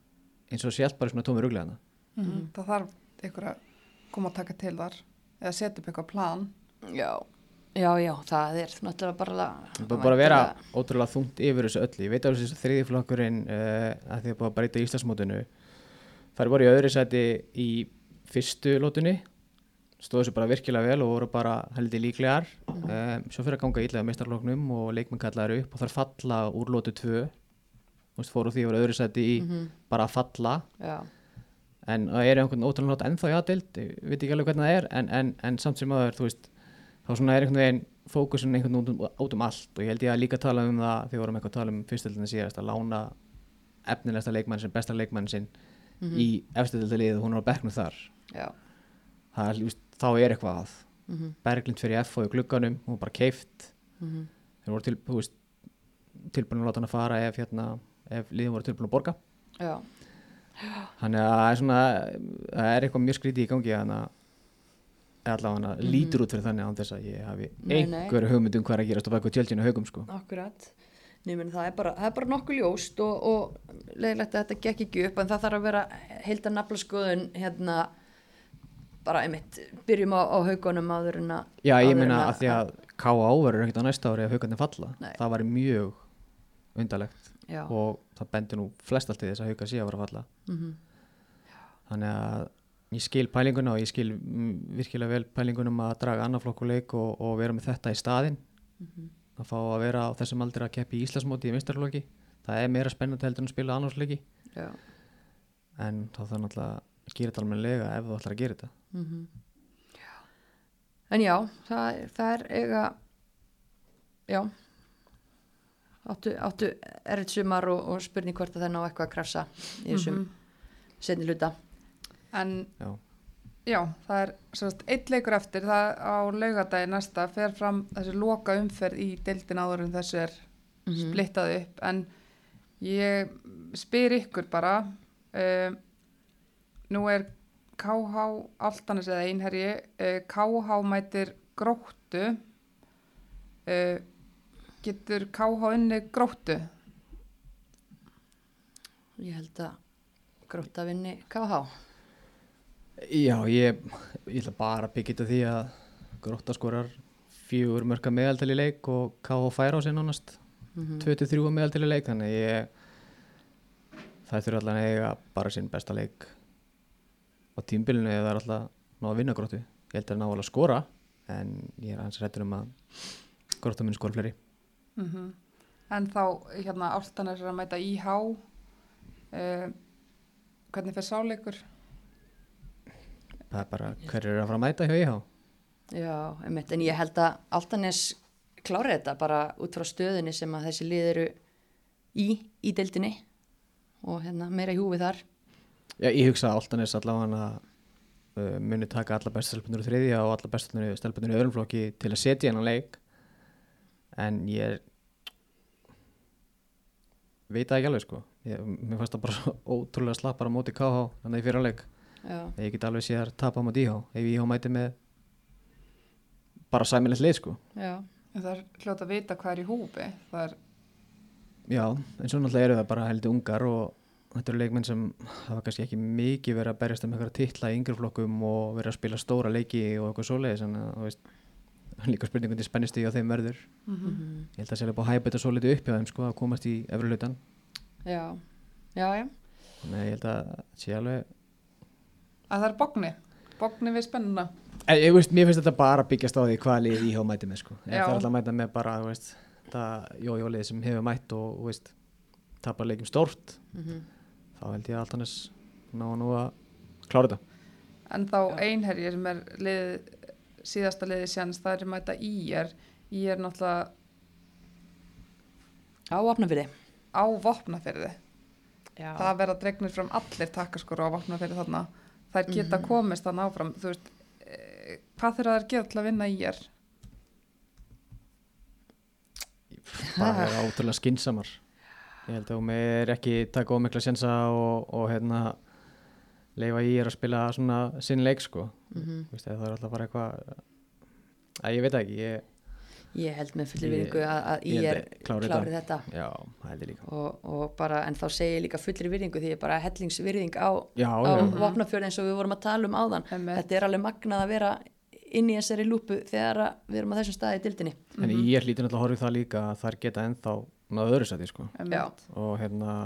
eins og allt bara í svona tómi ruglegana mm. það þarf ykkur að koma að taka til þar eða setja upp eitthvað plan. Já, Já, já, það er náttúrulega bara Það búið bara að vera ótrúlega þungt yfir þessu öllu. Ég veit að þessi þriðiflokkurinn uh, að því að búið að breyta Íslandsmótinu þar voru í öðru sæti í fyrstu lótunni stóðu þessu bara virkilega vel og voru bara heldur líklegar. Um, svo fyrir að ganga ítlega meistarloknum og leikmenn kallaður upp og þar falla úr lótu 2 Vist, fóru því að voru öðru sæti í bara að falla. Já, en það er einhvern ótrúlega nátt ennþá í aðdild ég veit ekki alveg hvernig það er en, en, en samt sem aður, þú veist þá svona er einhvern veginn fókusin einhvern út, um- út um allt. Og ég held ég að líka tala um það þegar við vorum eitthvað að tala um fyrstöldinu síðast að lána efnilegsta leikmann sinn, besta leikmann sinn í efstöldaliðið og hún er á bekknum þar. Það er, veist, þá er eitthvað að. Berglind fyrir F og í glugganum hún var bara keift þeir voru til, veist, tilbúin að láta hann að fara ef, hérna, ef liðin voru tilbúin að borga já, Þannig að það er svona, það er eitthvað mjög skrítið í gangi þannig að allavega hann lítur út fyrir þannig án þess að ég hafi einhverju hugmynd um hvað er að gerast á bæku tjöldinu haugum sko. akkurat Nei, menn, það, er bara, það er bara nokkuð ljóst og, og leiðilegt að þetta gekk ekki upp en það þarf að vera heilda nafla skoðun hérna bara einmitt, byrjum á, á haugunum áður en að Já, ég meina að því að K.A. verður ekkert á næsta ári ef haugarnir falla. Nei. Það væri mjög undarlegt Já, og það bendur nú flest allt í þess að haugar sé að vera að falla. mhm, Þannig að ég skil pælinguna og ég skil mm, virkilega vel pælingunum að draga annar flokkuleik og, og vera með þetta í staðinn. mhm. Að fá að vera á þessum aldrei að keppi í Íslandsmóti í mistarflokki. Það er meira spennandi heldur en að spila annarsleiki. en þá þarf náttúrulega að gera þetta almennilega ef þú ætlar að gera þetta mhm. já. En já, það, það er eiga já áttu, áttu erfitt sumar og, og spurning hvort að það ná eitthvað að krafsa í þessum mm setni hluta. En já, já, það er sérst, eitt leikur eftir, það á laugadagi næsta fer fram þessi loka umferð í deildin áður en þessu er splittað upp. En ég spyr ykkur bara uh, nú er KH Altanis eða einherji uh, KH mætir gróttu uh, getur KH unni gróttu Ég held að gróta vinni KH. já ég, ég ætla bara að byggja þetta því að Grótta skorar fjögur mörka meðaltal í leik og KH fær á sig nánast Mhm. 23 meðaltal í leik þannig að ég það þurfa allan að eiga bara sinn besta leik á tímbilinu eða það er alltaf ná að vinna Gróttu ég held að ná alveg að skora en ég er hans rættur um að Grótta muni skora mm en þá hérna Altanis er að mæta IH uh, hvernig fer sáleikur? það er bara hverju er að fara að mæta hjá IH Já, einmitt, en ég held að Altanes klári þetta bara út frá stöðinni sem að þessi lið eru í, í deildinni og hérna meira í húfi þar. Já, ég hugsa að Altanes allavega uh, muni taka alla bestu stelpunur í þriðja og alla bestu stelpunur í öðrum flokki til að setja hennan leik en ég veit það ekki alveg sko. Ég, mér fannst það bara svo ótrúlega slappar á móti KH þannig í fyrra leik. Já, ég get alveg séð að tapa á móti IH ef IH mæti með bara sæmilegt lið sko. Já, En það er hljóta að vita hvað er í það er, Já, en svo náttúrulega eru það bara heldur ungar og þetta eru leikmenn sem hafa kannski ekki mikið verið að berjast um eitthvað titla í yngri flokkum og verið að spila stóra leiki og eitthvað svoleiðis en þú veist, <laughs> líka spurningundi spennist í á þeim verður. Mhm. ég held að sé alveg búið að hæpa þetta svo litið upp hjá þeim sko að komast í efri hlutan já, já, já, þannig að ég held að sé alveg að það er bogni. Bogni við spennuna. En, ég veist, mér finnst þetta bara að byggjast á því hvað lið íhjá mæti með sko. Það er alltaf að mæta með bara, þú veist það jójólið sem hefur mætt og, þú veist tapar leikjum stórt mhm, þá held ég að Altanes ná nú að klára þetta. En þá einherji sem er lið, síðasta liði sjans það er mæta í er í er náttúrulega á opnafyrði. á vopnaferði Já, það verða dregnir fram allir takkaskor á vopnaferði þarna. Þær geta Mhm. komist þannig áfram. Þú veist, eh, hvað þurfa þær að gera til að vinna í er bara vera ótrúlega skinsamar ég held að hún er ekki taka ómikla sjensa og, og hérna leifa í er að spila svona sinn leik sko mhm. Þú veist, ef það er alltaf bara eitthvað að ég veit það ekki ég, ég held með fullir Ég- virðingu að, að ég ég er klárið þetta þetta. já, það ég Og, og bara, en þá segi ég líka fullir virðingu því ég er bara hellingsvirðing á, já, á já, vopnafjörð eins og við vorum að tala um áðan Einmitt. þetta er alveg magnað að vera inn í þessari lúpu þegar að við erum á þessum staði í dildinni en ég hlýtur náttúrulega að horfa í það líka að þær geta ennþá náðu öðru sæti sko. Já. og hérna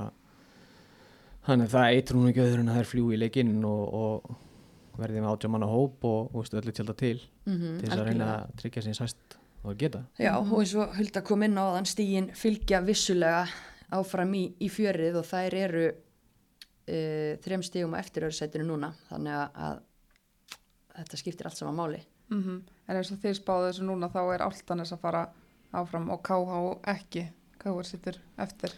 þannig það eitur hún ekki öðru en að þær fljúi í leikinn og, og verði með átjá manna hóp og, og öllu tjálta til mm til þess að reyna að tryggja sér sæst og að geta Já, og eins og Hulda kom inn á þann stígin fylgja vissulega áfram í, í fjörið og þær eru uh, þrem stígum á eftiröðursætinu núna þannig að, að þetta skiptir allt saman máli Mhm. En eins og þið spáðu þessu núna þá er Altanes að fara áfram og KH ekki. KH sittur eftir.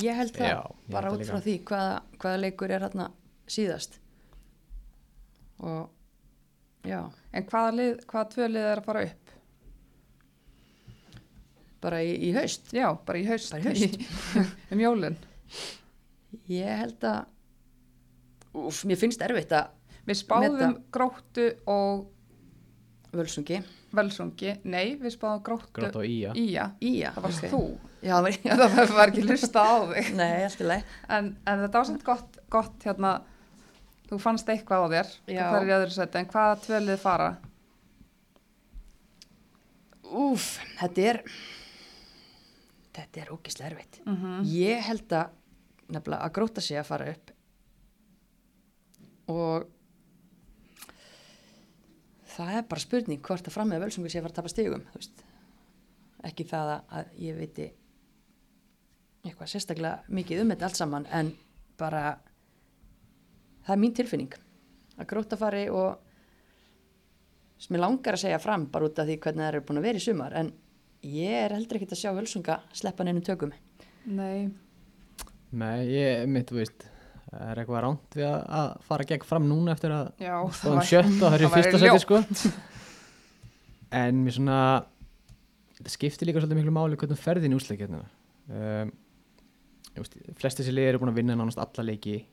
Ég held það, Já, ég bara út frá því hvaða, hvaða leikur er hérna síðast og já, En hvaða, lið, hvaða tvö lið er að fara upp? bara í, í haust Já, bara í haust. Bara í haust. <laughs> um jólinn. ég held að úf, mér finnst erfitt að Við spáðum Meta. gróttu og völsungi velsungi. Nei, við spáðum gróttu, grátt á ía ía. Ía, Það varst ok. þú. Já, já. Það var <laughs> ekki lusta á þig. Nei, En, en þetta samt gott, gott hérna, þú fannst eitthvað á þér, það er í öðru seti, en hvaða tvö lið fara? Úf, þetta er þetta er ógislega erfitt Mm ég held að nefnilega að gróta sig að fara upp og það er bara spurning hvort að fram með völsungu sé að fara að tapa veist. ekki það að, að ég veiti eitthvað sérstaklega mikið um þetta allt saman en bara það er mín tilfinning að gróta fari og sem ég langar að segja fram bara út af því hvernig það eru búin að vera í sumar en ég er heldur ekkert að sjá völsunga sleppa neinum tökum. Nei, Nei, ég mitt, þú veist það er eitthvað ránt við að, fara gegn fram núna eftir að já, spáðum sjötta og það er í það fyrsta seti sko. En mér svona þetta skiptir líka svolítið miklu máli hvernig þú ferð inn í úsleikjarnina um, veist, flesti þessi liðir eru búin að vinna nánast alla leiki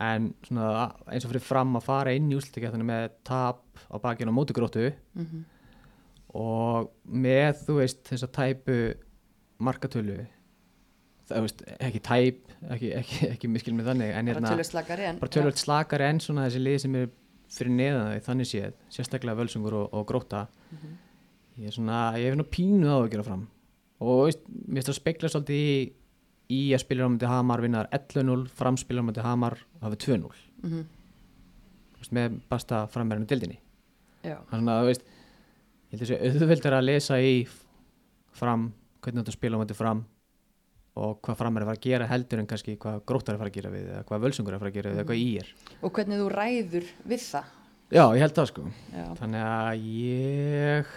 en svona eins og fyrir fram að fara inn í úsleikjarnina með tap á bakinu á móti gróttu mm -hmm. og með þú veist þessa tæpu markatölu það veist ekki tæp ekki, ekki, ekki miskil með þannig en bara hérna tölvöld slakari en bara tölvöld slakari en svona þessi lið sem er fyrir neðan þau þannig séð sérstaklega völsungur og, og gróta Mhm. ég er svona, ég hef nú pínu á að gera fram og veist, mér finnst það spekla svolítið í, í að spila á mæti Hamar vinnar 11-0, framspila á mæti Hamar hafið 2-0 mm -hmm. með basta framverðinu dildinni Það er svona, þú veist ég held að sé auðvöld er að lesa í fram, hvernig þetta spila á mæti fram og hvað fram er að fara að gera heldur en kannski hvað gróttar er að fara að gera við eða hvað völsungur er að fara að gera við eða hvað í er. Og hvernig þú ræður við það. Já, ég held það sko. Já. Þannig að ég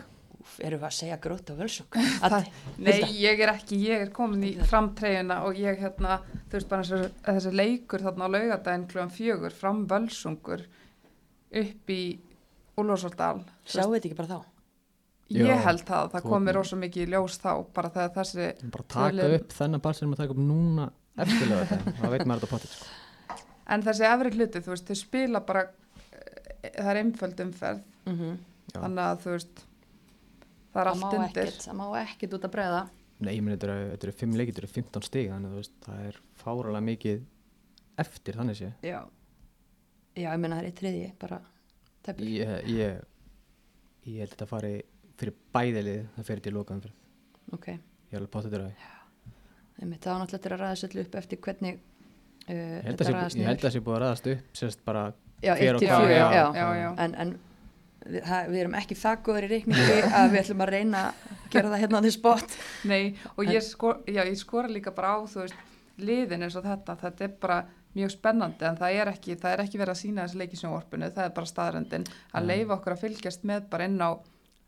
erum við að segja grót og völsung <laughs> Það- Nei, ég er ekki, ég er komin í framtreyjuna og ég hérna, þú veist bara þessi, þessi leikur þarna á laugadaginn klúan fjögur, fram völsungur upp í Úlfarsordal. sjáu þetta ekki bara þá Ég Já, held það, það komi rosa mikið í ljós þá, bara þegar þessi, bara taka Tölum. upp þennan ball sem að taka upp núna eftirlega þetta, þá veit maður þetta potið sko. en þessi efri hluti, þú veist, þau spila bara, eh, það er einföld umferð, mm -hmm. Já. þannig að þú veist, það er það allt undir. ekkert það má ekkert út að bregða. Nei, ég meni þetta eru, þetta eru fimm leikir, þetta eru 15 stig þannig að það er fáralega mikið eftir þannig sé já, já, ég meina það er í triði bara tepur ég, ég, ég held að þetta fari fyrir bæðilið það fyrir til lokaðanferð ok, ég er alveg potið þetta einmitt, það var náttúrulega að ræða sér upp eftir hvernig uh, ég held að sé- ég held að það sé búið að ræðast upp sérst bara já, hver eitt og til Já, hvað, fjögur, já, já, já, já. en, en við, við erum ekki það góður í reikningu að við ætlum að reyna að gera það hérna á því spott Nei, og ég, skor, já, ég skora líka bara á, þú veist, liðin eins og þetta, þetta er bara mjög spennandi en það er ekki, það er ekki verið að sína þessi leiki sjónvarpinu, það er bara staðrendin að Nei. leifa okkur að fylgjast með bara inn á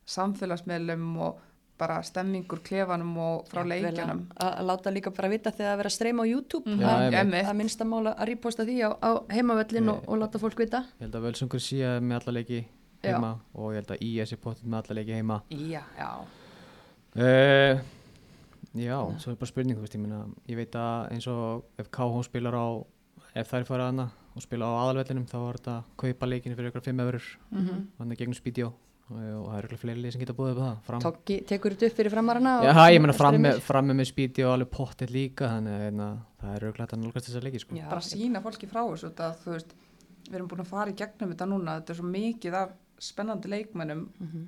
samfélagsmiðlum og bara stemmingur klefanum og frá leikjanum. að, að láta líka bara vita þegar það vera að streyma á YouTube. Mhm. Já, minnst að mála að reposta því á, á heimavöllin og, og láta fólk vita. Ég held að völsungur sé með alla leiki Já. heima og ég held að IS er potið með alla leiki heima. Já, já, uh, já, svo er bara spurning þú veist, ég, meina, ég veit að eins og ef KH spilar á ef þær fara hana og spila á aðalvellinum þá var þetta að kaupa leikinu fyrir ykkur 5 eurur mm hann er gegnum Speedio. Og, og það eru ykkur fleiri lið sem geta búið upp á það fram Tóki, tekur þetta upp fyrir framarana Já, og- ég meina og fram fram með Speedio og alveg potið líka þannig að hérna, það er auðvitað að nálgast þessa leiki sko. Já, Bara sína fólki frá þessu, þú veist, við erum búin að fara í gegnum þetta núna, þetta er svo mikið af spennandi leikmennum Mhm.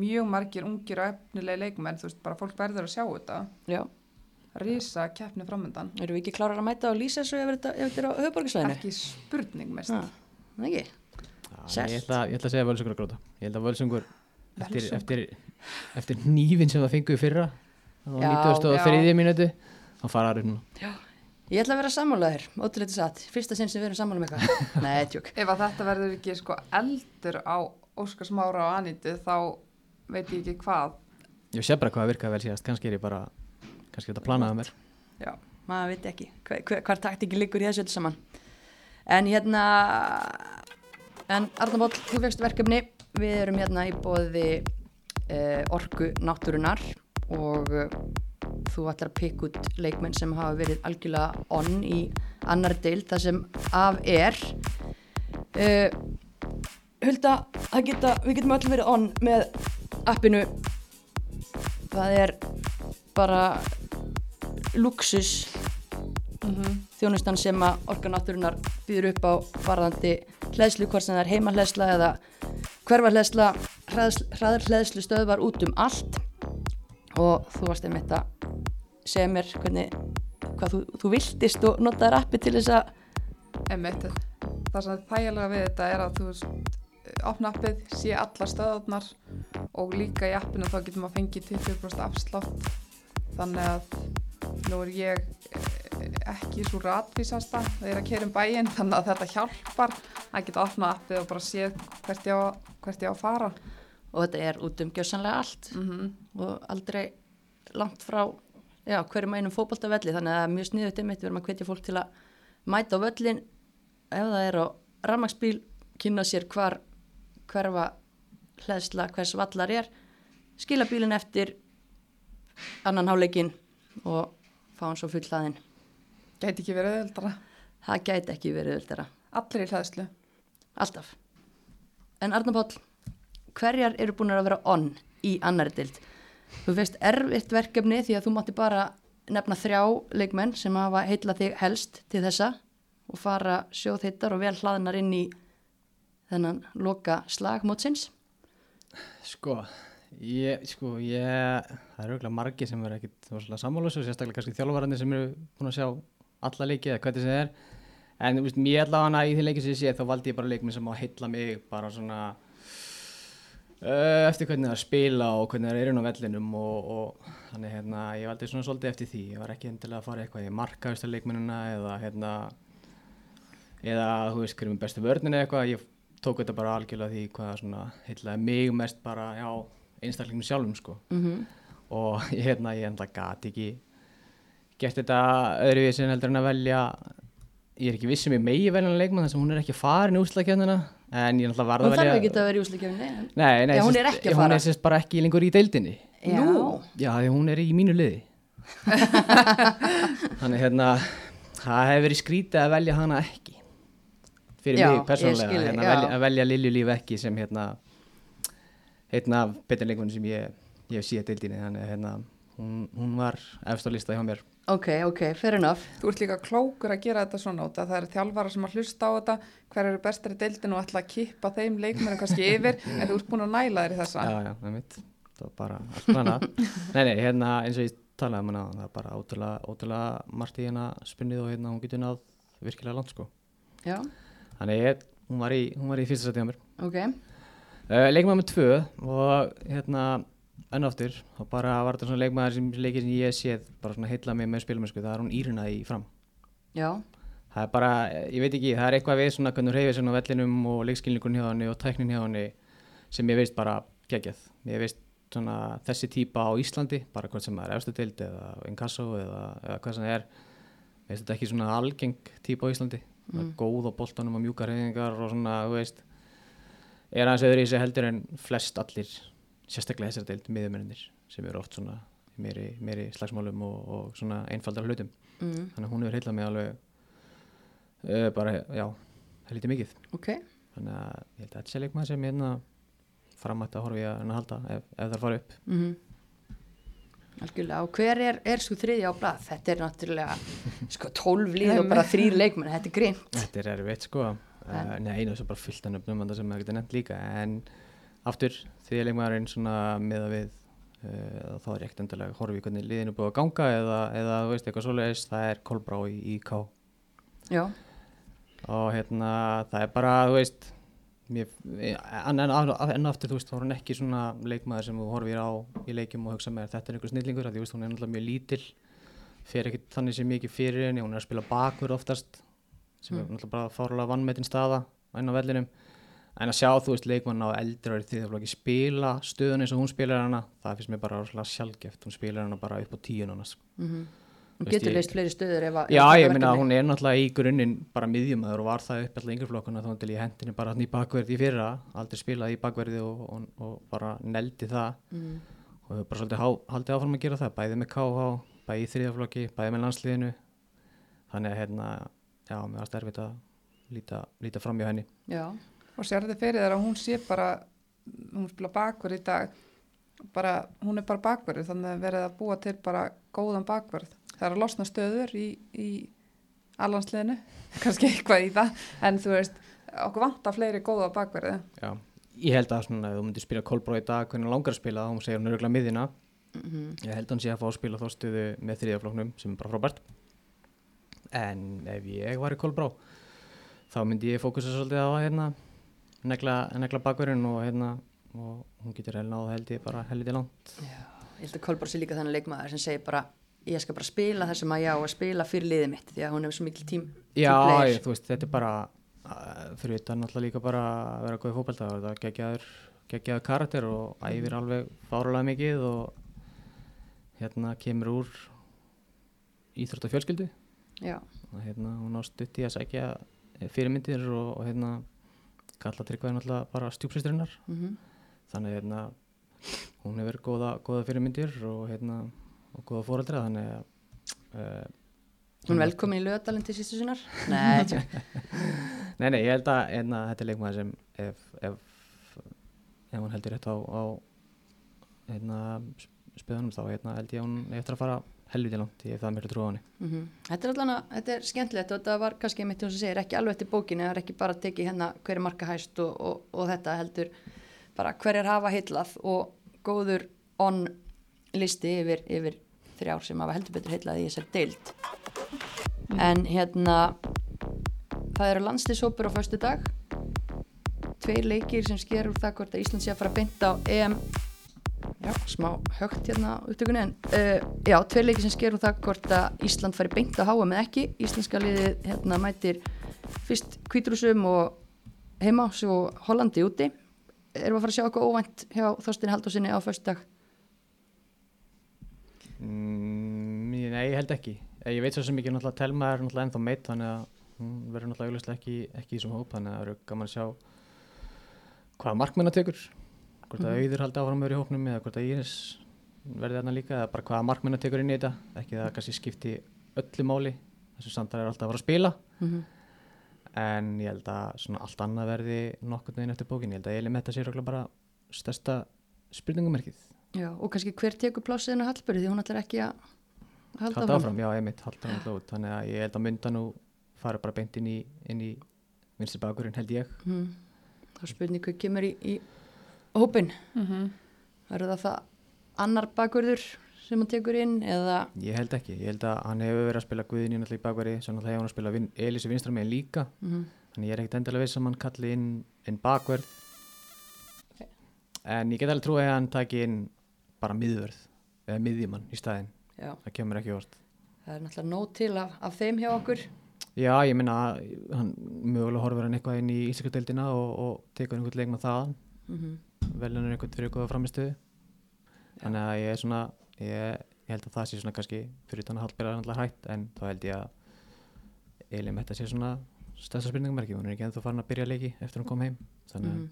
mjög margir ungir og efnilegi leikmenn þú veist, bara fólk verður að sjá þetta Já, risa keppni framöndan eru við ekki klárar að mæta og lýsa þessu ef þetta er á höfuborgarsvæðinu? ekki spurning mest Ha, Ekki? Já, Selt. ég, ætla, ég ætla að segja völsungur að gróta ég held að völsungur eftir, Völsungur? eftir, eftir nýfin sem það fengu í fyrra á Já, 93. mínútu þá fara aðrið núna Ég ætla að vera sammálaðir, ótrúlega satt, fyrsta sinn sem við erum sammála með eitthvað. <laughs> Nei, tjók. ef að þetta verður ekki sko eldur á Óskarsmára og Anítu þá veit ég ekki hvað ég sé bara hvað að virka vel síðast kannski er ég bara kannski þetta planaði mér Já, maður veit ekki hver, hver, hvar taktíki liggur í þessu öllu saman. En hérna, en Arnaból, þú fegst verkefni, við erum hérna í bóði uh, orku náttúrunar og uh, þú ætlar að pikka út leikmenn sem hafa verið algjörlega onn í annar deil það sem af er. Uh, Hulda, geta, við getum öll verið onn með appinu. Það er bara luxus þjónustan sem að orkanáttúrunar býður upp á varðandi hlæðslu, hvort sem það er heimahlæðsla eða hverfahlæðsla hraðarhlæðslu stöðvar út um allt. Og þú varst einmitt að segja mér hvernig hvað þú, þú viltist og notaðir appi til þess að Einmitt, það sem er þægilega við þetta er að þú veist, opna appið, sé alla stöðarnar og líka í appinu þá getur maður fengið 20% afslátt. Þannig að nú er ég eh, ekki svo ratvísasta þegar að keirum bæinn þannig að þetta hjálpar að geta opna appið og bara sé hvert ég á, hvert ég á að fara. Og þetta er út um gjössanlega allt mm og aldrei langt frá já, hverjum einum fótboltavelli. Þannig að mjög sniðut einmitt, við erum að hvetja fólk til að mæta á völlin ef það er á rafmagsbíl kynna sér hvar hverfa hlæðsla hvers vallar er skila bílinn eftir annan háleikin og fá hann svo full hlaðin Gæti ekki verið öðuldra það gæti ekki verið öllera, Allir í hlæðslu alltaf. En Arna Páll hverjar eru búin að vera onn í annari dild þú veist erfitt verkefni því að þú mátti bara nefna þrjá leikmenn sem hafa heitla þig helst til þessa og fara sjóðhittar og vel hlaðnar inn í þennan loka slag mótsins? Sko ég, sko ég það eru auðvitað margi sem eru ekkit sammálösu, sérstaklega kannski þjálfararnir sem eru búin að sjá alla leiki eða sem það er. En veist, mér allavega í því leiki sem ég sé þá valdi ég bara leikminn sem á að heilla mig bara svona uh, eftir hvernig það er að spila og hvernig það er inn á vellinum og, og þannig hérna, ég valdi svona svolítið eftir því. Ég var ekki endilega að fara í eitthvað að leikmennina eða hérna eða þú veist hverjum er bestu vörnin eða eitthvað. Ég tók þetta bara algjörlega því hvað svona heillaði mig mest bara já einstaklingum sjálfum sko. Mm -hmm. og <laughs> hérna ég enda gati ekki gert þetta öðruvísi en heldur en að velja. Ég er ekki vissum ég megi velja leikmann þess að hún er ekki farin í úslakefnina en ég er náttúrulega varð hún að þarf velja ekki að vera í úsleikefni Nei, nei, Já, hún er ekki að hún fara. er sérst bara ekki lengur í deildinni. Nú. Já, því hún er í mínu liði. <laughs> Þannig hérna það hefur verið skrítið að velja hana ekki fyrir Já, mig skil þig, hérna, já. velja, að velja Lilju líf ekki sem hérna hérna betur leikmann sem ég, ég hef síða deildinni. Þannig að hérna hún, hún var efst á lista hjá mér. Ok, ok, fair enough. Þú ert líka klókur að gera þetta svona út að það eru þjálfara sem að hlusta á þetta. Hver eru bestar í deildinu og ætla að kippa þeim leikmennu kannski yfir? <laughs> En þú ert búin að næla þér í þessa. Já, já, það er mitt það var bara allt planað. <laughs> Nei, nei, hérna eins og ég talaði um hana það er bara ótrúlega, ótrúlega margt í hérna spunnið og hérna hún getur náð virkilega langt sko. Já, Þannig ég, hún var í, hún var í fyrsta sæti á mér. ok, Uh, leikmaður með tvö og hérna enn aftur og bara var þetta svona leikmaður sem leikir sem ég séð bara svona heilla mig með spilumösku það er hún Írina í fram. já Það er bara, ég veit ekki, það er eitthvað við svona hvernig hún reyfið svona vellinum og leikskilningun hjá henni og tæknin hjá henni sem ég veist bara geggjað. Ég veist svona þessi típa á Íslandi, bara hvort sem það er efstutild eða inkasso eða, eða hvað sem það er. Veist þetta ekki svona algeng típa á Íslandi. Mm. Góð á boltanum og mjúkar reyfingar og svona, þú veist, er aðeins öðru í sig heldur en flest allir, sérstaklega þessar deild miðumennir sem eru oft svona meiri, meiri slagsmálum og, og svona einfaldar hlutum. mm. Þannig að hún hefur heillað mig alveg uh, bara, já, helítið mikið. ok, Þannig að ég held að þetta sé leikmaður sem hérna framætt að horfa í að halda ef, ef það fara upp. mm algjörlega, og hver er, er svo þriðja á blað, þetta er náttúrulega sko tólf líð og bara þrýr leikmenn. Þetta er grimt Þetta er erfitt sko. Uh, nei, einu sem bara fyllt að nöfnum þetta sem það getur nefnt líka. En aftur því leikmaðurinn svona með að við uh, þá er ekkert endilega horfið hvernig liðinu búið að ganga eða, eða þú veist eitthvað svoleiðis. Það er Kolbrá í IK Já, og hérna það er bara þú veist mér, en, en, en aftur þú veist þá er hún ekki svona leikmaður sem þú horfir á í leikjum og hugsa með þetta er einhver snillingur því veist hún er náttúrulega mjög lítil fer ekki þannig sem mikið fyrir henni hún er að spila bakur oftast sem er Mm. náttúrulega bara fárlega vannmetinn staða en að sjá þú veist leikmann á eldri ári því það ekki spila stöðun eins og hún spilar hana það finnst mér bara sjálfgeft hún spilar hana bara upp á tíun annars mhm. Hún getur leist fleiri stöður ef að Já, það ég er meina verkefni. hún er náttúrulega í grunninn bara miðjumöður og var það upp alltaf yngri flokkuna þá til ég hendinni bara hann í bakverði í fyrra aldrei spilaði í bakverði og, og, og bara neldi það Mhm. og hefur bara svolítið há, haldið áfram að gera það bæði með KH, bæði í þriðaflokki bæði með landsliðinu þannig að hérna, já, mér varst erfitt að líta, líta fram hjá henni Já, Og sér þið fyrir þær að hún sé bara, hún spila bakverð í dag, bara, hún er bara bakverð, þannig að verið að búa til bara góðan bakverð. Það er að losna stöður í, í allansliðinu, <laughs> kannski eitthvað í það, en þú veist, okkur vantar fleiri góða bakverði. já. ég held að svona, ef þú myndir spila Kolbró í dag hvernig langar að spila, þá hún segir hún örgulega miðina mhm. ég held að hann sé að fá að spila þá stuðu með þriðafloknum sem er bara frábært en ef ég var í Kolbrá þá myndi ég fókusa svolítið á að hérna, negla, negla bakverðin og, hérna, og hún getur helna á held ég bara helviti langt Já, ég held að Kolbár sé líka þannig leikmaður sem segir bara ég skal bara spila það sem að ég á að spila fyrir liðið mitt því að hún hefur svo mikil tím Já, ég, þú veist, þetta er bara uh, fyrir utan náttúrulega líka bara að vera góð fókbalta það er geggjaður, geggjaður karakter og æfir alveg fárulega mikið og hérna kemur úr íþrótt og fjölskyldu. Já, og hérna hún á stutt í að sækja fyrirmyndir og, og hérna kalla tryggvaði náttúrulega bara stjúpsýsturinnar mhm. þannig hérna hún hefur góða, góða fyrirmyndir og hérna og góða fóreldra þannig að uh, hún velkomin í lögadalinn til sístu sinnar <laughs> Nei. Nei, nei, ég held að hérna, þetta er leikmaður sem ef, ef, ef hún heldur rétt á, á hérna, spöðunum þá hérna, held ég að hún eftir að fara helviti langt, ég hef það mér trú á henni Mhm. Þetta er allan að, þetta er skemmtilegt og þetta var kannski einmitt hún sem segir ekki alveg eftir bókinu, það er ekki bara að teki hérna hver er marka hæst og, og, og þetta heldur bara hver er hafa heillað og góður on listi yfir, yfir þrjár sem hafa heldur betur heillað í þessar deild. En hérna það eru landslýshópur á föstu dag tveir leikir sem sker úr það hvort að Ísland sé að fara beint á EM. Já, smá högt hérna upptökunni en uh, já, tveir leikir sem sker úr það hvort að Ísland fari beint á HM eða ekki. Íslandska liðið hérna mætir fyrst kvítrúsum og heima svo Hollandi úti. Erum við að fara að sjá eitthvað óvænt hjá Þorstin Haldósinni á föstu dag mm, Nei, ég held ekki. Eh, Ég veit svo sem ekki, náttúrulega Telma er náttúrulega ennþá meitt þannig að hún verður náttúrulega auglustlega ekki, ekki í þessum hóp þannig að það eru gaman að sjá hvaða markmennar tekur. Hvort að Mhm. auður haldi áfram verið í hópnum eða hvort að Íris verði þarna líka eða bara hvaða markmennar tekur inn í þetta. Ekki það kannski skipti öllu máli þessu samtali er alltaf að fara að spila. Mm -hmm. en ég held að svona allt annað verði nokkurn veginn eftir bókin ég held að Eli Metta sé Já, og kannski hver tekur plássiðinu Hallböru því hún ætlar ekki að halda, halda áfram, já, einmitt, halda áfram út. Þannig að ég held að mynda nú fara bara beint inn í, inn í vinstri bakurinn held ég. Mm. Er spurning hvað kemur í, í hópin. Mm -hmm. Verður það það annar bakurður sem hann tekur inn eða... ég held ekki, ég held að hann hefur verið að spila Guðinni náttúrulega í bakveri, svo náttúrulega hefur hann að spila vin, Elísi vinstra megin líka, Mm þannig ég er ekkert endilega viss að hann kalli inn, inn bakverð en ég get alveg trúið að hann taki inn bara miðvörð eða miðjumann í staðinn, Já, það kemur ekki orð það er náttúrulega nóg til af, af þeim hjá okkur. Já, ég minna að hann mögulega horfur hann eitthvað inn í íslenskadeildina og, og tekur einhvern leikmann þaðan. Mm velunur einhvern fyrir góða framistuðu þannig að ég er svona ég, ég held að það sé svona kannski fyrir utan að Hallberg er alltaf hætt en þá held ég að Elin Metta sé svona stærsta spurningamerki, hún er ekki ennþá farin að byrja leiki eftir að hún kom heim. Þannig -hmm.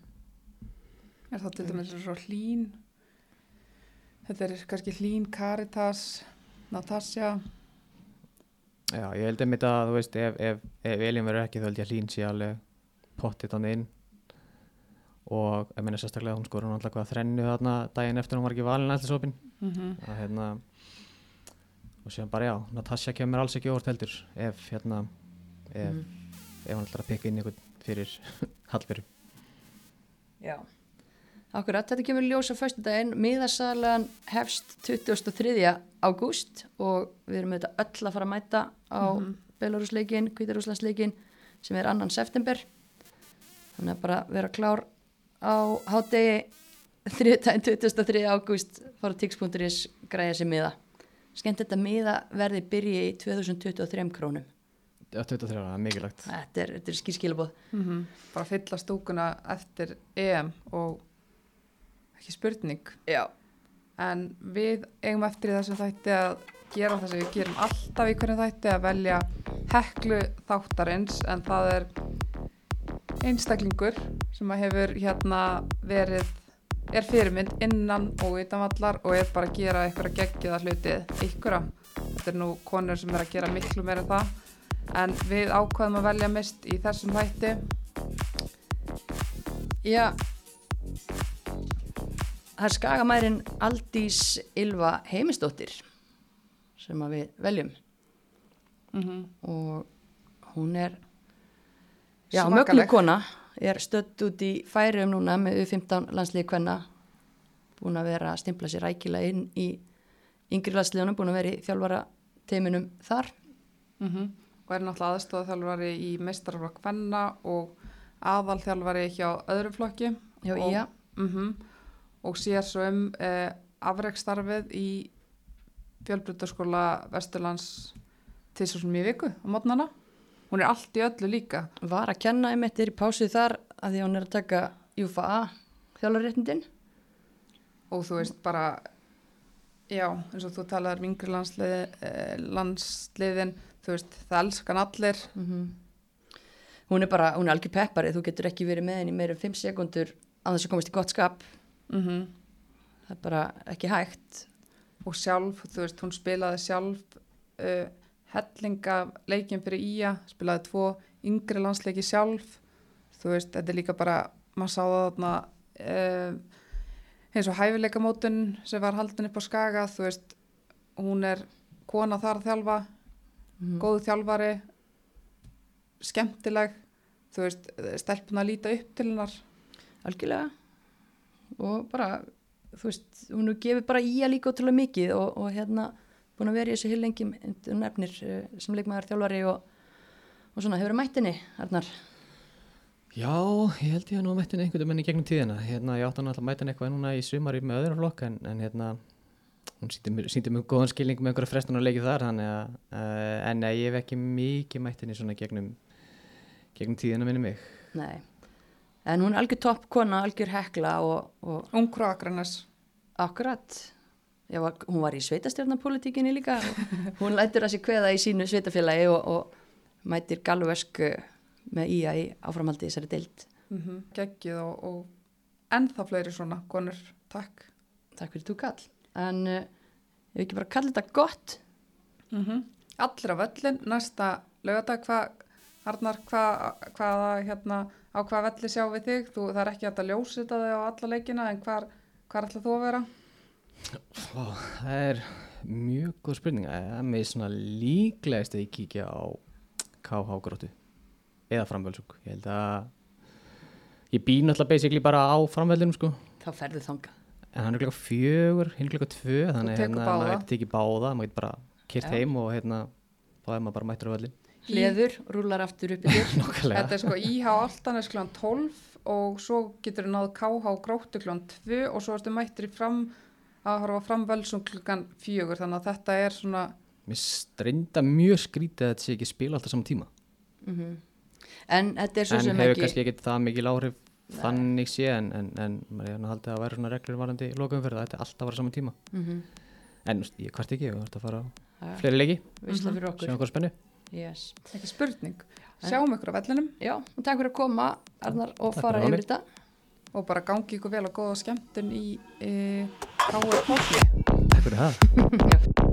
Er það til dæmis svo hlín, þetta er kannski hlín, Caritas, Natasja, að já, ég held einmitt að þú veist ef, ef, ef Elin verður ekki þá held ég að Hlín sé alveg pottið þannig inn og ég meina sérstaklega hún skorur náttúrulega hvað þrennu þarna daginn eftir hún var ekki valin alltaf sopin mm -hmm. að hérna og séðan bara já, Natasja kemur alls ekki óvart heldur ef hérna ef, Mhm. ef hann ætlar að pikka inn einhvern fyrir <laughs> Hallberg Já. Akkurat, þetta kemur í ljós á föstudaginn, miðasalan hefst 23. ágúst og við erum auðvitað öll að fara að mæta á mm -hmm. Belarusleikin, Kvítarúslandsleikin sem er annan september. Þannig að bara vera klár á hátegi 23. ágúst fara tix.is græða sér miða. Skemmt þetta miða verði byrji í 2023 krónum. Já, 23 ára, það er mikilvægt. Þetta er, þetta er skýrskilabóð. Mm -hmm. Bara fylla stúkuna eftir EM og ekki spurning. Já. En við eigum eftir í þessum þætti að gera það sem við gerum alltaf í hvernig þætti að velja heklu þáttarins en það er einstaklingur sem að hefur hérna verið er fyrirmynd innan og utanvallar og er bara að gera eitthvað að gegja það hlutið ykkura. Þetta er nú konur sem er að gera miklu meira það en við ákvaðum að velja mist í þessum hætti Já það er skagamærin Aldís Ylva Heimistóttir sem við veljum mm -hmm. og hún er já, Svakaleg. möglu kona er stödd út í færium núna með U15 landslíði kvenna búin að vera að stimpla sér rækilega inn í yngri landsliðunum, búin að vera í þjálfara teiminum þar Mm -hmm. og er náttúrulega aðstofþjálfari í meistarflokk Fenna og aðalþjálfari hjá öðrum flokki hjá og, Ía mm og sér svo um eh, afreikstarfið í fjölbrytarskóla Vesturlands til svo í viku á mótnana hún er allt í öllu líka. Var að kenna einmitt er í pásið þar að því hún er að taka UFA þjálfarréttindin og þú veist bara já, eins og þú talaður um yngri eh, landsliðin þú veist, það elskan allir. Mm hún er bara, hún er algjör peppari þú getur ekki verið með henni meira en 5 sekundur að þess að komast í gott skap mm það er bara ekki hægt. Og sjálf, þú veist, hún spilaði sjálf uh, hellinga leikjum fyrir Ía, spilaði tvo yngri landsleiki sjálf. Þú veist, þetta er líka bara maður sá það þarna uh, eins og hæfileikamótun sem var haldin upp á Skaga, þú veist hún er kona þar að þjálfa mm. góðu þjálfari skemmtileg. Þú veist, stelpun að líta upp til hennar. Algjörlega og bara, þú veist hún gefið bara í að líka ótrúlega mikið og, og hérna búin að vera í þessu hillengi hún nefnir eh, sem leikmaður þjálfari og, og svona, hefur það mættinni Arnar? Já, ég held ég að nú að mættin einhvern veginn í gegnum tíðina. Hérna, ég átti hann alltaf að mæta henni eitthvað núna í sumari með öðrum flokk en, en hérna, hún síndi mér góðan skilning með einhverja frestun og leikið þar, þannig að, uh, en ég hef ekki mikið mætt henni svona gegnum, gegnum tíðina minni mig. Nei, en hún er algjör topp kona, algjör hekla og, og Ungru Akranes akkurat var- hún var í sveitastjórnarpolitíkinni líka hún lætur að sér kveða í sínu sveitafélagi og, og mætir galvesk með ía í áframhaldi í þessari deild. mm -hmm. geggið og, og ennþá fleiri svona konur, takk Takk fyrir þú kall. En uh, ef ekki bara kalla þetta gott, mm -hmm. allir á völlin næsta lögadag hvað Arnar, hvað, hvað hérna, á hvað velli sjá við þig þú, það er ekki hægt að ljósita þig á alla leikina en hvar, hvar ætla þú að vera Ó, það er mjög góð spurning. Það er með svona líklegast að ég kíkja á KH gróttu eða framvöldsúk. Ég held að ég býð náttúrulega basically bara á framvöldinum sko. þá ferðu þanga. En hann er klokka fjögur, hinn klokka tvö, þannig tekur hérna, maður getur tekið báða, maður getur bara kyrt heim og hérna, þá er maður bara mættur á völlin. Hleður, rúlar aftur upp í þér. <laughs> Nákvæmlega. þetta er sko IH Altanes kl. 12 og svo getur þú náð KH gróttu kl. 2 og svo ertu mættur í fram að horfa fram völsum klukkan 4 þannig að þetta er svona Mér streinda mjög skrítið að þetta sé ekki spila alltaf saman tíma. Mhm. En þetta er svo en sem hefur ekki... kannski ekki það mikil áhrif þannig sé en, en, en maður er hérna haldið að vera svona reglur varandi lokaumferð að þetta er alltaf að vera saman tíma. Mm En þú veist, ég hvert ekki, ég vart að fara á -hmm. fleiri leiki, sjá okkur. einhver spennu. Yes. ekki spurning sjáum ykkur á vellinum Já, og takk fyrir að koma, Arnar, og Takk fara yfir þetta. og bara gangi ykkur vel og góða skemmtun í e, KR Hófni Takk fyrir það. <laughs>